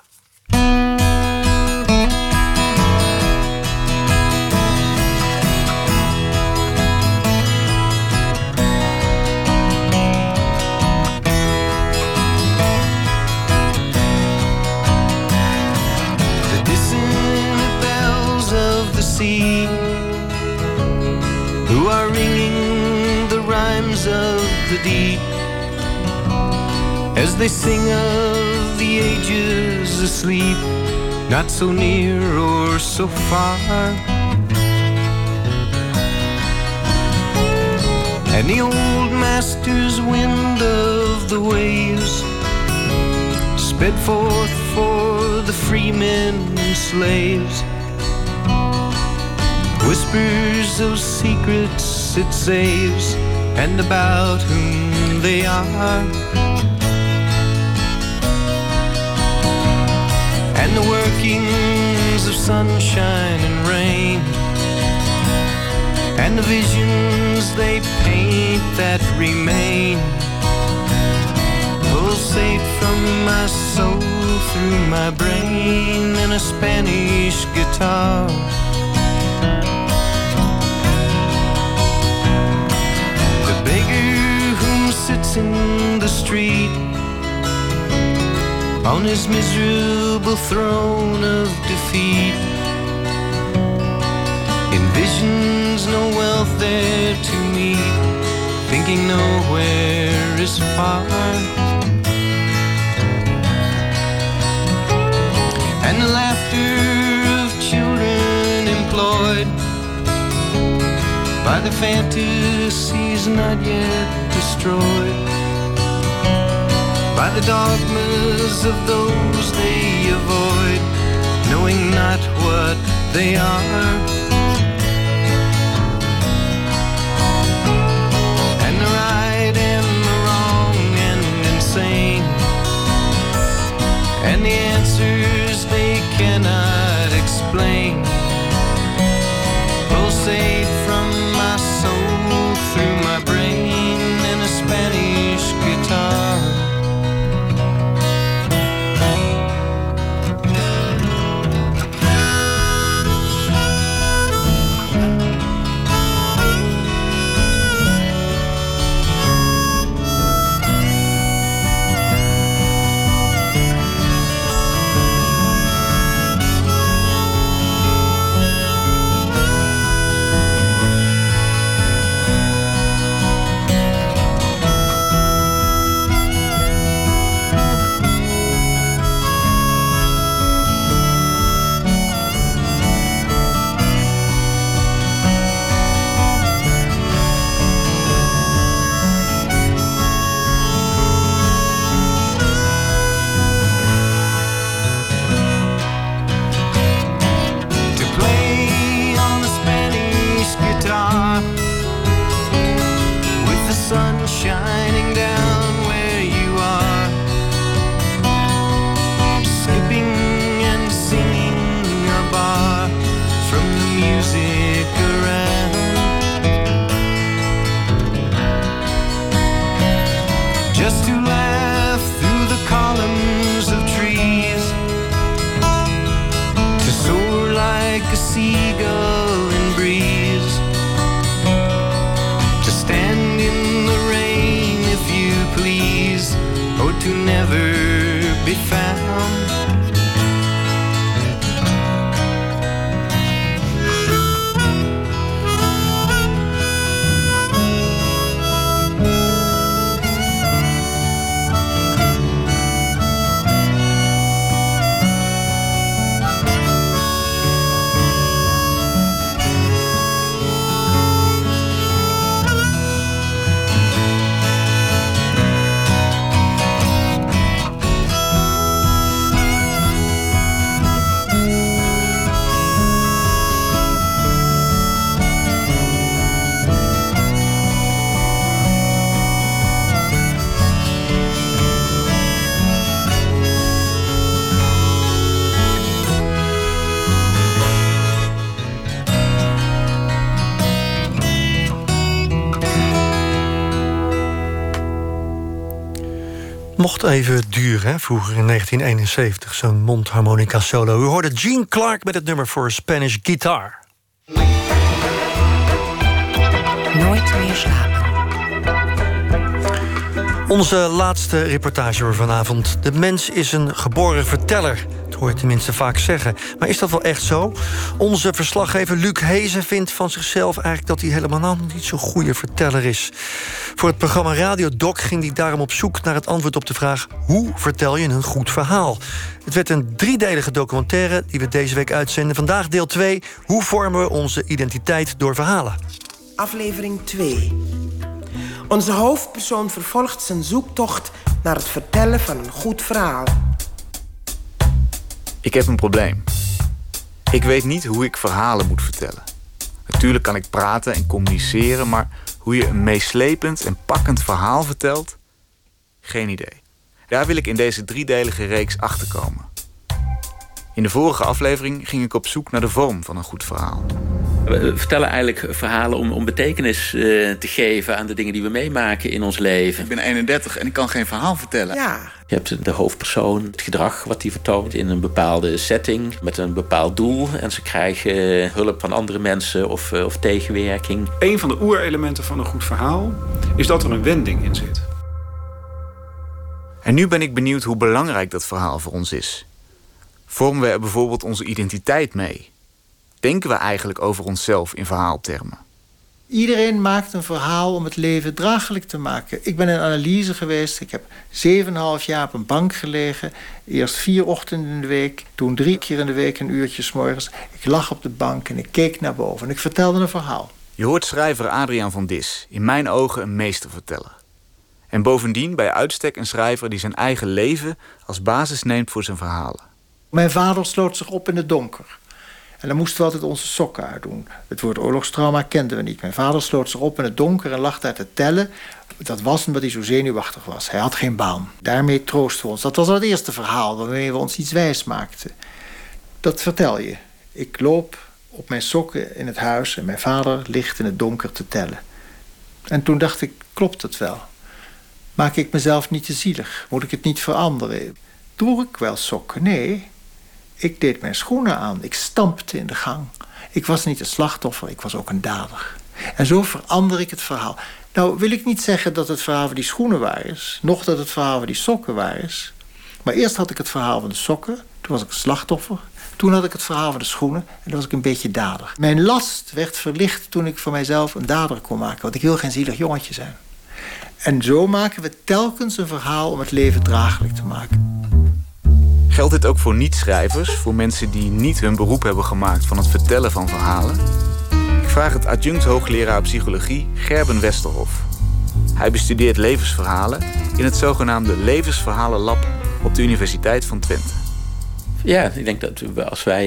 Speaker 5: The deep. As they sing of the ages asleep, not so near or so far. And the old master's wind of the waves sped forth for the free men and slaves. Whispers of secrets it saves, and about whom they are. And the workings of sunshine and rain, and the visions they paint that remain. Pulsate from my soul through my brain in a Spanish guitar. In the street on his miserable throne of defeat. Envisions no wealth there to meet, thinking nowhere is far. And the laughter of children employed by the fantasies not yet destroyed by the dogmas of those they avoid, knowing not what they are. And the right and the wrong and insane, and the answers they cannot explain. Pulsate
Speaker 3: Mocht even duren, hè? vroeger in 1971, zo'n mondharmonica solo. U hoorde Gene Clark met het nummer voor Spanish Guitar.
Speaker 17: Nooit meer slapen.
Speaker 3: Onze laatste reportage voor vanavond. De mens is een geboren verteller. Hoor je tenminste vaak zeggen. Maar is dat wel echt zo? Onze verslaggever Luc Hezen vindt van zichzelf eigenlijk dat hij helemaal nou niet zo'n goede verteller is. Voor het programma Radio Doc ging hij daarom op zoek naar het antwoord op de vraag: hoe vertel je een goed verhaal? Het werd een driedelige documentaire die we deze week uitzenden. Vandaag deel 2: hoe vormen we onze identiteit door verhalen?
Speaker 17: Aflevering 2. Onze hoofdpersoon vervolgt zijn zoektocht naar het vertellen van een goed verhaal.
Speaker 18: Ik heb een probleem. Ik weet niet hoe ik verhalen moet vertellen. Natuurlijk kan ik praten en communiceren, maar hoe je een meeslepend en pakkend verhaal vertelt? Geen idee. Daar wil ik in deze driedelige reeks achterkomen. In de vorige aflevering ging ik op zoek naar de vorm van een goed verhaal.
Speaker 4: We vertellen eigenlijk verhalen om, om betekenis eh, te geven aan de dingen die we meemaken in ons leven.
Speaker 18: Ik ben 31 en ik kan geen verhaal vertellen.
Speaker 17: Ja.
Speaker 4: Je hebt de hoofdpersoon, het gedrag wat die vertoont in een bepaalde setting met een bepaald doel. En ze krijgen hulp van andere mensen of, eh, of tegenwerking.
Speaker 6: Een van de oerelementen van een goed verhaal is dat er een wending in zit.
Speaker 18: En nu ben ik benieuwd hoe belangrijk dat verhaal voor ons is. Vormen we er bijvoorbeeld onze identiteit mee? Denken we eigenlijk over onszelf in verhaaltermen?
Speaker 19: Iedereen maakt een verhaal om het leven draaglijk te maken. Ik ben in analyse geweest. Ik heb 7,5 jaar op een bank gelegen. Eerst vier ochtenden in de week. Toen drie keer in de week een uurtje s morgens. Ik lag op de bank en ik keek naar boven. En ik vertelde een verhaal.
Speaker 18: Je hoort schrijver Adriaan van Dis. In mijn ogen een meesterverteller. En bovendien bij uitstek een schrijver die zijn eigen leven als basis neemt voor zijn verhalen.
Speaker 19: Mijn vader sloot zich op in het donker. En dan moesten we altijd onze sokken uitdoen. Het woord oorlogstrauma kenden we niet. Mijn vader sloot zich op in het donker en lag daar te tellen. Dat was omdat hij zo zenuwachtig was. Hij had geen baan. Daarmee troosten we ons. Dat was het eerste verhaal waarmee we ons iets wijs maakten. Dat vertel je. Ik loop op mijn sokken in het huis en mijn vader ligt in het donker te tellen. En toen dacht ik, klopt het wel? Maak ik mezelf niet te zielig? Moet ik het niet veranderen? Droeg ik wel sokken? Nee. Ik deed mijn schoenen aan. Ik stampte in de gang. Ik was niet een slachtoffer, ik was ook een dader. En zo verander ik het verhaal. Nou wil ik niet zeggen dat het verhaal van die schoenen waar is. Nog dat het verhaal van die sokken waar is. Maar eerst had ik het verhaal van de sokken. Toen was ik een slachtoffer. Toen had ik het verhaal van de schoenen. En toen was ik een beetje dader. Mijn last werd verlicht toen ik voor mijzelf een dader kon maken. Want ik wil geen zielig jongetje zijn. En zo maken we telkens een verhaal om het leven draaglijk te maken.
Speaker 18: Geldt dit ook voor niet-schrijvers, voor mensen die niet hun beroep hebben gemaakt van het vertellen van verhalen? Ik vraag het adjunct hoogleraar psychologie Gerben Westerhof. Hij bestudeert levensverhalen in het zogenaamde Levensverhalen Lab op de Universiteit van Twente.
Speaker 4: Ja, ik denk dat als, wij,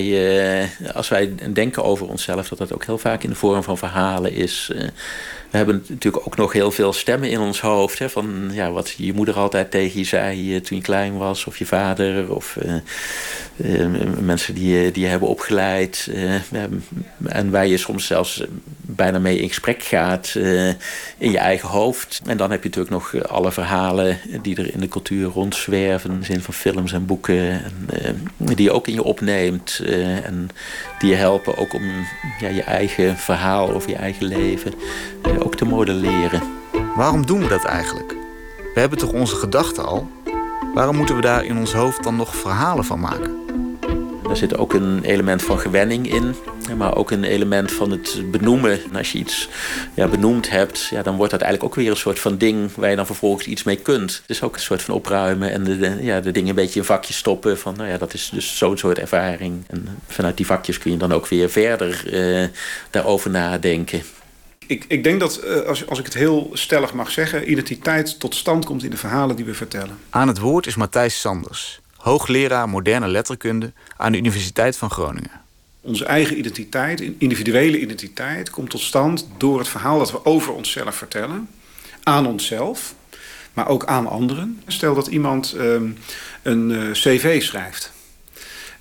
Speaker 4: eh, als wij denken over onszelf, dat dat ook heel vaak in de vorm van verhalen is. Eh, we hebben natuurlijk ook nog heel veel stemmen in ons hoofd. Hè, van ja, wat je moeder altijd tegen je zei uh, toen je klein was, of je vader, of mensen die, die je hebben opgeleid. en waar je soms zelfs bijna mee in gesprek gaat eh, in je eigen hoofd. En dan heb je natuurlijk nog eh, alle verhalen die er in de cultuur rondzwerven. In de zin van films en boeken. En, eh, die je ook in je opneemt. eh, en die je helpen ook om ja, je eigen verhaal over je eigen leven ook te modelleren.
Speaker 18: Waarom doen we dat eigenlijk? We hebben toch onze gedachten al? Waarom moeten we daar in ons hoofd dan nog verhalen van maken?
Speaker 4: Daar zit ook een element van gewenning in, maar ook een element van het benoemen. En als je iets ja, benoemd hebt, ja, dan wordt dat eigenlijk ook weer een soort van ding waar je dan vervolgens iets mee kunt. Het is ook een soort van opruimen en de, de- ja, de dingen een beetje in vakjes stoppen. Van nou ja, dat is dus zo'n soort ervaring. En vanuit die vakjes kun je dan ook weer verder eh, daarover nadenken.
Speaker 6: Ik, ik denk dat, eh, als, als ik het heel stellig mag zeggen, identiteit tot stand komt in de verhalen die we vertellen.
Speaker 18: Aan het woord is Matthijs Sanders, hoogleraar moderne letterkunde aan de Universiteit van Groningen.
Speaker 6: Onze eigen identiteit, individuele identiteit, komt tot stand door het verhaal dat we over onszelf vertellen. Aan onszelf, maar ook aan anderen. Stel dat iemand ehm, een eh, cv schrijft.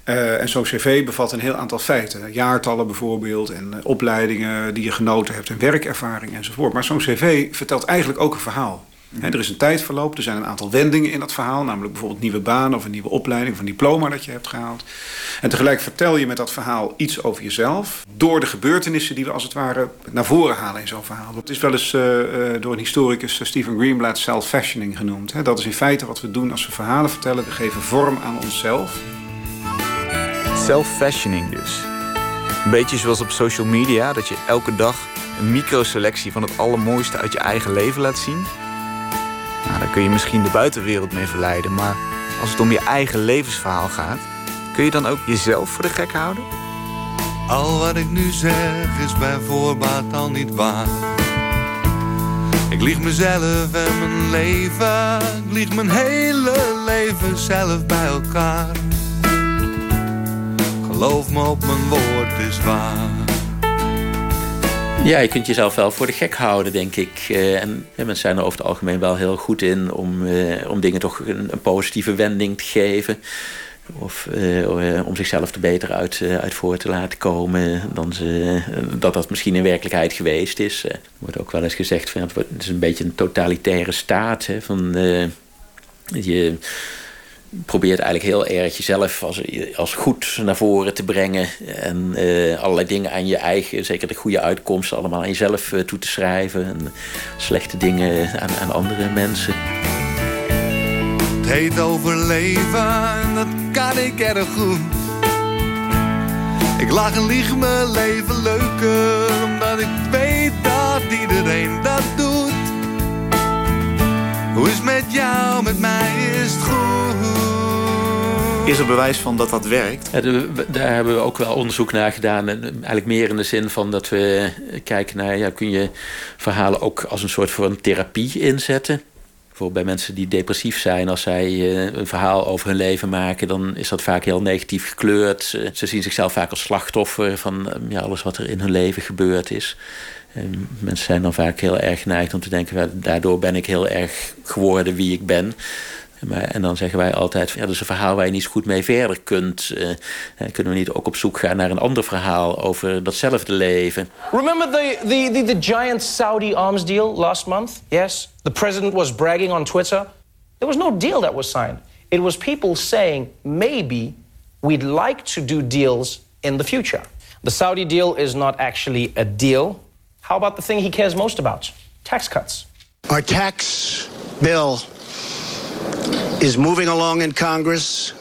Speaker 6: Eh, en zo'n cv bevat een heel aantal feiten. Jaartallen bijvoorbeeld en eh, opleidingen die je genoten hebt en werkervaring enzovoort. Maar zo'n cv vertelt eigenlijk ook een verhaal. Er is een tijdverloop, er zijn een aantal wendingen in dat verhaal. Namelijk bijvoorbeeld nieuwe baan of een nieuwe opleiding of een diploma dat je hebt gehaald. En tegelijk vertel je met dat verhaal iets over jezelf. Door de gebeurtenissen die we als het ware naar voren halen in zo'n verhaal. Het is wel eens eh, door een historicus, Stephen Greenblatt, self-fashioning genoemd. Dat is in feite wat we doen als we verhalen vertellen. We geven vorm aan onszelf.
Speaker 18: Self-fashioning dus. Een beetje zoals op social media, dat je elke dag een microselectie van het allermooiste uit je eigen leven laat zien. Nou, daar kun je misschien de buitenwereld mee verleiden, maar als het om je eigen levensverhaal gaat, kun je dan ook jezelf voor de gek houden?
Speaker 20: Al wat ik nu zeg is bij voorbaat al niet waar. Ik lieg mezelf en mijn leven, ik lieg mijn hele leven zelf bij elkaar. Geloof me op mijn woord is waar.
Speaker 4: Ja, je kunt jezelf wel voor de gek houden, denk ik. Eh, en mensen zijn er over het algemeen wel heel goed in om, eh, om dingen toch een, positieve wending te geven. Of eh, om zichzelf er beter uit, uit voor te laten komen dan ze, dat dat misschien in werkelijkheid geweest is. Er wordt ook wel eens gezegd van het is een beetje een totalitaire staat. Hè, van, je probeert eigenlijk heel erg jezelf als, als goed naar voren te brengen. En eh, allerlei dingen aan je eigen, zeker de goede uitkomsten, allemaal aan jezelf eh, toe te schrijven. En slechte dingen aan, aan andere mensen.
Speaker 20: Het heet overleven en dat kan ik erg goed. Ik lach en lieg mijn leven leuker, omdat ik weet dat iedereen dat doet. Hoe is het met jou, met mij is het goed.
Speaker 18: Is er bewijs van dat dat werkt?
Speaker 4: Ja, daar hebben we ook wel onderzoek naar gedaan. En eigenlijk meer in de zin van dat we kijken naar... Ja, kun je verhalen ook als een soort van therapie inzetten? Bijvoorbeeld bij mensen die depressief zijn... als zij eh, een verhaal over hun leven maken... dan is dat vaak heel negatief gekleurd. Ze, ze zien zichzelf vaak als slachtoffer... van eh, ja, alles wat er in hun leven gebeurd is. En mensen zijn dan vaak heel erg geneigd om te denken... "Ja, daardoor ben ik heel erg geworden wie ik ben... En dan zeggen wij altijd, ja, dat is een verhaal waar je niet zo goed mee verder kunt. Eh, kunnen we niet ook op zoek gaan naar een ander verhaal over datzelfde leven?
Speaker 21: Remember the, the, the, the giant Saudi arms deal last month? Yes? The president was bragging on Twitter. There was no deal that was signed. It was people saying, maybe we'd like to do deals in the future. The Saudi deal is not actually a deal. How about the thing he cares most about? Tax cuts.
Speaker 22: Our tax bill is moving along in Congress,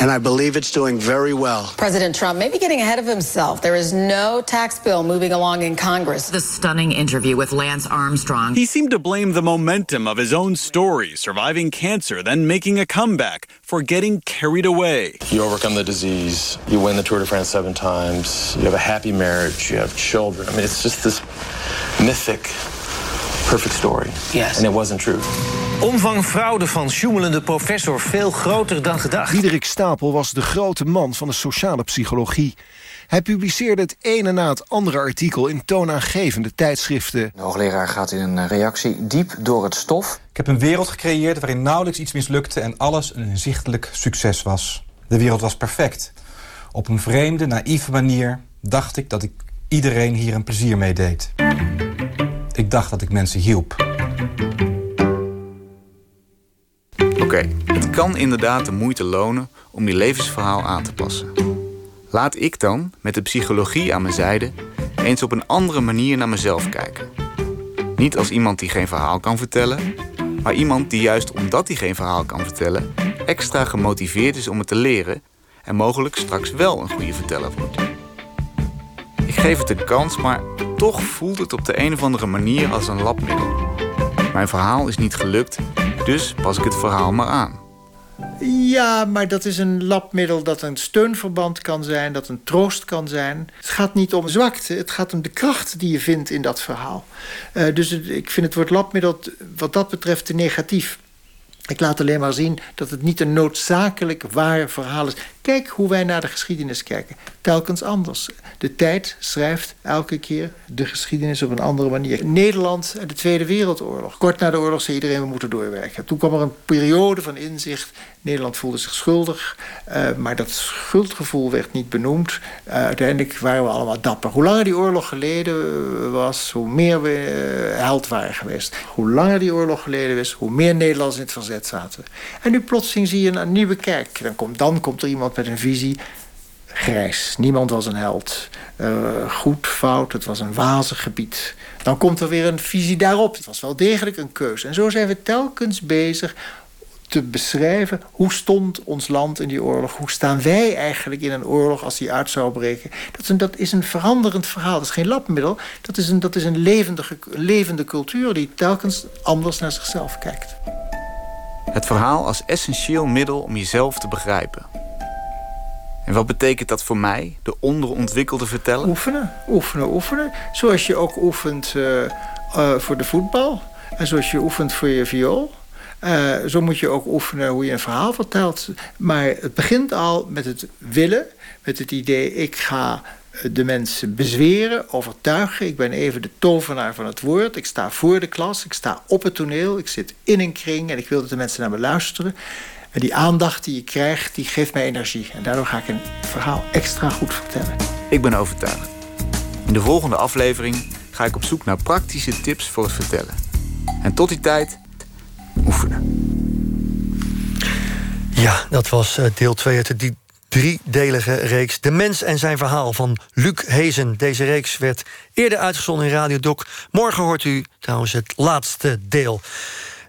Speaker 22: and I believe it's doing very well.
Speaker 23: President Trump may be getting ahead of himself. There is no tax bill moving along in Congress.
Speaker 24: The stunning interview with Lance Armstrong.
Speaker 25: He seemed to blame the momentum of his own story, surviving cancer, then making a comeback, for getting carried away.
Speaker 26: You overcome the disease. You win the Tour de France seven times. You have a happy marriage. You have children. I mean, it's just this mythic, perfect story.
Speaker 27: Yes.
Speaker 26: And it wasn't true.
Speaker 27: Omvang fraude van sjoemelende professor veel groter dan gedacht.
Speaker 28: Diederik Stapel was de grote man van de sociale psychologie. Hij publiceerde het ene na het andere artikel in toonaangevende tijdschriften.
Speaker 13: De hoogleraar gaat in een reactie diep door het stof.
Speaker 9: Ik heb een wereld gecreëerd waarin nauwelijks iets mislukte en alles een inzichtelijk succes was. De wereld was perfect. Op een vreemde, naïeve manier dacht ik dat ik
Speaker 29: iedereen hier een plezier mee deed. Ik dacht dat ik mensen hielp.
Speaker 18: Oké, het kan inderdaad de moeite lonen om je levensverhaal aan te passen. Laat ik dan, met de psychologie aan mijn zijde, eens op een andere manier naar mezelf kijken. Niet als iemand die geen verhaal kan vertellen, maar iemand die juist omdat hij geen verhaal kan vertellen, extra gemotiveerd is om het te leren en mogelijk straks wel een goede verteller wordt. Ik geef het een kans, maar toch voelt het op de een of andere manier als een labmiddel. Mijn verhaal is niet gelukt, dus pas ik het verhaal maar aan.
Speaker 19: Ja, maar dat is een labmiddel dat een steunverband kan zijn, dat een troost kan zijn. Het gaat niet om zwakte, het gaat om de kracht die je vindt in dat verhaal. Uh, dus ik vind het woord labmiddel wat dat betreft te negatief. Ik laat alleen maar zien dat het niet een noodzakelijk waar verhaal is. Kijk hoe wij naar de geschiedenis kijken. Telkens anders. De tijd schrijft elke keer de geschiedenis op een andere manier. Nederland en de Tweede Wereldoorlog. Kort na de oorlog zei iedereen we moeten doorwerken. Toen kwam er een periode van inzicht. Nederland voelde zich schuldig. Uh, maar dat schuldgevoel werd niet benoemd. Uh, uiteindelijk waren we allemaal dapper. Hoe langer die oorlog geleden was, hoe meer we held waren geweest. Hoe langer die oorlog geleden was, hoe meer Nederlanders in het verzet zaten. En nu plotseling zie je een, een nieuwe kijk. Dan komt, dan komt er iemand met een visie. Grijs. Niemand was een held. Uh, goed, fout. Het was een wazig gebied. Dan komt er weer een visie daarop. Het was wel degelijk een keuze. En zo zijn we telkens bezig te beschrijven hoe stond ons land in die oorlog. Hoe staan wij eigenlijk in een oorlog als die uit zou breken. Dat is een, dat is een veranderend verhaal. Dat is geen labmiddel. Dat is een, dat is een levende, levende cultuur die telkens anders naar zichzelf kijkt.
Speaker 18: Het verhaal als essentieel middel om jezelf te begrijpen. En wat betekent dat voor mij, de onderontwikkelde verteller?
Speaker 19: Oefenen, oefenen, oefenen. Zoals je ook oefent uh, uh, voor de voetbal. En zoals je oefent voor je viool. Uh, zo moet je ook oefenen hoe je een verhaal vertelt. Maar het begint al met het willen. Met het idee, ik ga de mensen bezweren, overtuigen. Ik ben even de tovenaar van het woord. Ik sta voor de klas, ik sta op het toneel. Ik zit in een kring en ik wil dat de mensen naar me luisteren. En die aandacht die je krijgt, die geeft mij energie. En daardoor ga ik een verhaal extra goed vertellen.
Speaker 18: Ik ben overtuigd. In de volgende aflevering ga ik op zoek naar praktische tips voor het vertellen. En tot die tijd, oefenen.
Speaker 3: Ja, dat was eh, deel 2 uit de driedelige reeks De Mens en zijn verhaal van Luc Hezen. Deze reeks werd eerder uitgezonden in Radio Doc. Morgen hoort u trouwens het laatste deel.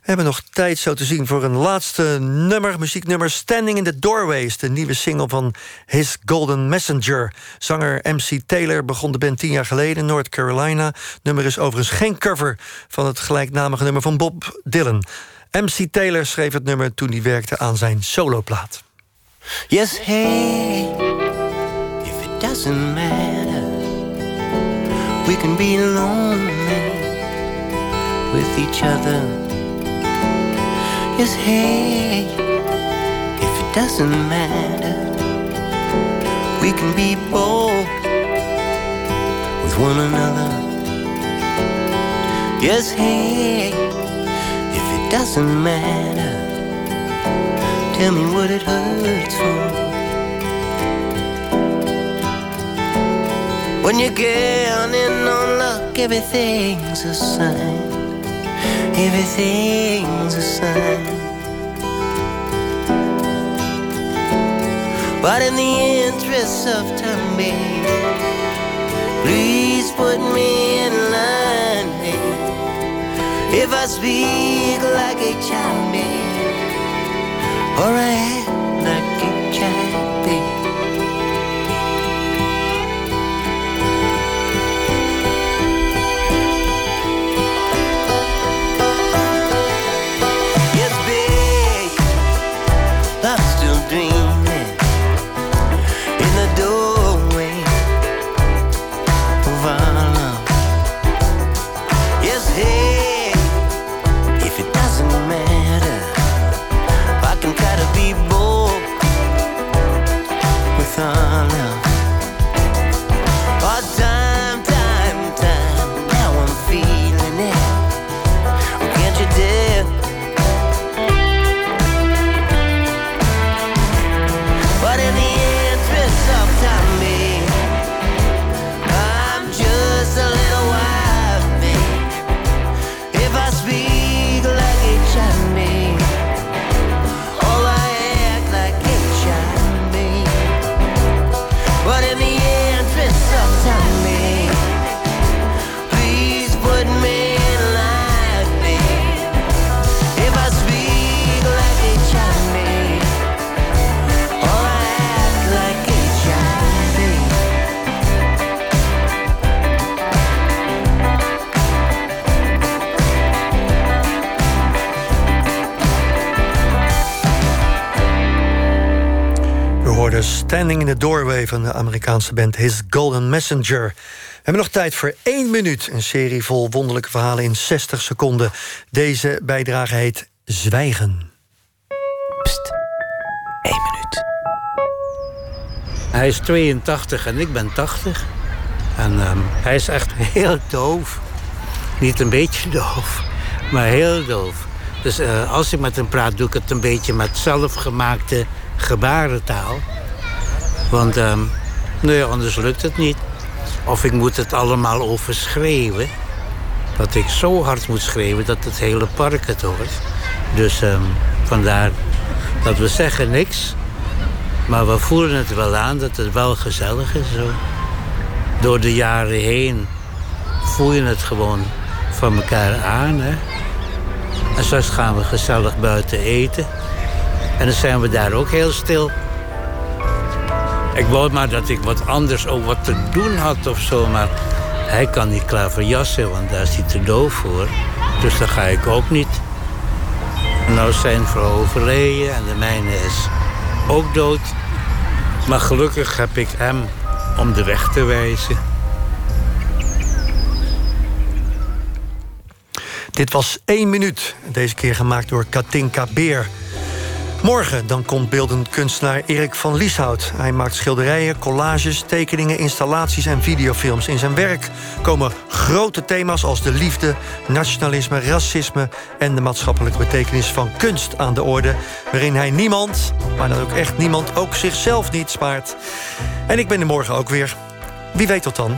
Speaker 3: Hebben nog tijd zo te zien voor een laatste nummer, muzieknummer Standing in the Doorways, de nieuwe single van His Golden Messenger. Zanger MC Taylor begon de band tien jaar geleden in North Carolina. Nummer is overigens geen cover van het gelijknamige nummer van Bob Dylan. MC Taylor schreef het nummer toen hij werkte aan zijn soloplaat.
Speaker 30: Yes, hey, if it doesn't matter, we can be lonely with each other. Yes, hey, if it doesn't matter, we can be bold with one another. Yes, hey, if it doesn't matter, tell me what it hurts for. When you're counting on luck, everything's a sign. Everything's a sign. But in the interest of time, babe, please put me in line, babe. If I speak like a child, babe, or I act like a child,
Speaker 3: van de Amerikaanse band His Golden Messenger. We hebben nog tijd voor één minuut. Een serie vol wonderlijke verhalen in 60 seconden. Deze bijdrage heet Zwijgen.
Speaker 31: Pst, één minuut. Hij is 82 en ik ben 80. En ehm, hij is echt heel doof. Niet een beetje doof, maar heel doof. Dus eh, als ik met hem praat, doe ik het een beetje met zelfgemaakte gebarentaal. Want um, nee, anders lukt het niet. Of ik moet het allemaal overschreeuwen. Dat ik zo hard moet schreeuwen dat het hele park het hoort. Dus um, vandaar dat we zeggen niks. Maar we voelen het wel aan dat het wel gezellig is. Zo. Door de jaren heen voel je het gewoon van elkaar aan. Hè? En straks gaan we gezellig buiten eten. En dan zijn we daar ook heel stil. Ik wou maar dat ik wat anders ook wat te doen had of zo. Maar hij kan niet klaverjassen, want daar is hij te doof voor. Dus dat ga ik ook niet. Nou zijn vrouw overleden en de mijne is ook dood. Maar gelukkig heb ik hem om de weg te wijzen.
Speaker 3: Dit was één minuut. Deze keer gemaakt door Katinka Beer. Morgen dan komt beeldend kunstenaar Erik van Lieshout. Hij maakt schilderijen, collages, tekeningen, installaties en videofilms. In zijn werk komen grote thema's als de liefde, nationalisme, racisme... en de maatschappelijke betekenis van kunst aan de orde... waarin hij niemand, maar dan ook echt niemand, ook zichzelf niet spaart. En ik ben er morgen ook weer. Wie weet tot dan.